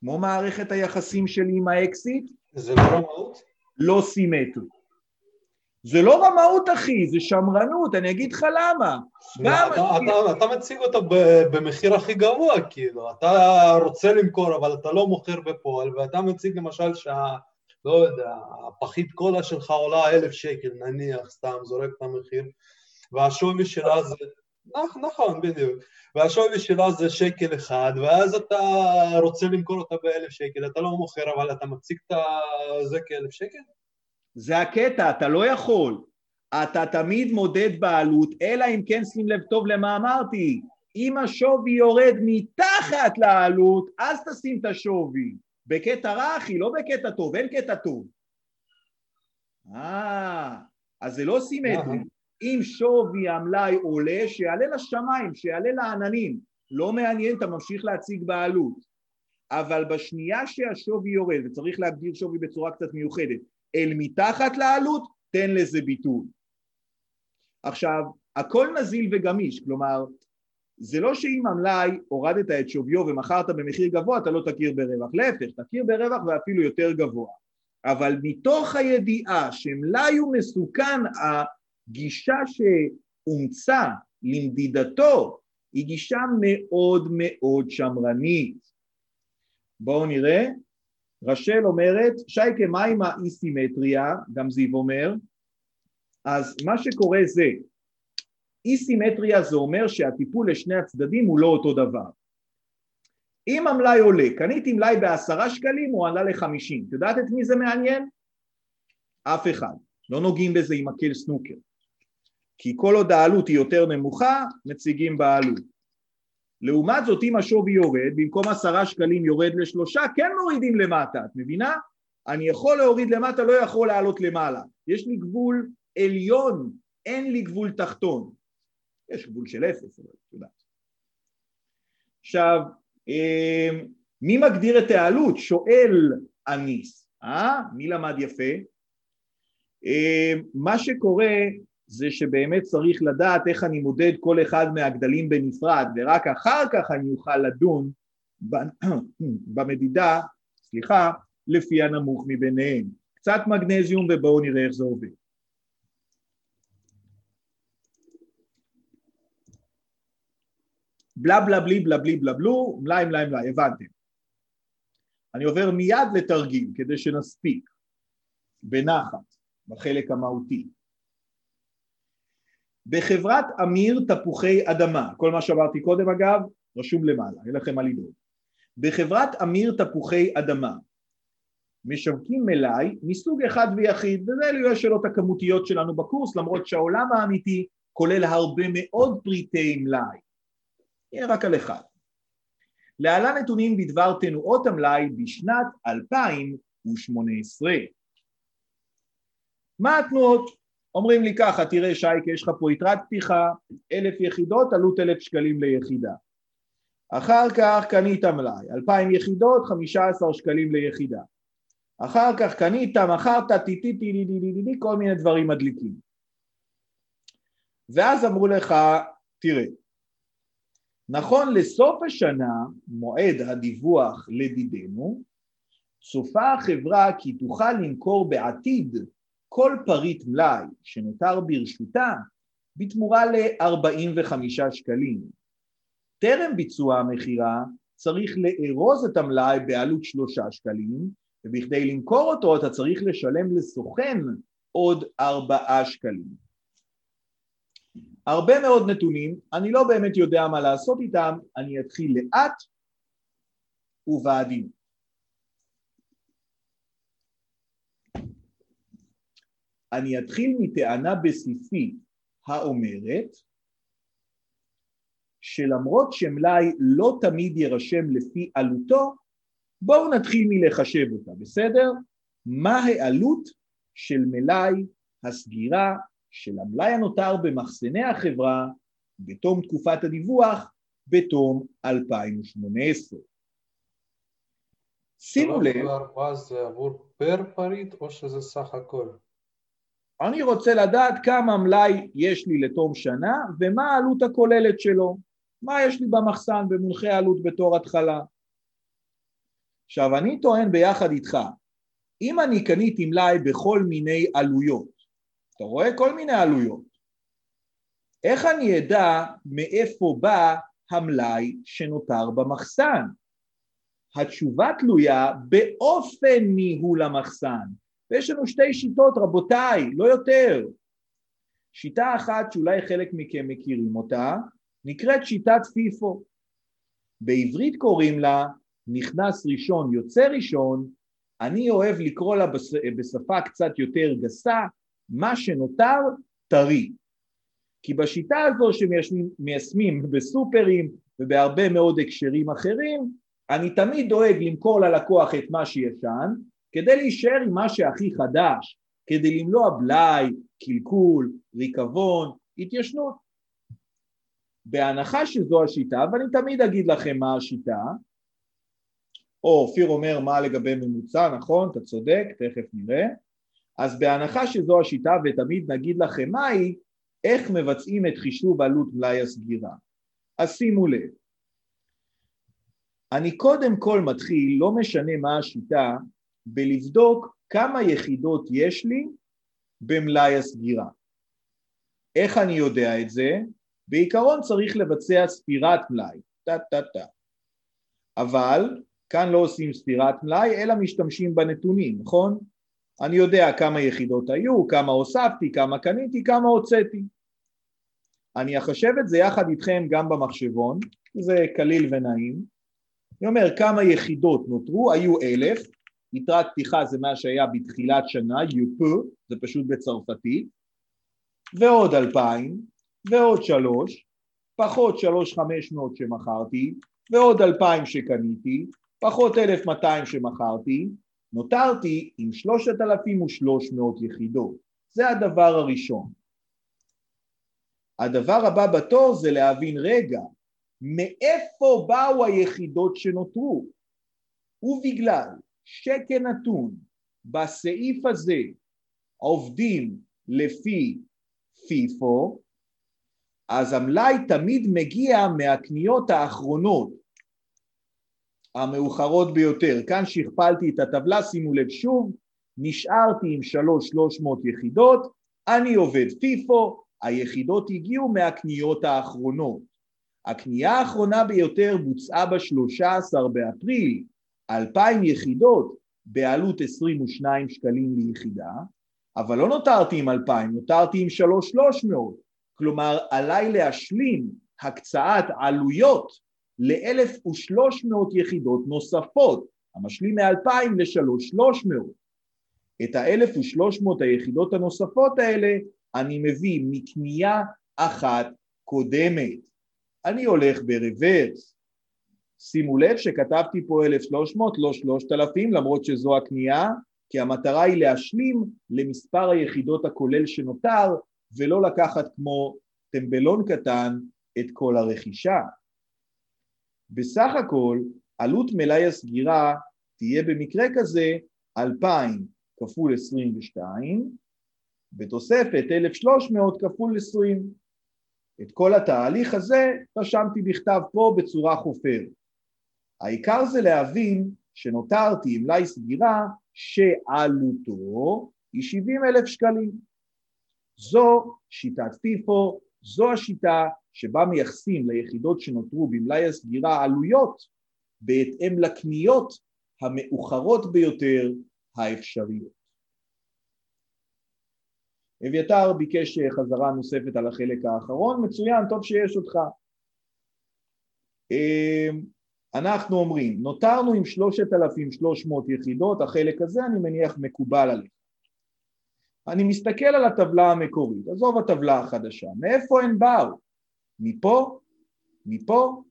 כמו מערכת היחסים שלי עם האקסיט, זה לא רמאות? לא סימטרי. זה לא רמאות אחי, זה שמרנות, אני אגיד לך למה. אתה, אתה, אתה מציג אותו ב- במחיר הכי גבוה, כאילו, אתה רוצה למכור אבל אתה לא מוכר בפועל, ואתה מציג למשל שה... לא יודע, הפחית קולה שלך עולה אלף שקל, נניח, סתם זורק את המחיר, והשווי שלה זה... נכ- נכון, בדיוק. והשווי שלה זה שקל אחד, ואז אתה רוצה למכור אותה באלף שקל, אתה לא מוכר, אבל אתה מציג את זה כאלף שקל? זה הקטע, אתה לא יכול. אתה תמיד מודד בעלות, אלא אם כן שים לב טוב למה אמרתי. אם השווי יורד מתחת לעלות, אז תשים את השווי. בקטע רע, אחי, לא בקטע טוב, אין קטע טוב. אה, אז זה לא סימטרי. אם שווי המלאי עולה, שיעלה לשמיים, שיעלה לעננים. לא מעניין, אתה ממשיך להציג בעלות. אבל בשנייה שהשווי יורד, וצריך להגדיר שווי בצורה קצת מיוחדת, אל מתחת לעלות, תן לזה ביטוי. עכשיו, הכל נזיל וגמיש, כלומר, זה לא שאם המלאי הורדת את שוויו ומכרת במחיר גבוה, אתה לא תכיר ברווח. להפך, תכיר ברווח ואפילו יותר גבוה. אבל מתוך הידיעה שמלאי הוא מסוכן, הגישה שאומצה למדידתו היא גישה מאוד מאוד שמרנית. בואו נראה. רשל אומרת, שייקה, מה עם האי-סימטריה? גם זיו אומר. אז מה שקורה זה, אי סימטריה זה אומר שהטיפול לשני הצדדים הוא לא אותו דבר. אם המלאי עולה, קניתי מלאי בעשרה שקלים, הוא עלה לחמישים. את יודעת את מי זה מעניין? אף אחד. לא נוגעים בזה עם מקל סנוקר. כי כל עוד העלות היא יותר נמוכה, מציגים בעלות. לעומת זאת, אם השווי יורד, במקום עשרה שקלים יורד לשלושה, כן מורידים למטה, את מבינה? אני יכול להוריד למטה, לא יכול לעלות למעלה. יש לי גבול עליון, אין לי גבול תחתון. יש גבול של אפס, אבל את יודעת. עכשיו, אה, מי מגדיר את העלות? שואל אניס, אה? מי למד יפה? אה, מה שקורה זה שבאמת צריך לדעת איך אני מודד כל אחד מהגדלים בנפרד, ורק אחר כך אני אוכל לדון במדידה, סליחה, לפי הנמוך מביניהם. קצת מגנזיום ובואו נראה איך זה עובד. בלה בלה בלי בלה בלי בלה בלו, מלאי מלאי מלאי, הבנתם. אני עובר מיד לתרגיל כדי שנספיק בנחת בחלק המהותי. בחברת אמיר תפוחי אדמה, כל מה שאמרתי קודם אגב, רשום למעלה, אין לכם מה לדאוג. בחברת אמיר תפוחי אדמה משווקים מלאי מסוג אחד ויחיד, וזה אלו השאלות הכמותיות שלנו בקורס, למרות שהעולם האמיתי כולל הרבה מאוד פריטי מלאי. יהיה רק על אחד. להלן נתונים בדבר תנועות המלאי בשנת 2018. מה התנועות? אומרים לי ככה, תראה שייקה, יש לך פה יתרת פתיחה, אלף יחידות, עלות אלף שקלים ליחידה. אחר כך קנית מלאי, אלפיים יחידות, חמישה עשר שקלים ליחידה. אחר כך קנית, מכרת, טיטי טיטי טיטי כל מיני דברים מדליקים. ואז אמרו לך, תראה, נכון לסוף השנה, מועד הדיווח לדידנו, צופה החברה כי תוכל למכור בעתיד כל פריט מלאי שנותר ברשותה בתמורה ל-45 שקלים. טרם ביצוע המכירה צריך לארוז את המלאי בעלות שלושה שקלים, ובכדי למכור אותו אתה צריך לשלם לסוכן עוד ארבעה שקלים. הרבה מאוד נתונים, אני לא באמת יודע מה לעשות איתם, אני אתחיל לאט ובעדינות. אני אתחיל מטענה בסיסית האומרת שלמרות שמלאי לא תמיד יירשם לפי עלותו, בואו נתחיל מלחשב אותה, בסדר? מה העלות של מלאי הסגירה של המלאי הנותר במחסני החברה בתום תקופת הדיווח בתום 2018. שימו לב, זה עבור פר פריט או שזה סך הכל? אני רוצה לדעת כמה מלאי יש לי לתום שנה ומה העלות הכוללת שלו, מה יש לי במחסן במונחי העלות בתור התחלה. עכשיו, אני טוען ביחד איתך, אם אני קניתי מלאי בכל מיני עלויות, אתה רואה? כל מיני עלויות, איך אני אדע מאיפה בא המלאי שנותר במחסן? התשובה תלויה באופן ניהול המחסן. ויש לנו שתי שיטות, רבותיי, לא יותר. שיטה אחת שאולי חלק מכם מכירים אותה, נקראת שיטת פיפו. בעברית קוראים לה נכנס ראשון יוצא ראשון, אני אוהב לקרוא לה בשפה קצת יותר גסה, מה שנותר טרי. כי בשיטה הזו שמיישמים בסופרים ובהרבה מאוד הקשרים אחרים, אני תמיד דואג למכור ללקוח את מה שישן, כדי להישאר עם מה שהכי חדש, כדי למנוע בלאי, קלקול, ריקבון, התיישנות. בהנחה שזו השיטה, ואני תמיד אגיד לכם מה השיטה, או אופיר אומר מה לגבי ממוצע, נכון, אתה צודק, תכף נראה, אז בהנחה שזו השיטה ותמיד נגיד לכם מהי, איך מבצעים את חישוב עלות מלאי הסגירה. אז שימו לב, אני קודם כל מתחיל, לא משנה מה השיטה, בלבדוק כמה יחידות יש לי במלאי הסגירה. איך אני יודע את זה? בעיקרון צריך לבצע ספירת מלאי, טה-טה-טה. אבל כאן לא עושים ספירת מלאי, אלא משתמשים בנתונים, נכון? אני יודע כמה יחידות היו, כמה הוספתי, כמה קניתי, כמה הוצאתי. אני אחשב את זה יחד איתכם גם במחשבון, זה קליל ונעים. אני אומר כמה יחידות נותרו, היו אלף, יתרת פתיחה זה מה שהיה בתחילת שנה, יופו, זה פשוט בצרפתית, ועוד אלפיים, ועוד שלוש, פחות שלוש חמש מאות שמכרתי, ועוד אלפיים שקניתי, פחות אלף מאתיים שמכרתי, נותרתי עם שלושת אלפים ושלוש מאות יחידות. זה הדבר הראשון. הדבר הבא בתור זה להבין רגע, מאיפה באו היחידות שנותרו? ובגלל שכנתון בסעיף הזה עובדים לפי פיפו, אז המלאי תמיד מגיע מהקניות האחרונות המאוחרות ביותר. כאן שכפלתי את הטבלה, שימו לב שוב, נשארתי עם שלוש שלוש מאות יחידות, אני עובד פיפו, היחידות הגיעו מהקניות האחרונות. הקנייה האחרונה ביותר בוצעה ב-13 באפריל, 2,000 יחידות בעלות 22 שקלים ליחידה, אבל לא נותרתי עם 2,000, נותרתי עם 3,300, כלומר עליי להשלים הקצאת עלויות ל-1,300 יחידות נוספות, המשלים מ-2,000 ל-3,300. את ה-1,300 היחידות הנוספות האלה אני מביא מקנייה אחת קודמת. אני הולך ברוורס. שימו לב שכתבתי פה 1,300, לא 3,000, למרות שזו הקנייה, כי המטרה היא להשלים למספר היחידות הכולל שנותר, ולא לקחת כמו טמבלון קטן את כל הרכישה. בסך הכל, עלות מלאי הסגירה תהיה במקרה כזה 2,000 כפול 22, בתוספת 1,300 כפול 20. את כל התהליך הזה רשמתי בכתב פה בצורה חופרת. העיקר זה להבין שנותרתי עם מלאי סגירה שעלותו היא 70 אלף שקלים. זו שיטת פיפו, זו השיטה שבה מייחסים ליחידות שנותרו במלאי הסגירה עלויות בהתאם לקניות המאוחרות ביותר האפשריות. אביתר ביקש חזרה נוספת על החלק האחרון, מצוין, טוב שיש אותך. אנחנו אומרים, נותרנו עם 3,300 יחידות, החלק הזה אני מניח מקובל עליך. אני מסתכל על הטבלה המקורית, עזוב הטבלה החדשה, מאיפה הן באו? מפה? מפה?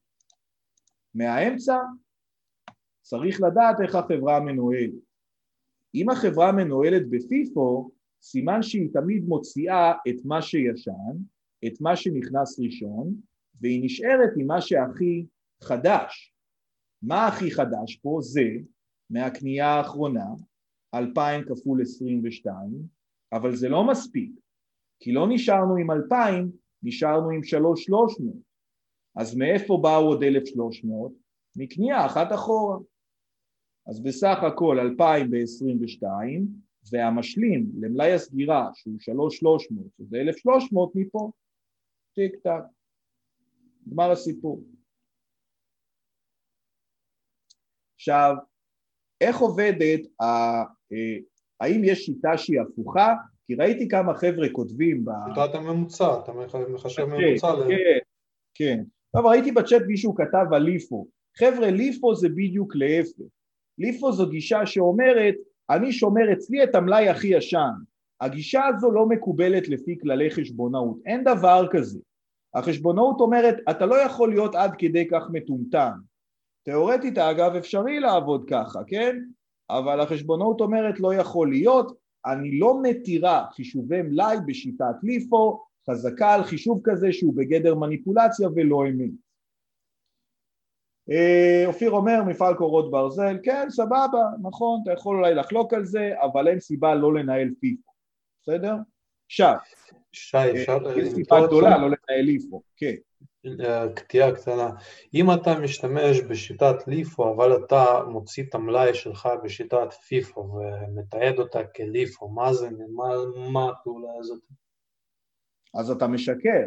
מהאמצע? צריך לדעת איך החברה מנוהלת. אם החברה מנוהלת בפיפו, סימן שהיא תמיד מוציאה את מה שישן, את מה שנכנס ראשון, והיא נשארת עם מה שהכי חדש. מה הכי חדש פה? זה מהקנייה האחרונה, 2,000 כפול 22, אבל זה לא מספיק, כי לא נשארנו עם 2,000, נשארנו עם 3,300. אז מאיפה באו עוד 1,300? מקנייה אחת אחורה. אז בסך הכל 2,022, והמשלים למלאי הסגירה שהוא 3,300, שזה 1,300 מפה, טיק טק. נגמר הסיפור. עכשיו, איך עובדת, ה... אה, האם יש שיטה שהיא הפוכה? כי ראיתי כמה חבר'ה כותבים ב... שיטת הממוצע, אתה מחשב כן, ממוצע. ל- כן, כן. טוב, ראיתי בצ'אט מישהו כתב על ליפו. חבר'ה, ליפו זה בדיוק להפך. ליפו זו גישה שאומרת, אני שומר אצלי את המלאי הכי ישן. הגישה הזו לא מקובלת לפי כללי חשבונאות, אין דבר כזה. החשבונאות אומרת, אתה לא יכול להיות עד כדי כך מטומטם. תאורטית, אגב, אפשרי לעבוד ככה, כן? אבל החשבונאות אומרת, לא יכול להיות, אני לא מתירה חישובי מלאי בשיטת ליפו, חזקה על חישוב כזה שהוא בגדר מניפולציה ולא אמת. אה, אופיר אומר מפעל קורות ברזל, כן סבבה, נכון, אתה יכול אולי לחלוק על זה, אבל אין סיבה לא לנהל פיפו, בסדר? עכשיו, שי, אפשר... אה, יש סיבה גדולה לא לנהל ליפו, כן. קטיעה קטנה. אם אתה משתמש בשיטת ליפו, אבל אתה מוציא את המלאי שלך בשיטת פיפו ומתעד אותה כליפו, מה זה, מה, מה הפעולה הזאת? אז אתה משקר.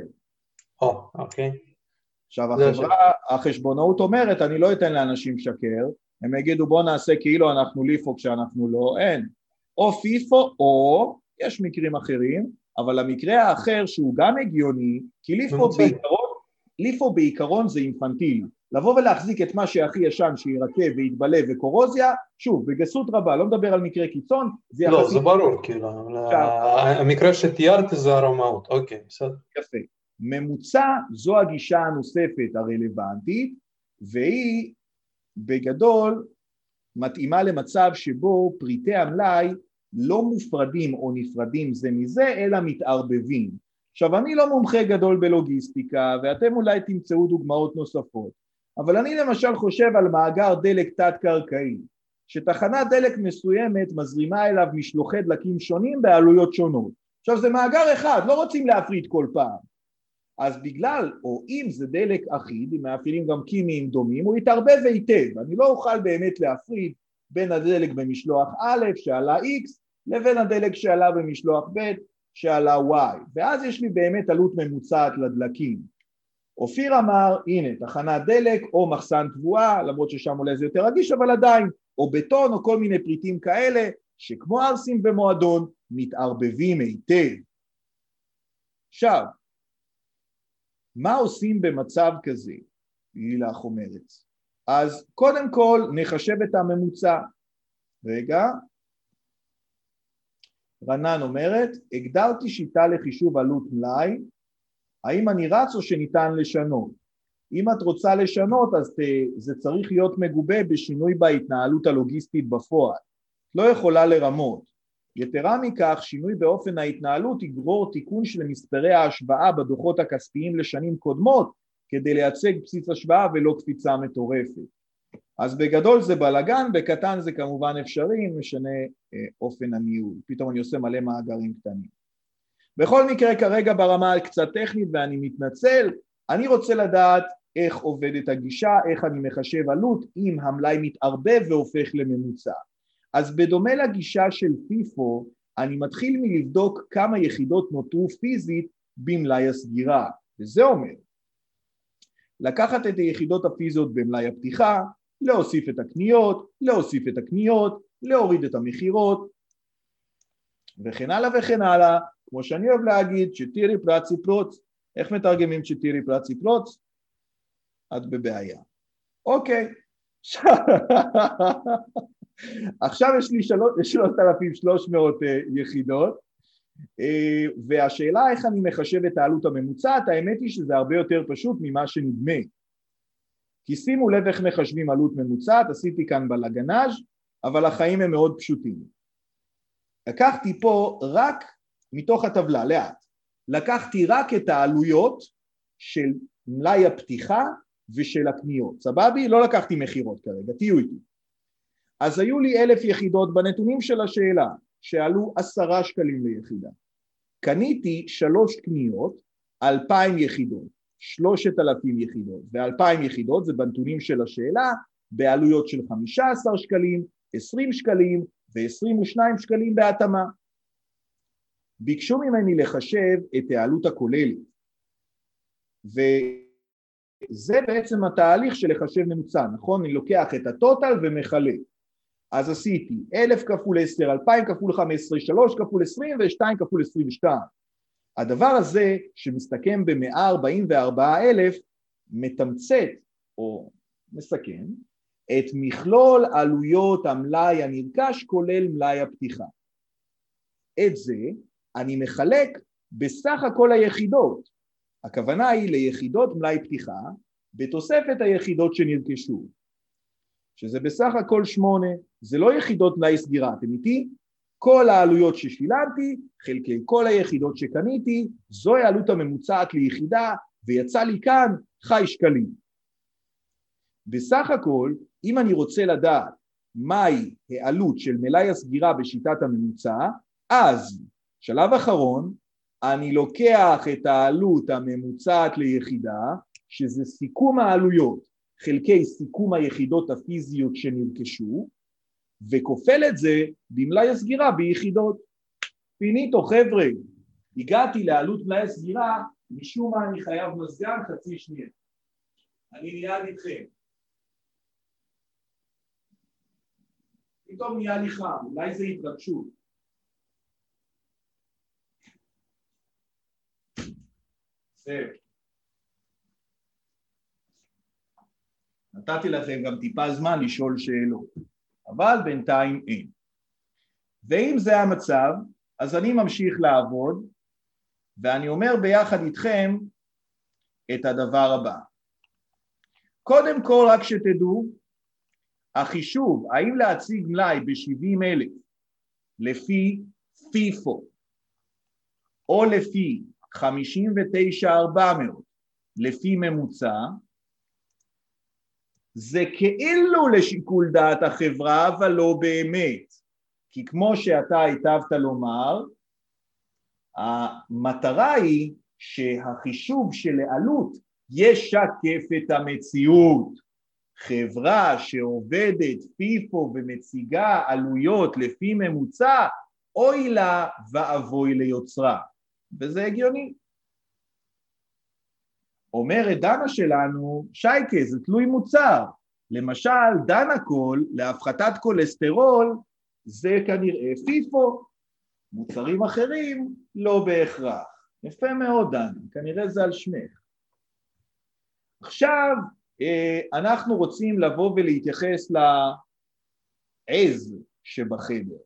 או, אוקיי. עכשיו החברה, החשבונאות אומרת אני לא אתן לאנשים לשקר, הם יגידו בוא נעשה כאילו אנחנו ליפו כשאנחנו לא, אין. או פיפו או, יש מקרים אחרים, אבל המקרה האחר שהוא גם הגיוני, כי ליפו. בעיקרון, ליפו בעיקרון זה אינפנטילי. לבוא ולהחזיק את מה שהכי ישן שירקב ויתבלה וקורוזיה, שוב, בגסות רבה, לא מדבר על מקרה קיצון, זה לא, יחסית זה ברור, כאילו, המקרה שתיארתי זה הרמאות, אוקיי, בסדר. יפה. ממוצע זו הגישה הנוספת הרלוונטית, והיא בגדול מתאימה למצב שבו פריטי המלאי לא מופרדים או נפרדים זה מזה, אלא מתערבבים. עכשיו, אני לא מומחה גדול בלוגיסטיקה, ואתם אולי תמצאו דוגמאות נוספות, אבל אני למשל חושב על מאגר דלק תת-קרקעי, שתחנת דלק מסוימת מזרימה אליו משלוחי דלקים שונים בעלויות שונות. עכשיו, זה מאגר אחד, לא רוצים להפריד כל פעם. אז בגלל, או אם זה דלק אחיד, עם מאפיינים גם כימיים דומים, הוא יתערבב היטב. אני לא אוכל באמת להפריד בין הדלק במשלוח א' שעלה X לבין הדלק שעלה במשלוח ב' שעלה Y, ואז יש לי באמת עלות ממוצעת לדלקים. אופיר אמר, הנה, תחנת דלק או מחסן תבואה, למרות ששם אולי זה יותר רגיש, אבל עדיין, או בטון או כל מיני פריטים כאלה, שכמו ערסים ומועדון, מתערבבים היטב. עכשיו, מה עושים במצב כזה? לילך אומרת. אז קודם כל נחשב את הממוצע. רגע. רנן אומרת, הגדרתי שיטה לחישוב עלות מלאי, האם אני רץ או שניתן לשנות? אם את רוצה לשנות אז זה צריך להיות מגובה בשינוי בהתנהלות הלוגיסטית בפועל. לא יכולה לרמות. יתרה מכך, שינוי באופן ההתנהלות יגרור תיקון של מספרי ההשוואה בדוחות הכספיים לשנים קודמות כדי לייצג בסיס השוואה ולא קפיצה מטורפת. אז בגדול זה בלאגן, בקטן זה כמובן אפשרי, אם משנה אה, אופן הניהול. פתאום אני עושה מלא מאגרים קטנים. בכל מקרה כרגע ברמה קצת טכנית ואני מתנצל, אני רוצה לדעת איך עובדת הגישה, איך אני מחשב עלות אם המלאי מתערבב והופך לממוצע. אז בדומה לגישה של פיפו, אני מתחיל מלבדוק כמה יחידות נותרו פיזית במלאי הסגירה, וזה אומר לקחת את היחידות הפיזיות במלאי הפתיחה, להוסיף את הקניות, להוסיף את הקניות, להוריד את המכירות, וכן הלאה וכן הלאה, כמו שאני אוהב להגיד, צ'טירי פרצי פרוץ, איך מתרגמים צ'טירי פרצי פרוץ? את בבעיה. אוקיי, עכשיו יש לי 3,300 יחידות, והשאלה איך אני מחשב את העלות הממוצעת, האמת היא שזה הרבה יותר פשוט ממה שנדמה. כי שימו לב איך מחשבים עלות ממוצעת, עשיתי כאן בלגנאז', אבל החיים הם מאוד פשוטים. לקחתי פה רק מתוך הטבלה, לאט, לקחתי רק את העלויות של מלאי הפתיחה ושל הקניות, סבבי? לא לקחתי מכירות כרגע, תהיו איתי. אז היו לי אלף יחידות בנתונים של השאלה, שעלו עשרה שקלים ליחידה. קניתי שלוש קניות, אלפיים יחידות, שלושת אלפים יחידות, ואלפיים יחידות זה בנתונים של השאלה, בעלויות של 15 שקלים, 20 שקלים ו-22 שקלים בהתאמה. ביקשו ממני לחשב את העלות הכוללת, וזה בעצם התהליך של לחשב ממוצע, נכון? אני לוקח את הטוטל ומחלק. אז עשיתי 1,000 כפול 10, 2,000 כפול 15, 3 כפול 20 ו-2 כפול 22. הדבר הזה שמסתכם ב-144,000 מתמצת או מסכם את מכלול עלויות המלאי הנרכש כולל מלאי הפתיחה. את זה אני מחלק בסך הכל היחידות. הכוונה היא ליחידות מלאי פתיחה בתוספת היחידות שנרכשו, שזה בסך הכל שמונה, זה לא יחידות מלאי סגירה, אתם איתי? כל העלויות ששילמתי, חלקי כל היחידות שקניתי, זוהי העלות הממוצעת ליחידה, ויצא לי כאן חי שקלים. בסך הכל, אם אני רוצה לדעת מהי העלות של מלאי הסגירה בשיטת הממוצע, אז שלב אחרון, אני לוקח את העלות הממוצעת ליחידה, שזה סיכום העלויות חלקי סיכום היחידות הפיזיות שנרכשו, וכופל את זה במלאי הסגירה ביחידות. פיניטו חבר'ה, הגעתי לעלות מלאי הסגירה, משום מה אני חייב מזגן חצי שנייה. אני מיד איתכם. פתאום נהיה לי חם, אולי זה התרגשות. נתתי לכם גם טיפה זמן לשאול שאלות, אבל בינתיים אין. ואם זה המצב, אז אני ממשיך לעבוד, ואני אומר ביחד איתכם את הדבר הבא. קודם כל, רק שתדעו, החישוב, האם להציג מלאי ב-70 אלף לפי פיפו, או לפי 59,400 לפי ממוצע, זה כאילו לשיקול דעת החברה, אבל לא באמת. כי כמו שאתה היטבת לומר, המטרה היא שהחישוב של העלות ישקף את המציאות. חברה שעובדת פיפו ומציגה עלויות לפי ממוצע, אוי לה ואבוי ליוצרה. וזה הגיוני. אומרת דנה שלנו, שייקה, זה תלוי מוצר. למשל, דנקול להפחתת כולסטרול זה כנראה פיפו, מוצרים אחרים לא בהכרח. יפה מאוד, דנה, כנראה זה על שמך. עכשיו, אה, אנחנו רוצים לבוא ולהתייחס לעז שבחדר.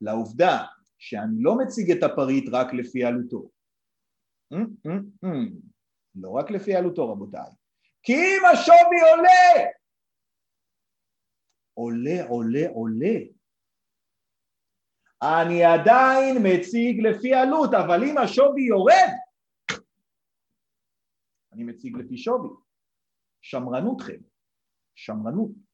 לעובדה שאני לא מציג את הפריט רק לפי עלותו. לא רק לפי עלותו רבותיי. כי אם השווי עולה, עולה, עולה, עולה, אני עדיין מציג לפי עלות, אבל אם השווי יורד, אני מציג לפי שווי. שמרנותכם, שמרנות.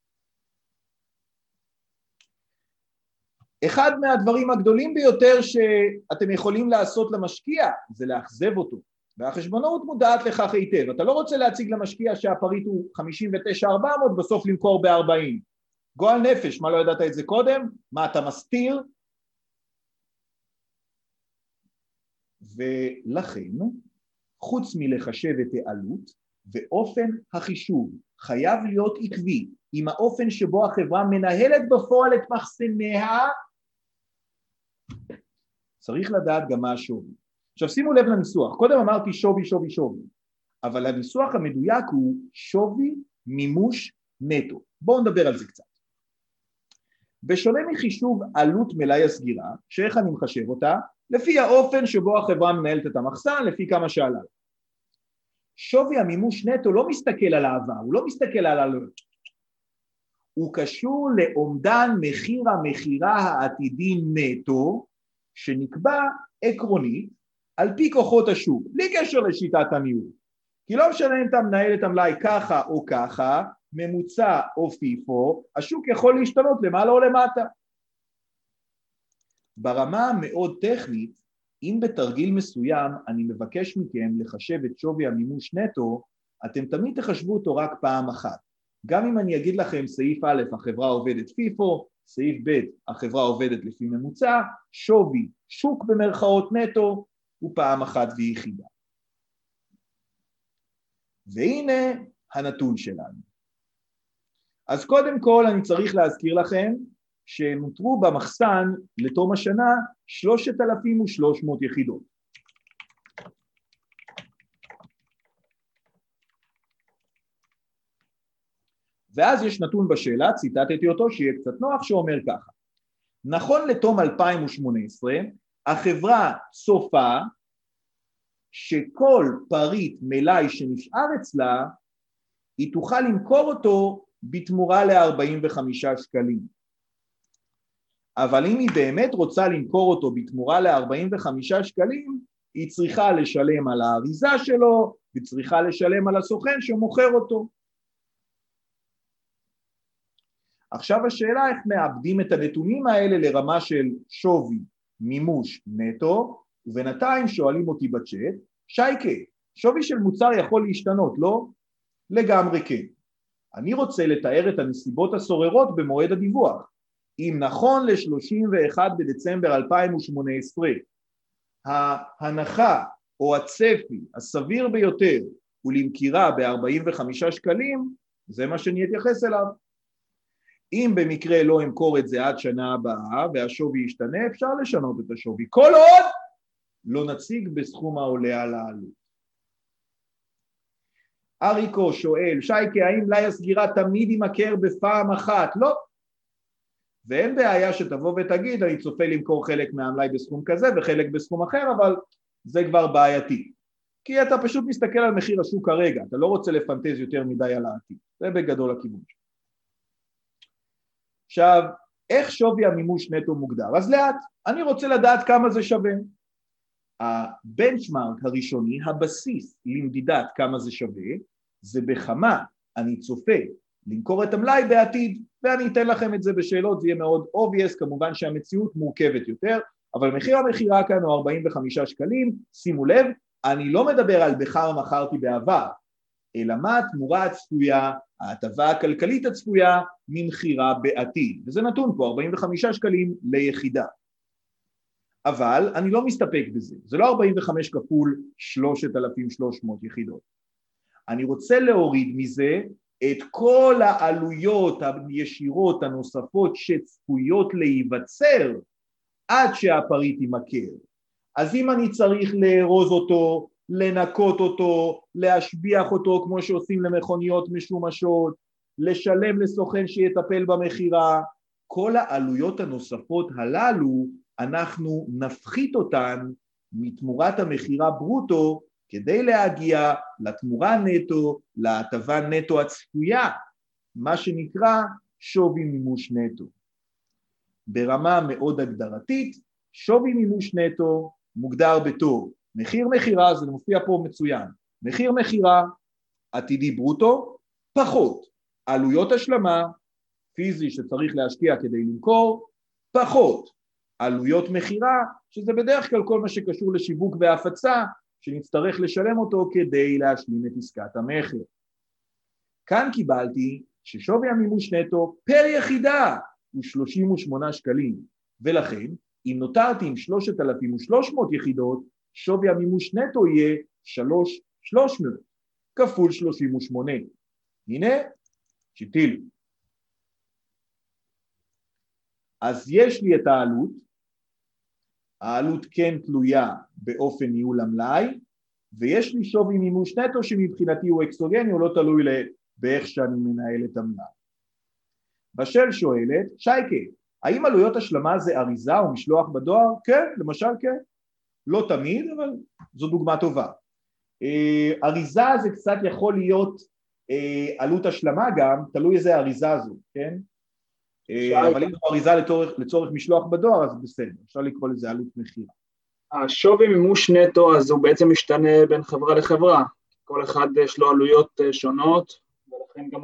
אחד מהדברים הגדולים ביותר שאתם יכולים לעשות למשקיע זה לאכזב אותו, והחשבונאות מודעת לכך היטב. אתה לא רוצה להציג למשקיע שהפריט הוא 59-400, בסוף למכור ב-40. גועל נפש, מה לא ידעת את זה קודם? מה אתה מסתיר? ולכן, חוץ מלחשב את העלות, ואופן החישוב חייב להיות עקבי עם האופן שבו החברה מנהלת בפועל את מחסניה צריך לדעת גם מה השווי. עכשיו שימו לב לניסוח, קודם אמרתי שווי שווי שווי, אבל הניסוח המדויק הוא שווי מימוש נטו. בואו נדבר על זה קצת. בשונה מחישוב עלות מלאי הסגירה, שאיך אני מחשב אותה? לפי האופן שבו החברה מנהלת את המחסן, לפי כמה שעלה. שווי המימוש נטו לא מסתכל על העבר, הוא לא מסתכל על העלות. הוא קשור לאומדן מחיר המכירה העתידי נטו שנקבע עקרונית על פי כוחות השוק, בלי קשר לשיטת הניהול. כי לא משנה אם אתה מנהל את המלאי ככה או ככה, ממוצע או פיפו, השוק יכול להשתנות למעלה או למטה. ברמה המאוד טכנית, אם בתרגיל מסוים אני מבקש מכם לחשב את שווי המימוש נטו, אתם תמיד תחשבו אותו רק פעם אחת. גם אם אני אגיד לכם סעיף א', החברה עובדת פיפו, סעיף ב', החברה עובדת לפי ממוצע, שווי שוק במרכאות נטו הוא פעם אחת ויחידה. והנה הנתון שלנו. אז קודם כל אני צריך להזכיר לכם שנותרו במחסן לתום השנה 3,300 יחידות. ואז יש נתון בשאלה, ציטטתי אותו, שיהיה קצת נוח, שאומר ככה: נכון לתום 2018, החברה צופה שכל פריט מלאי שנשאר אצלה, היא תוכל למכור אותו בתמורה ל-45 שקלים. אבל אם היא באמת רוצה למכור אותו בתמורה ל-45 שקלים, היא צריכה לשלם על האריזה שלו, היא צריכה לשלם על הסוכן שמוכר אותו. עכשיו השאלה איך מאבדים את הנתונים האלה לרמה של שווי מימוש נטו, ובינתיים שואלים אותי בצ'אט, שייקה, שווי של מוצר יכול להשתנות, לא? לגמרי כן. אני רוצה לתאר את הנסיבות הסוררות במועד הדיווח. אם נכון ל-31 בדצמבר 2018 ההנחה או הצפי הסביר ביותר הוא למכירה ב-45 שקלים, זה מה שאני אתייחס אליו. אם במקרה לא אמכור את זה עד שנה הבאה והשווי ישתנה, אפשר לשנות את השווי. כל עוד לא נציג בסכום העולה על העלות. אריקו שואל, שייקה, האם מלאי הסגירה תמיד יימכר בפעם אחת? לא. ואין בעיה שתבוא ותגיד, אני צופה למכור חלק מהמלאי בסכום כזה וחלק בסכום אחר, אבל זה כבר בעייתי. כי אתה פשוט מסתכל על מחיר השוק כרגע, אתה לא רוצה לפנטז יותר מדי על העתיד. זה בגדול הכיוון שלך. עכשיו, איך שווי המימוש נטו מוגדר? אז לאט, אני רוצה לדעת כמה זה שווה. הבנצ'מארק הראשוני, הבסיס למדידת כמה זה שווה, זה בכמה אני צופה למכור את המלאי בעתיד, ואני אתן לכם את זה בשאלות, זה יהיה מאוד obvious, כמובן שהמציאות מורכבת יותר, אבל מחיר המכירה כאן הוא 45 שקלים, שימו לב, אני לא מדבר על בכר מכרתי בעבר, אלא מה התמורה הצפויה, ההטבה הכלכלית הצפויה ממכירה בעתיד, וזה נתון פה, 45 שקלים ליחידה. אבל אני לא מסתפק בזה, זה לא 45 כפול 3,300 יחידות. אני רוצה להוריד מזה את כל העלויות הישירות הנוספות שצפויות להיווצר עד שהפריט יימכר. אז אם אני צריך לארוז אותו, לנקות אותו, להשביח אותו כמו שעושים למכוניות משומשות, לשלם לסוכן שיטפל במכירה, כל העלויות הנוספות הללו אנחנו נפחית אותן מתמורת המכירה ברוטו כדי להגיע לתמורה נטו, להטבה נטו הצפויה, מה שנקרא שווי מימוש נטו. ברמה מאוד הגדרתית, שווי מימוש נטו מוגדר בתור מחיר מכירה, זה מופיע פה מצוין, מחיר מכירה עתידי ברוטו, פחות. עלויות השלמה, פיזי שצריך להשקיע כדי למכור, פחות. עלויות מכירה, שזה בדרך כלל כל מה שקשור לשיווק והפצה, שנצטרך לשלם אותו כדי להשלים את עסקת המכר. כאן קיבלתי ששווי המימוש נטו פר יחידה הוא 38 שקלים, ולכן אם נותרתי עם 3,300 יחידות, שווי המימוש נטו יהיה 3,300 כפול 38. הנה, שיטיל. אז יש לי את העלות, העלות כן תלויה באופן ניהול המלאי, ויש לי שווי מימוש נטו שמבחינתי הוא אקסוגני, הוא לא תלוי באיך שאני מנהל את המלאי. בשל שואלת, שייקה, האם עלויות השלמה זה אריזה או משלוח בדואר? כן, למשל כן. לא תמיד, אבל זו דוגמה טובה. אה, אריזה זה קצת יכול להיות אה, עלות השלמה גם, תלוי איזה אריזה זו, כן? אה, אבל אם זו אריזה לצורך, לצורך משלוח בדואר אז בסדר, אפשר לקרוא לזה עלות מכירה. השווי מימוש נטו אז הוא בעצם משתנה בין חברה לחברה, כל אחד יש לו עלויות שונות ולכן גם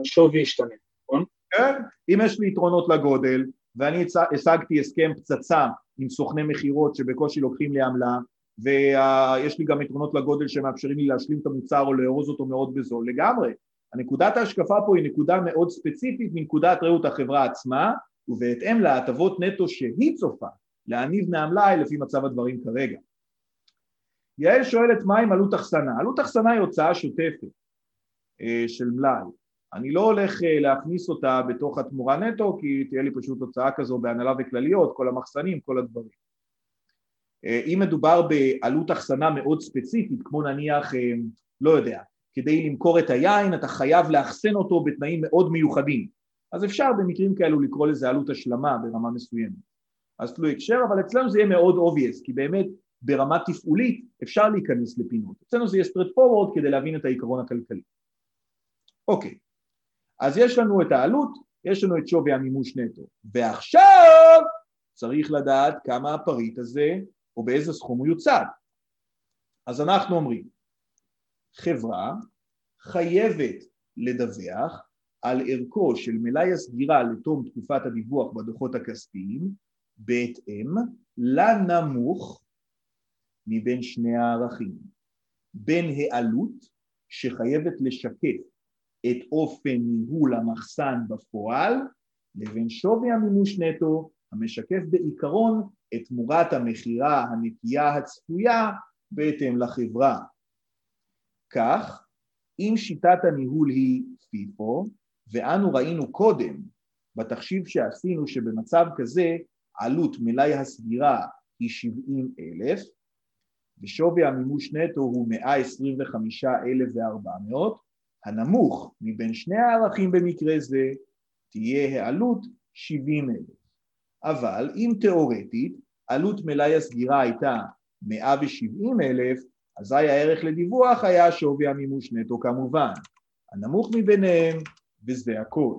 השווי ישתנה, נכון? כן, אם יש לי יתרונות לגודל ואני השגתי הסכם פצצה עם סוכני מכירות שבקושי לוקחים לי עמלה, ויש לי גם יתרונות לגודל שמאפשרים לי להשלים את המוצר או לארוז אותו מאוד בזול, לגמרי. הנקודת ההשקפה פה היא נקודה מאוד ספציפית מנקודת ראות החברה עצמה, ובהתאם להטבות נטו שהיא צופה להניב מהמלאי לפי מצב הדברים כרגע. יעל שואלת מה עם עלות אחסנה? עלות אחסנה היא הוצאה שוטפת אה, של מלאי. אני לא הולך אה, להכניס אותה בתוך התמורה נטו כי תהיה לי פשוט הוצאה כזו בהנהלה וכלליות, כל המחסנים, כל הדברים. אה, אם מדובר בעלות אחסנה מאוד ספציפית, כמו נניח, לא יודע, כדי למכור את היין אתה חייב לאחסן אותו בתנאים מאוד מיוחדים, אז אפשר במקרים כאלו לקרוא לזה עלות השלמה ברמה מסוימת. אז תלוי הקשר, אבל אצלנו זה יהיה מאוד obvious, כי באמת ברמה תפעולית אפשר להיכנס לפינות. אצלנו זה יהיה straight forward כדי להבין את העיקרון הכלכלי. אוקיי, אז יש לנו את העלות, יש לנו את שווי המימוש נטו, ועכשיו צריך לדעת כמה הפריט הזה, או באיזה סכום הוא יוצג. אז אנחנו אומרים, חברה חייבת לדווח על ערכו של מלאי הסגירה לתום תקופת הדיווח בדוחות הכספיים בהתאם לנמוך מבין שני הערכים, בין העלות שחייבת לשקף את אופן ניהול המחסן בפועל לבין שווי המימוש נטו המשקף בעיקרון את תמורת המכירה הנקייה הצפויה בהתאם לחברה. כך, אם שיטת הניהול היא פיפו, ואנו ראינו קודם בתחשיב שעשינו שבמצב כזה עלות מלאי הסגירה היא 70 אלף ושווי המימוש נטו הוא 125,400, הנמוך מבין שני הערכים במקרה זה תהיה העלות 70 אלף. אבל אם תאורטית עלות מלאי הסגירה הייתה 170 אלף, אזי הערך לדיווח היה שווי המימוש נטו כמובן. הנמוך מביניהם וזה הכל.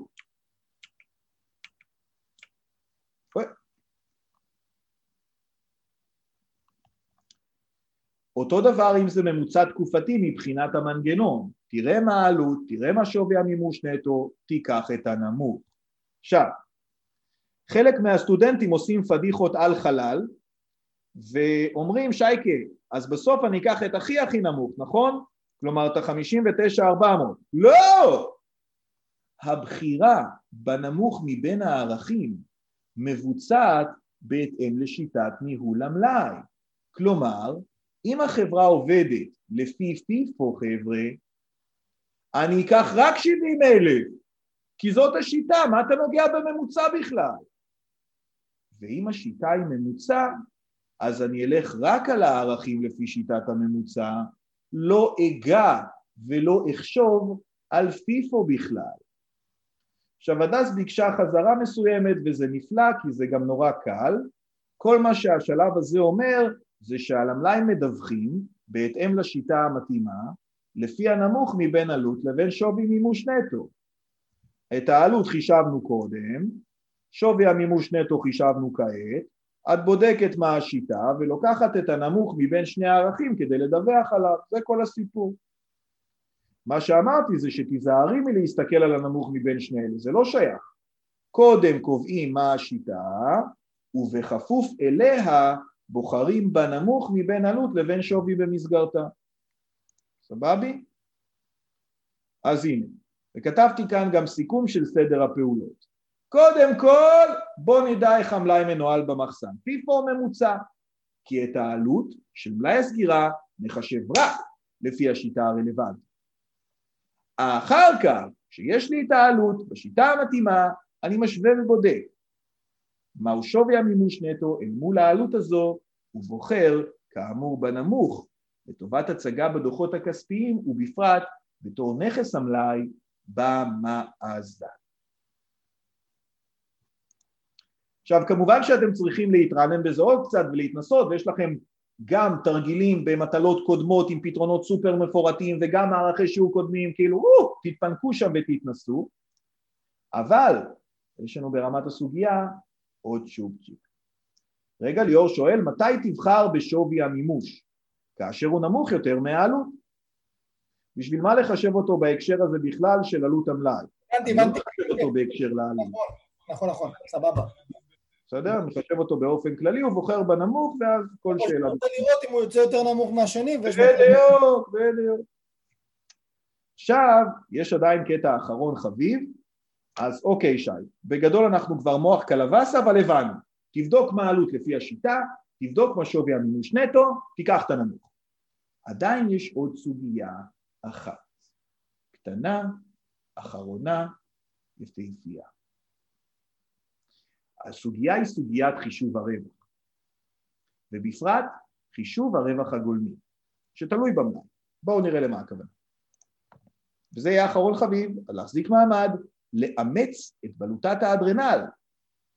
אותו דבר אם זה ממוצע תקופתי מבחינת המנגנון, תראה מה העלות, תראה מה שווי המימוש נטו, תיקח את הנמוך. עכשיו, חלק מהסטודנטים עושים פדיחות על חלל ואומרים שייקה, אז בסוף אני אקח את הכי הכי נמוך, נכון? כלומר את ה-59-400. לא! הבחירה בנמוך מבין הערכים מבוצעת בהתאם לשיטת ניהול המלאי. כלומר, אם החברה עובדת לפי פיפו חבר'ה, אני אקח רק 70 אלף, כי זאת השיטה, מה אתה נוגע בממוצע בכלל? ואם השיטה היא ממוצע, אז אני אלך רק על הערכים לפי שיטת הממוצע, לא אגע ולא אחשוב על פיפו בכלל. עכשיו הדס ביקשה חזרה מסוימת וזה נפלא כי זה גם נורא קל, כל מה שהשלב הזה אומר זה שעל המלאי מדווחים בהתאם לשיטה המתאימה לפי הנמוך מבין עלות לבין שווי מימוש נטו. את העלות חישבנו קודם, שווי המימוש נטו חישבנו כעת, את בודקת מה השיטה ולוקחת את הנמוך מבין שני הערכים כדי לדווח עליו, זה כל הסיפור. מה שאמרתי זה שתיזהרי מלהסתכל על הנמוך מבין שני אלה, זה לא שייך. קודם קובעים מה השיטה, ובכפוף אליה בוחרים בנמוך מבין עלות לבין שווי במסגרתה. סבבי? אז הנה, וכתבתי כאן גם סיכום של סדר הפעולות. קודם כל, בוא נדע איך המלאי מנוהל במחסן. פיפו ממוצע, כי את העלות של מלאי הסגירה נחשב רק לפי השיטה הרלוונטית. אחר כך, כשיש לי את העלות בשיטה המתאימה, אני משווה ובודק מהו שווי המימוש נטו אל מול העלות הזו, ובוחר, כאמור בנמוך, לטובת הצגה בדוחות הכספיים, ובפרט בתור נכס המלאי במאזן. עכשיו כמובן שאתם צריכים להתרענן בזה עוד קצת ולהתנסות ויש לכם גם תרגילים במטלות קודמות עם פתרונות סופר מפורטים וגם מערכי שיעור קודמים, כאילו, או, תתפנקו שם ותתנסו, אבל יש לנו ברמת הסוגיה עוד צ'ופצ'יק. רגע, ליאור שואל, מתי תבחר בשווי המימוש? כאשר הוא נמוך יותר מהעלות. בשביל מה לחשב אותו בהקשר הזה בכלל של עלות המלאי? הבנתי, לא הבנתי. לחשב אותו בהקשר לעלות. נכון, נכון, נכון, סבבה. בסדר? מחשב אותו באופן כללי, הוא בוחר בנמוך, ואז כל שאלה... אתה לראות אם הוא יוצא יותר נמוך מהשני. בדיוק, בדיוק. עכשיו, יש עדיין קטע אחרון חביב, אז אוקיי שי, בגדול אנחנו כבר מוח קלווסה, אבל הבנו. תבדוק מה העלות לפי השיטה, תבדוק מה שווי המימוש נטו, תיקח את הנמוך. עדיין יש עוד סוגיה אחת, קטנה, אחרונה, יפהפייה. הסוגיה היא סוגיית חישוב הרווח, ובפרט חישוב הרווח הגולמי, שתלוי במלאי. בואו נראה למה הכוונה. וזה יהיה אחרון חביב, להחזיק מעמד, לאמץ את בלוטת האדרנל.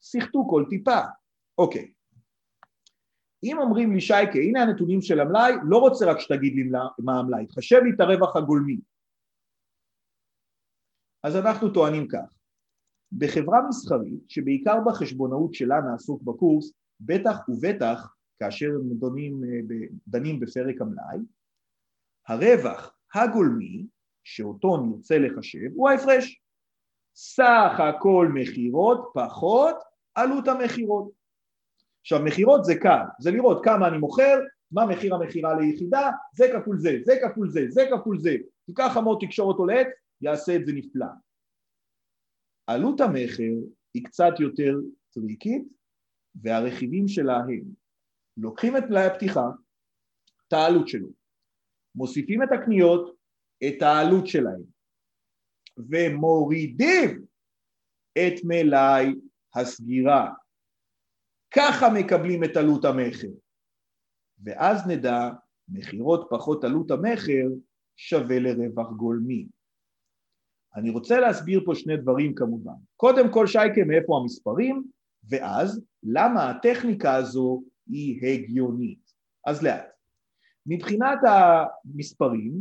שיחטו כל טיפה. אוקיי. אם אומרים לי שייקה, הנה הנתונים של המלאי, לא רוצה רק שתגיד לי מה המלאי, תחשב לי את הרווח הגולמי. אז אנחנו טוענים כך, בחברה מסחרית, שבעיקר בחשבונאות שלה נעסוק בקורס, בטח ובטח כאשר דנים, דנים בפרק המלאי, הרווח הגולמי שאותו נרצה לחשב הוא ההפרש. סך הכל מכירות פחות עלות המכירות. עכשיו מכירות זה קל, זה לראות כמה אני מוכר, מה מחיר המכירה ליחידה, זה כפול זה, זה כפול זה, זה כפול זה, תיקח עמוד תקשור אותו לעץ, יעשה את זה נפלא. עלות המכר היא קצת יותר טריקית והרכיבים שלה הם לוקחים את מלאי הפתיחה, את העלות שלו, מוסיפים את הקניות, את העלות שלהם, ומורידים את מלאי הסגירה. ככה מקבלים את עלות המכר. ואז נדע, מכירות פחות עלות המכר שווה לרווח גולמי. אני רוצה להסביר פה שני דברים כמובן. קודם כל שייקה מאיפה המספרים, ואז למה הטכניקה הזו היא הגיונית. אז לאט. מבחינת המספרים,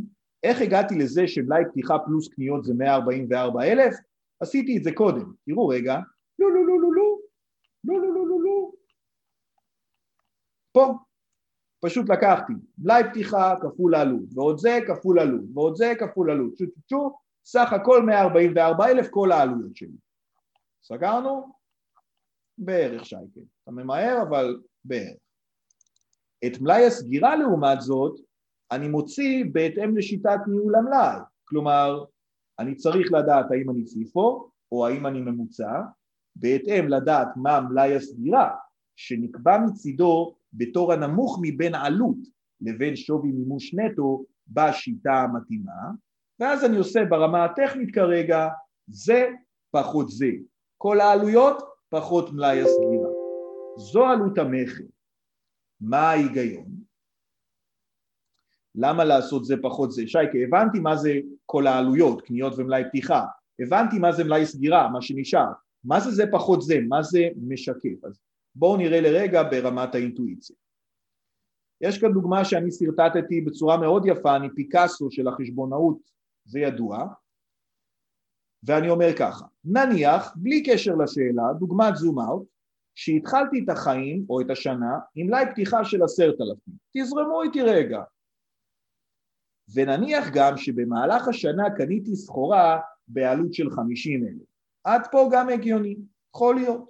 איך הגעתי לזה שמלאי פתיחה פלוס קניות זה 144 אלף? עשיתי את זה קודם. תראו רגע, לא לא לא לא לא, לא לא לא. פה. פשוט לקחתי מלאי פתיחה כפול עלות, ועוד זה כפול עלות, ועוד זה כפול עלות, צ'ו צ'ו צ'ו, סך הכל 144 אלף כל העלויות שלי. סגרנו? בערך שייקל. אתה ממהר אבל בערך. את מלאי הסגירה לעומת זאת אני מוציא בהתאם לשיטת ניהול המלאי, כלומר אני צריך לדעת האם אני ציפו או האם אני ממוצע, בהתאם לדעת מה מלאי הסגירה שנקבע מצידו בתור הנמוך מבין עלות לבין שווי מימוש נטו בשיטה המתאימה, ואז אני עושה ברמה הטכנית כרגע זה פחות זה, כל העלויות פחות מלאי הסגירה. זו עלות המכר. מה ההיגיון? למה לעשות זה פחות זה? שייקה, הבנתי מה זה כל העלויות, קניות ומלאי פתיחה, הבנתי מה זה מלאי סגירה, מה שנשאר, מה זה זה פחות זה, מה זה משקף, אז בואו נראה לרגע ברמת האינטואיציה. יש כאן דוגמה שאני שרטטתי בצורה מאוד יפה, אני פיקאסו של החשבונאות, זה ידוע, ואני אומר ככה, נניח, בלי קשר לשאלה, דוגמת זום אאוט, שהתחלתי את החיים או את השנה עם מלאי פתיחה של עשרת אלפים, תזרמו איתי רגע, ונניח גם שבמהלך השנה קניתי סחורה בעלות של חמישים אלף, עד פה גם הגיוני, יכול להיות.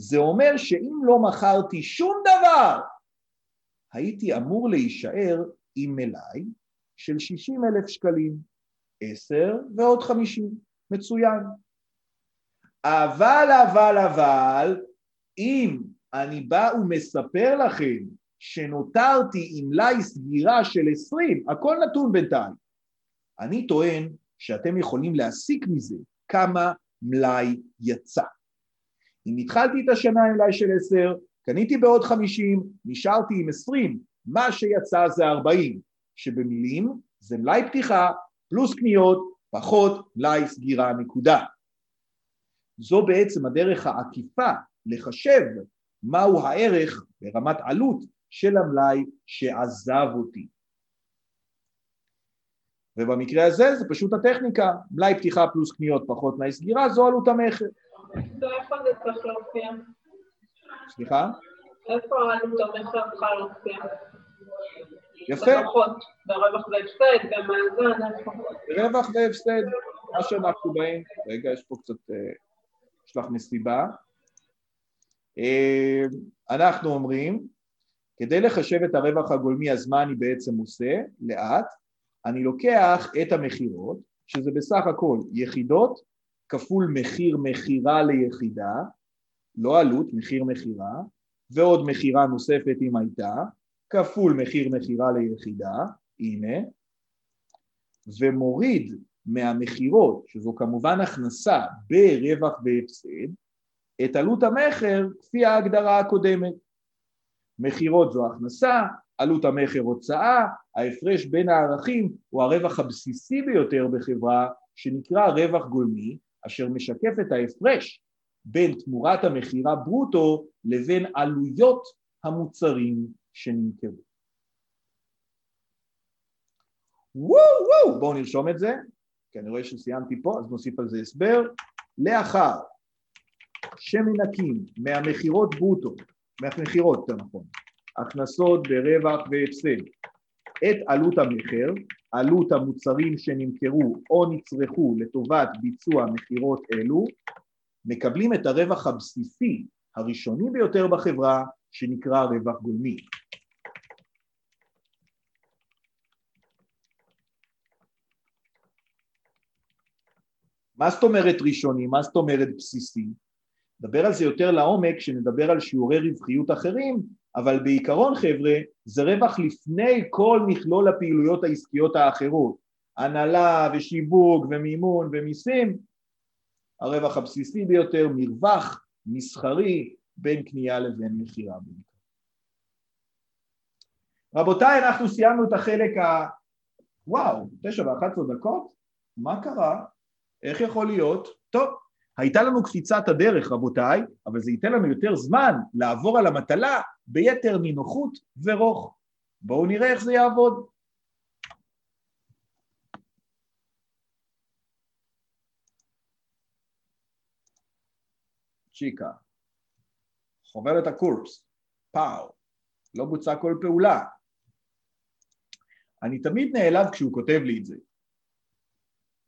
זה אומר שאם לא מכרתי שום דבר, הייתי אמור להישאר עם מלאי של שישים אלף שקלים, עשר ועוד חמישים, מצוין. אבל, אבל, אבל, אם אני בא ומספר לכם שנותרתי עם מלאי סגירה של עשרים, הכל נתון בינתיים, אני טוען שאתם יכולים להסיק מזה כמה מלאי יצא. אם התחלתי את השנה עם מלאי של עשר, קניתי בעוד חמישים, נשארתי עם עשרים, מה שיצא זה ארבעים, שבמילים זה מלאי פתיחה פלוס קניות פחות מלאי סגירה נקודה. זו בעצם הדרך העקיפה לחשב מהו הערך ברמת עלות של המלאי שעזב אותי. ובמקרה הזה זה פשוט הטכניקה, מלאי פתיחה פלוס קניות פחות מלאי סגירה, זו עלות המכר. זה צריך להופיע? סליחה? איפה עלות המכר צריכה להופיע? יפה. ברווח והפסד, במאזן, איפה? רווח והפסד, מה שאנחנו באים, רגע, יש פה קצת, אה, יש לך מסיבה. אה, אנחנו אומרים, כדי לחשב את הרווח הגולמי, אז מה אני בעצם עושה? לאט. אני לוקח את המכירות, שזה בסך הכל יחידות כפול מחיר מכירה ליחידה, לא עלות, מחיר מכירה, ועוד מכירה נוספת אם הייתה, כפול מחיר מכירה ליחידה, הנה, ומוריד מהמכירות, שזו כמובן הכנסה ברווח והפסד, את עלות המכר כפי ההגדרה הקודמת. מכירות זו הכנסה, עלות המכר הוצאה, ההפרש בין הערכים הוא הרווח הבסיסי ביותר בחברה שנקרא רווח גולמי, אשר משקף את ההפרש בין תמורת המכירה ברוטו לבין עלויות המוצרים שנמכרו. וואו וואו, בואו נרשום את זה, כי אני רואה שסיימתי פה, אז נוסיף על זה הסבר. לאחר שמנקים מהמכירות ברוטו, מהמכירות יותר נכון, הכנסות ברווח והפסד, את עלות המכר, עלות המוצרים שנמכרו או נצרכו לטובת ביצוע מכירות אלו, מקבלים את הרווח הבסיסי הראשוני ביותר בחברה שנקרא רווח גולמי. מה זאת אומרת ראשוני? מה זאת אומרת בסיסי? נדבר על זה יותר לעומק כשנדבר על שיעורי רווחיות אחרים, אבל בעיקרון חבר'ה זה רווח לפני כל מכלול הפעילויות העסקיות האחרות, הנהלה ושיווק ומימון ומיסים, הרווח הבסיסי ביותר, מרווח מסחרי בין קנייה לבין מכירה. רבותיי, אנחנו סיימנו את החלק ה... וואו, תשע ואחת עשרה דקות? מה קרה? איך יכול להיות? טוב, הייתה לנו קפיצת הדרך רבותיי, אבל זה ייתן לנו יותר זמן לעבור על המטלה ביתר נינוחות ורוך. בואו נראה איך זה יעבוד. צ'יקה, חוברת הקורס, פאו, לא בוצעה כל פעולה. אני תמיד נעלב כשהוא כותב לי את זה.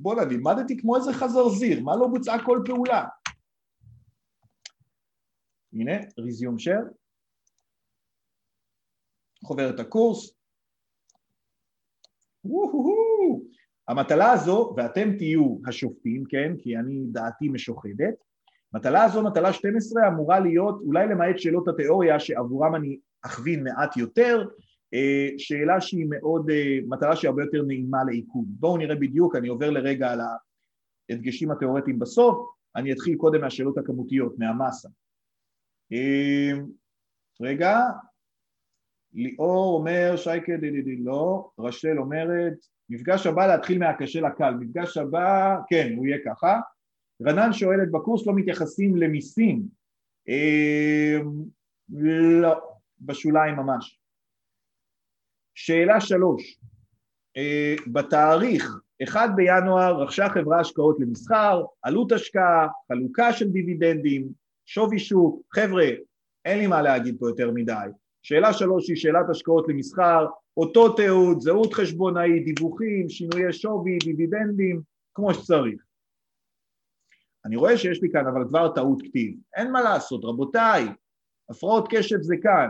בואנה, לימדתי כמו איזה חזרזיר, מה לא בוצעה כל פעולה? הנה, ריזיום שר, חוברת הקורס. המטלה הזו, ואתם תהיו השופטים, כן, כי אני דעתי משוחדת, מטלה הזו, מטלה 12, אמורה להיות, אולי למעט שאלות התיאוריה שעבורם אני אכווין מעט יותר, שאלה שהיא מאוד, אה, מטרה שהיא הרבה יותר נעימה לעיכוב. בואו נראה בדיוק, אני עובר לרגע על ההדגשים התיאורטיים בסוף, אני אתחיל קודם מהשאלות הכמותיות, מהמסה. אה, רגע, ליאור אומר, שייקה דידידי לא, רשל אומרת, מפגש הבא להתחיל מהקשה לקל, מפגש הבא, כן, הוא יהיה ככה. רנן שואלת, בקורס לא מתייחסים למיסים. לא, בשוליים ממש. שאלה שלוש, אה, בתאריך 1 בינואר רכשה חברה השקעות למסחר, עלות השקעה, חלוקה של דיבידנדים, שווי שוק, חבר'ה, אין לי מה להגיד פה יותר מדי. שאלה שלוש היא שאלת השקעות למסחר, אותו תיעוד, זהות חשבונאית, דיווחים, שינויי שווי, דיבידנדים, כמו שצריך. אני רואה שיש לי כאן אבל כבר טעות כתיב, אין מה לעשות, רבותיי, הפרעות קשב זה כאן,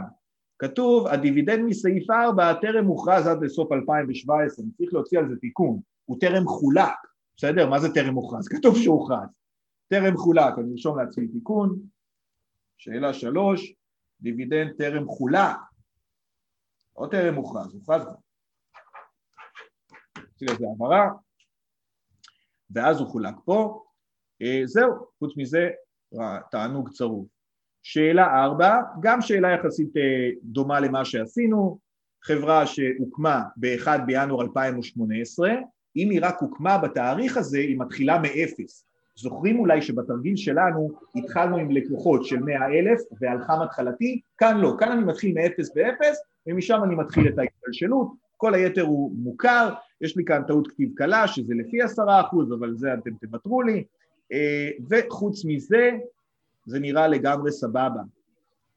כתוב הדיבידנד מסעיף 4 טרם מוכרז עד לסוף 2017, אני צריך להוציא על זה תיקון, הוא טרם חולק, בסדר? מה זה טרם מוכרז? כתוב שהוכרז, טרם חולק, אני ארשום לעצמי תיקון, שאלה שלוש, דיבידנד טרם חולק, לא טרם מוכרז, הוכרז כבר, נוציא לזה הבהרה, ואז הוא חולק פה, אה, זהו, חוץ מזה תענוג צרוף. שאלה ארבע, גם שאלה יחסית אה, דומה למה שעשינו, חברה שהוקמה ב-1 בינואר 2018, אם היא רק הוקמה בתאריך הזה, היא מתחילה מאפס. זוכרים אולי שבתרגיל שלנו התחלנו עם לקוחות של 100 אלף ועל חם התחלתי? כאן לא, כאן אני מתחיל מאפס באפס ומשם אני מתחיל את ההשתלשלות, כל היתר הוא מוכר, יש לי כאן טעות כתיב קלה שזה לפי עשרה אחוז אבל זה אתם תוותרו לי, אה, וחוץ מזה זה נראה לגמרי סבבה.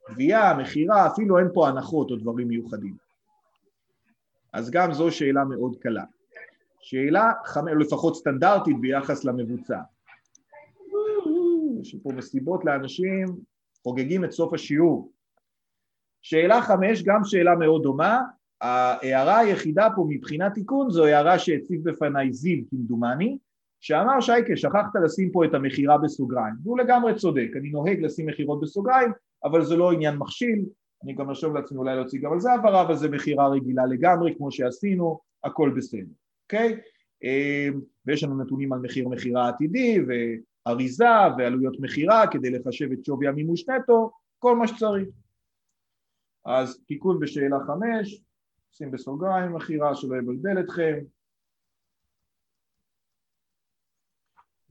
גבייה, מכירה, אפילו אין פה הנחות או דברים מיוחדים. אז גם זו שאלה מאוד קלה. שאלה חמ... לפחות סטנדרטית ביחס למבוצע. יש פה מסיבות לאנשים, חוגגים את סוף השיעור. שאלה חמש, גם שאלה מאוד דומה, ההערה היחידה פה מבחינת תיקון זו הערה שהציב בפניי זיו כמדומני, שאמר שייקה שכחת לשים פה את המכירה בסוגריים, והוא לגמרי צודק, אני נוהג לשים מכירות בסוגריים, אבל זה לא עניין מכשיל, אני גם ארשום לעצמי אולי להוציא גם על זה הבהרה, אבל זה מכירה רגילה לגמרי כמו שעשינו, הכל בסדר, אוקיי? אמ, ויש לנו נתונים על מחיר מכירה עתידי ואריזה ועלויות מכירה כדי לחשב את שווי המימוש נטו, כל מה שצריך. אז תיקון בשאלה חמש, שים בסוגריים מכירה שלא יבלבל אתכם.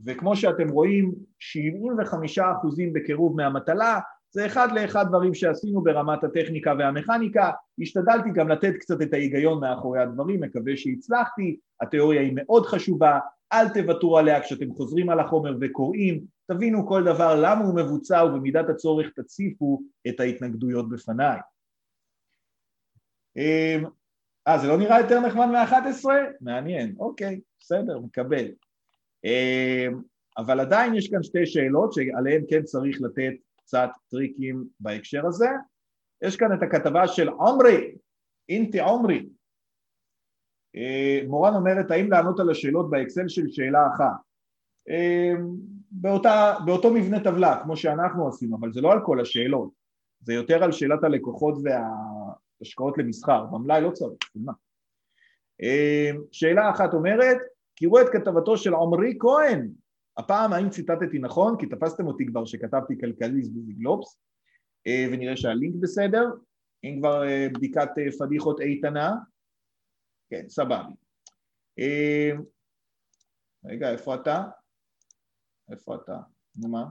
וכמו שאתם רואים, 75% בקירוב מהמטלה, זה אחד לאחד דברים שעשינו ברמת הטכניקה והמכניקה, השתדלתי גם לתת קצת את ההיגיון מאחורי הדברים, מקווה שהצלחתי, התיאוריה היא מאוד חשובה, אל תוותרו עליה כשאתם חוזרים על החומר וקוראים, תבינו כל דבר למה הוא מבוצע ובמידת הצורך תציפו את ההתנגדויות בפניי. אה, זה לא נראה יותר נחמד מ-11? מעניין, אוקיי, בסדר, מקבל. אמ, אבל עדיין יש כאן שתי שאלות שעליהן כן צריך לתת קצת טריקים בהקשר הזה. יש כאן את הכתבה של עומרי, אינטי עומרי. אה, מורן אומרת, האם לענות על השאלות באקסל של שאלה אחת? אה, באותה, באותו מבנה טבלה, כמו שאנחנו עשינו, אבל זה לא על כל השאלות, זה יותר על שאלת הלקוחות וההשקעות למסחר, במלאי לא צריך, מה? אה, שאלה אחת אומרת, קראו את כתבתו של עמרי כהן הפעם האם ציטטתי נכון? כי תפסתם אותי כבר שכתבתי כלכליסט בזיגלופס אה, ונראה שהלינק בסדר, אם כבר אה, בדיקת אה, פדיחות איתנה, כן, סבבי. רגע, איפה אתה? איפה אתה? נו מה?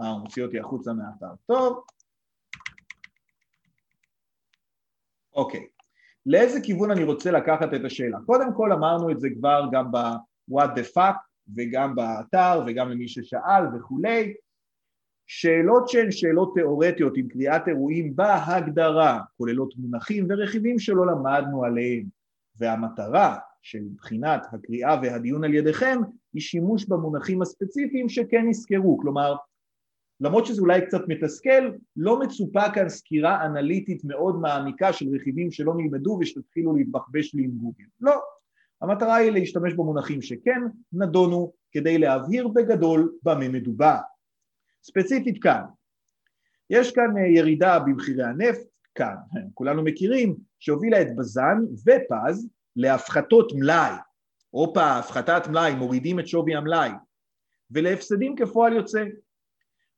אה, הוא מוציא אותי החוצה מהאתר. טוב. אוקיי. לאיזה כיוון אני רוצה לקחת את השאלה? קודם כל אמרנו את זה כבר גם ב... what the fuck וגם באתר וגם למי ששאל וכולי. שאלות שהן שאלות תיאורטיות עם קריאת אירועים בהגדרה כוללות מונחים ורכיבים שלא למדנו עליהם והמטרה של בחינת הקריאה והדיון על ידיכם היא שימוש במונחים הספציפיים שכן נזכרו, כלומר למרות שזה אולי קצת מתסכל, לא מצופה כאן סקירה אנליטית מאוד מעמיקה של רכיבים שלא נלמדו ושתתחילו להתבחבש לי עם גוגל, לא, המטרה היא להשתמש במונחים שכן נדונו כדי להבהיר בגדול במה מדובר. ספציפית כאן, יש כאן אה, ירידה במחירי הנפט, כאן, כולנו מכירים, שהובילה את בז"ן ופז להפחתות מלאי. הופה, הפחתת מלאי, מורידים את שווי המלאי, ולהפסדים כפועל יוצא.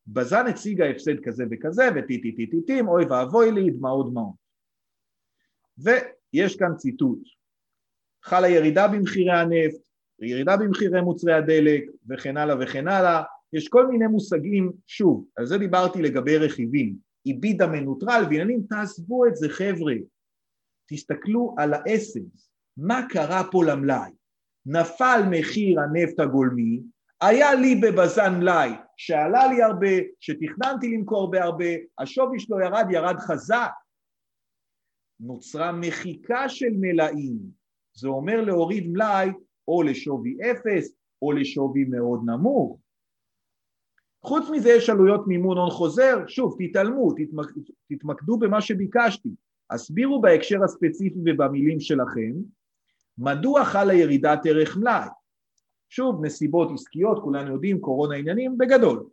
בז"ן הציגה הפסד כזה וכזה, וטיטיטיטיטים, אוי ואבוי לי, דמעות דמעות. ויש כאן ציטוט, חלה ירידה במחירי הנפט, ירידה במחירי מוצרי הדלק וכן הלאה וכן הלאה, יש כל מיני מושגים, שוב, על זה דיברתי לגבי רכיבים, איבידה מנוטרל ועניינים, תעזבו את זה חבר'ה, תסתכלו על האסנס, מה קרה פה למלאי, נפל מחיר הנפט הגולמי, היה לי בבזן מלאי שעלה לי הרבה, שתכננתי למכור בהרבה, השווי שלו ירד, ירד חזק, נוצרה מחיקה של מלאים, זה אומר להוריד מלאי או לשווי אפס או לשווי מאוד נמוך. חוץ מזה יש עלויות מימון הון חוזר, שוב תתעלמו, תתמק... תתמקדו במה שביקשתי, הסבירו בהקשר הספציפי ובמילים שלכם מדוע חלה ירידת ערך מלאי. שוב, נסיבות עסקיות, כולנו יודעים, קורונה עניינים, בגדול.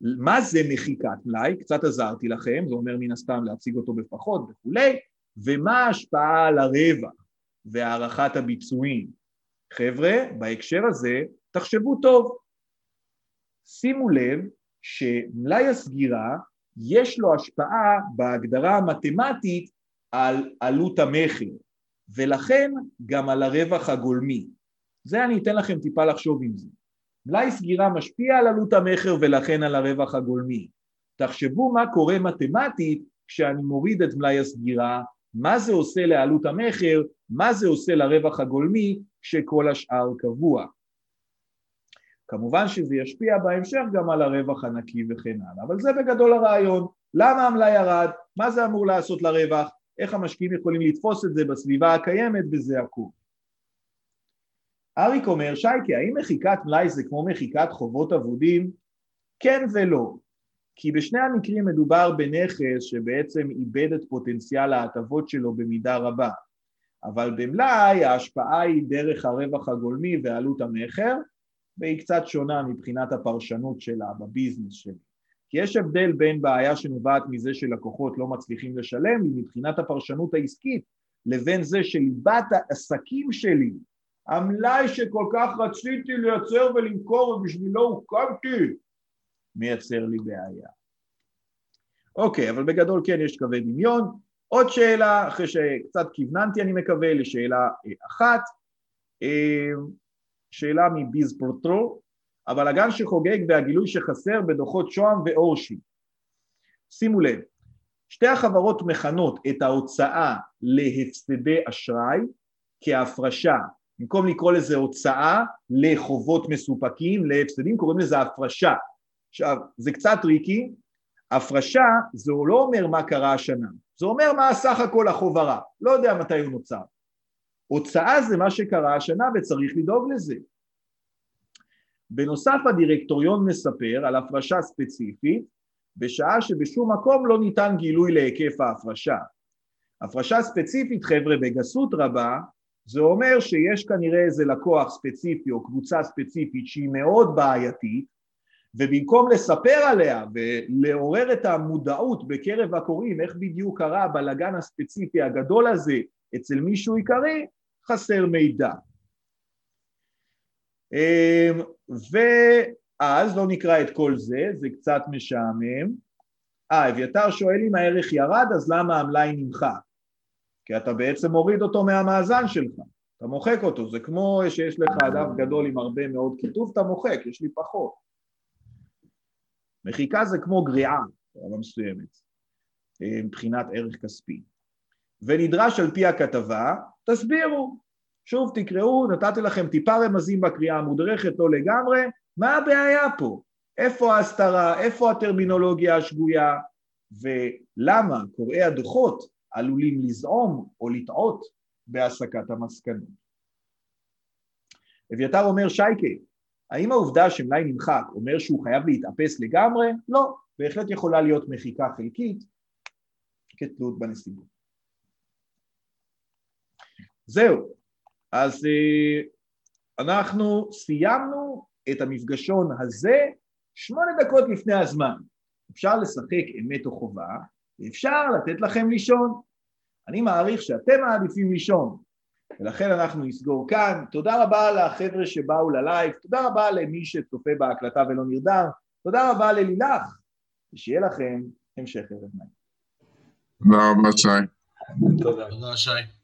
מה זה מחיקת מלאי? קצת עזרתי לכם, זה אומר מן הסתם להציג אותו בפחות וכולי, ומה ההשפעה על הרווח? והערכת הביצועים. חבר'ה, בהקשר הזה, תחשבו טוב. שימו לב שמלאי הסגירה יש לו השפעה בהגדרה המתמטית על עלות המכר, ולכן גם על הרווח הגולמי. זה אני אתן לכם טיפה לחשוב עם זה. מלאי סגירה משפיע על עלות המכר ולכן על הרווח הגולמי. תחשבו מה קורה מתמטית כשאני מוריד את מלאי הסגירה מה זה עושה לעלות המכר, מה זה עושה לרווח הגולמי כשכל השאר קבוע. כמובן שזה ישפיע בהמשך גם על הרווח הנקי וכן הלאה, אבל זה בגדול הרעיון. למה המלאי ירד? מה זה אמור לעשות לרווח? איך המשקיעים יכולים לתפוס את זה בסביבה הקיימת וזה הכול. אריק אומר, שייקה, האם מחיקת מלאי זה כמו מחיקת חובות אבודים? כן ולא. כי בשני המקרים מדובר בנכס שבעצם איבד את פוטנציאל ההטבות שלו במידה רבה, אבל במלאי ההשפעה היא דרך הרווח הגולמי ועלות המכר, והיא קצת שונה מבחינת הפרשנות שלה בביזנס שלי. כי יש הבדל בין בעיה שנובעת מזה שלקוחות לא מצליחים לשלם לי מבחינת הפרשנות העסקית, לבין זה שליבת העסקים שלי, המלאי שכל כך רציתי לייצר ולמכור ובשבילו הוקמתי, מייצר לי בעיה. אוקיי, אבל בגדול כן יש קווי דמיון. עוד שאלה, אחרי שקצת כיווננתי אני מקווה, לשאלה אה, אחת, אה, שאלה מביזפורטל, הבלאגן שחוגג והגילוי שחסר בדוחות שוהם ואורשי. שימו לב, שתי החברות מכנות את ההוצאה להפסדי אשראי כהפרשה, במקום לקרוא לזה הוצאה לחובות מסופקים, להפסדים, קוראים לזה הפרשה. עכשיו, זה קצת טריקי, הפרשה זה לא אומר מה קרה השנה, זה אומר מה הסך הכל החוב הרע, לא יודע מתי הוא נוצר. הוצאה זה מה שקרה השנה וצריך לדאוג לזה. בנוסף הדירקטוריון מספר על הפרשה ספציפית בשעה שבשום מקום לא ניתן גילוי להיקף ההפרשה. הפרשה ספציפית חבר'ה בגסות רבה זה אומר שיש כנראה איזה לקוח ספציפי או קבוצה ספציפית שהיא מאוד בעייתית ובמקום לספר עליה ולעורר את המודעות בקרב הקוראים איך בדיוק קרה הבלגן הספציפי הגדול הזה אצל מישהו עיקרי, חסר מידע. אמ, ואז לא נקרא את כל זה, זה קצת משעמם. אה, אביתר שואל אם הערך ירד, אז למה המלאי נמחק? כי אתה בעצם מוריד אותו מהמאזן שלך, אתה מוחק אותו, זה כמו שיש לך דף גדול עם הרבה מאוד כיתוב, אתה מוחק, יש לי פחות. מחיקה זה כמו גריעה, ברמה מסוימת, אה, מבחינת ערך כספי. ונדרש על פי הכתבה, תסבירו. שוב תקראו, נתתי לכם טיפה רמזים בקריאה המודרכת, לא לגמרי, מה הבעיה פה? איפה ההסתרה? איפה הטרמינולוגיה השגויה? ולמה קוראי הדוחות עלולים לזעום או לטעות בהסקת המסקנות. אביתר אומר שייקה, האם העובדה שמלאי נמחק אומר שהוא חייב להתאפס לגמרי? לא, בהחלט יכולה להיות מחיקה חלקית כתלות בנסיבות. זהו, אז אה, אנחנו סיימנו את המפגשון הזה שמונה דקות לפני הזמן. אפשר לשחק אמת או חובה, ואפשר לתת לכם לישון. אני מעריך שאתם מעדיפים לישון, ולכן אנחנו נסגור כאן. תודה רבה לחבר'ה שבאו ללייב, תודה רבה למי שצופה בהקלטה ולא נרדם, תודה רבה ללילך, ושיהיה לכם המשך ערב נעים. תודה רבה, שי. תודה. תודה, שי.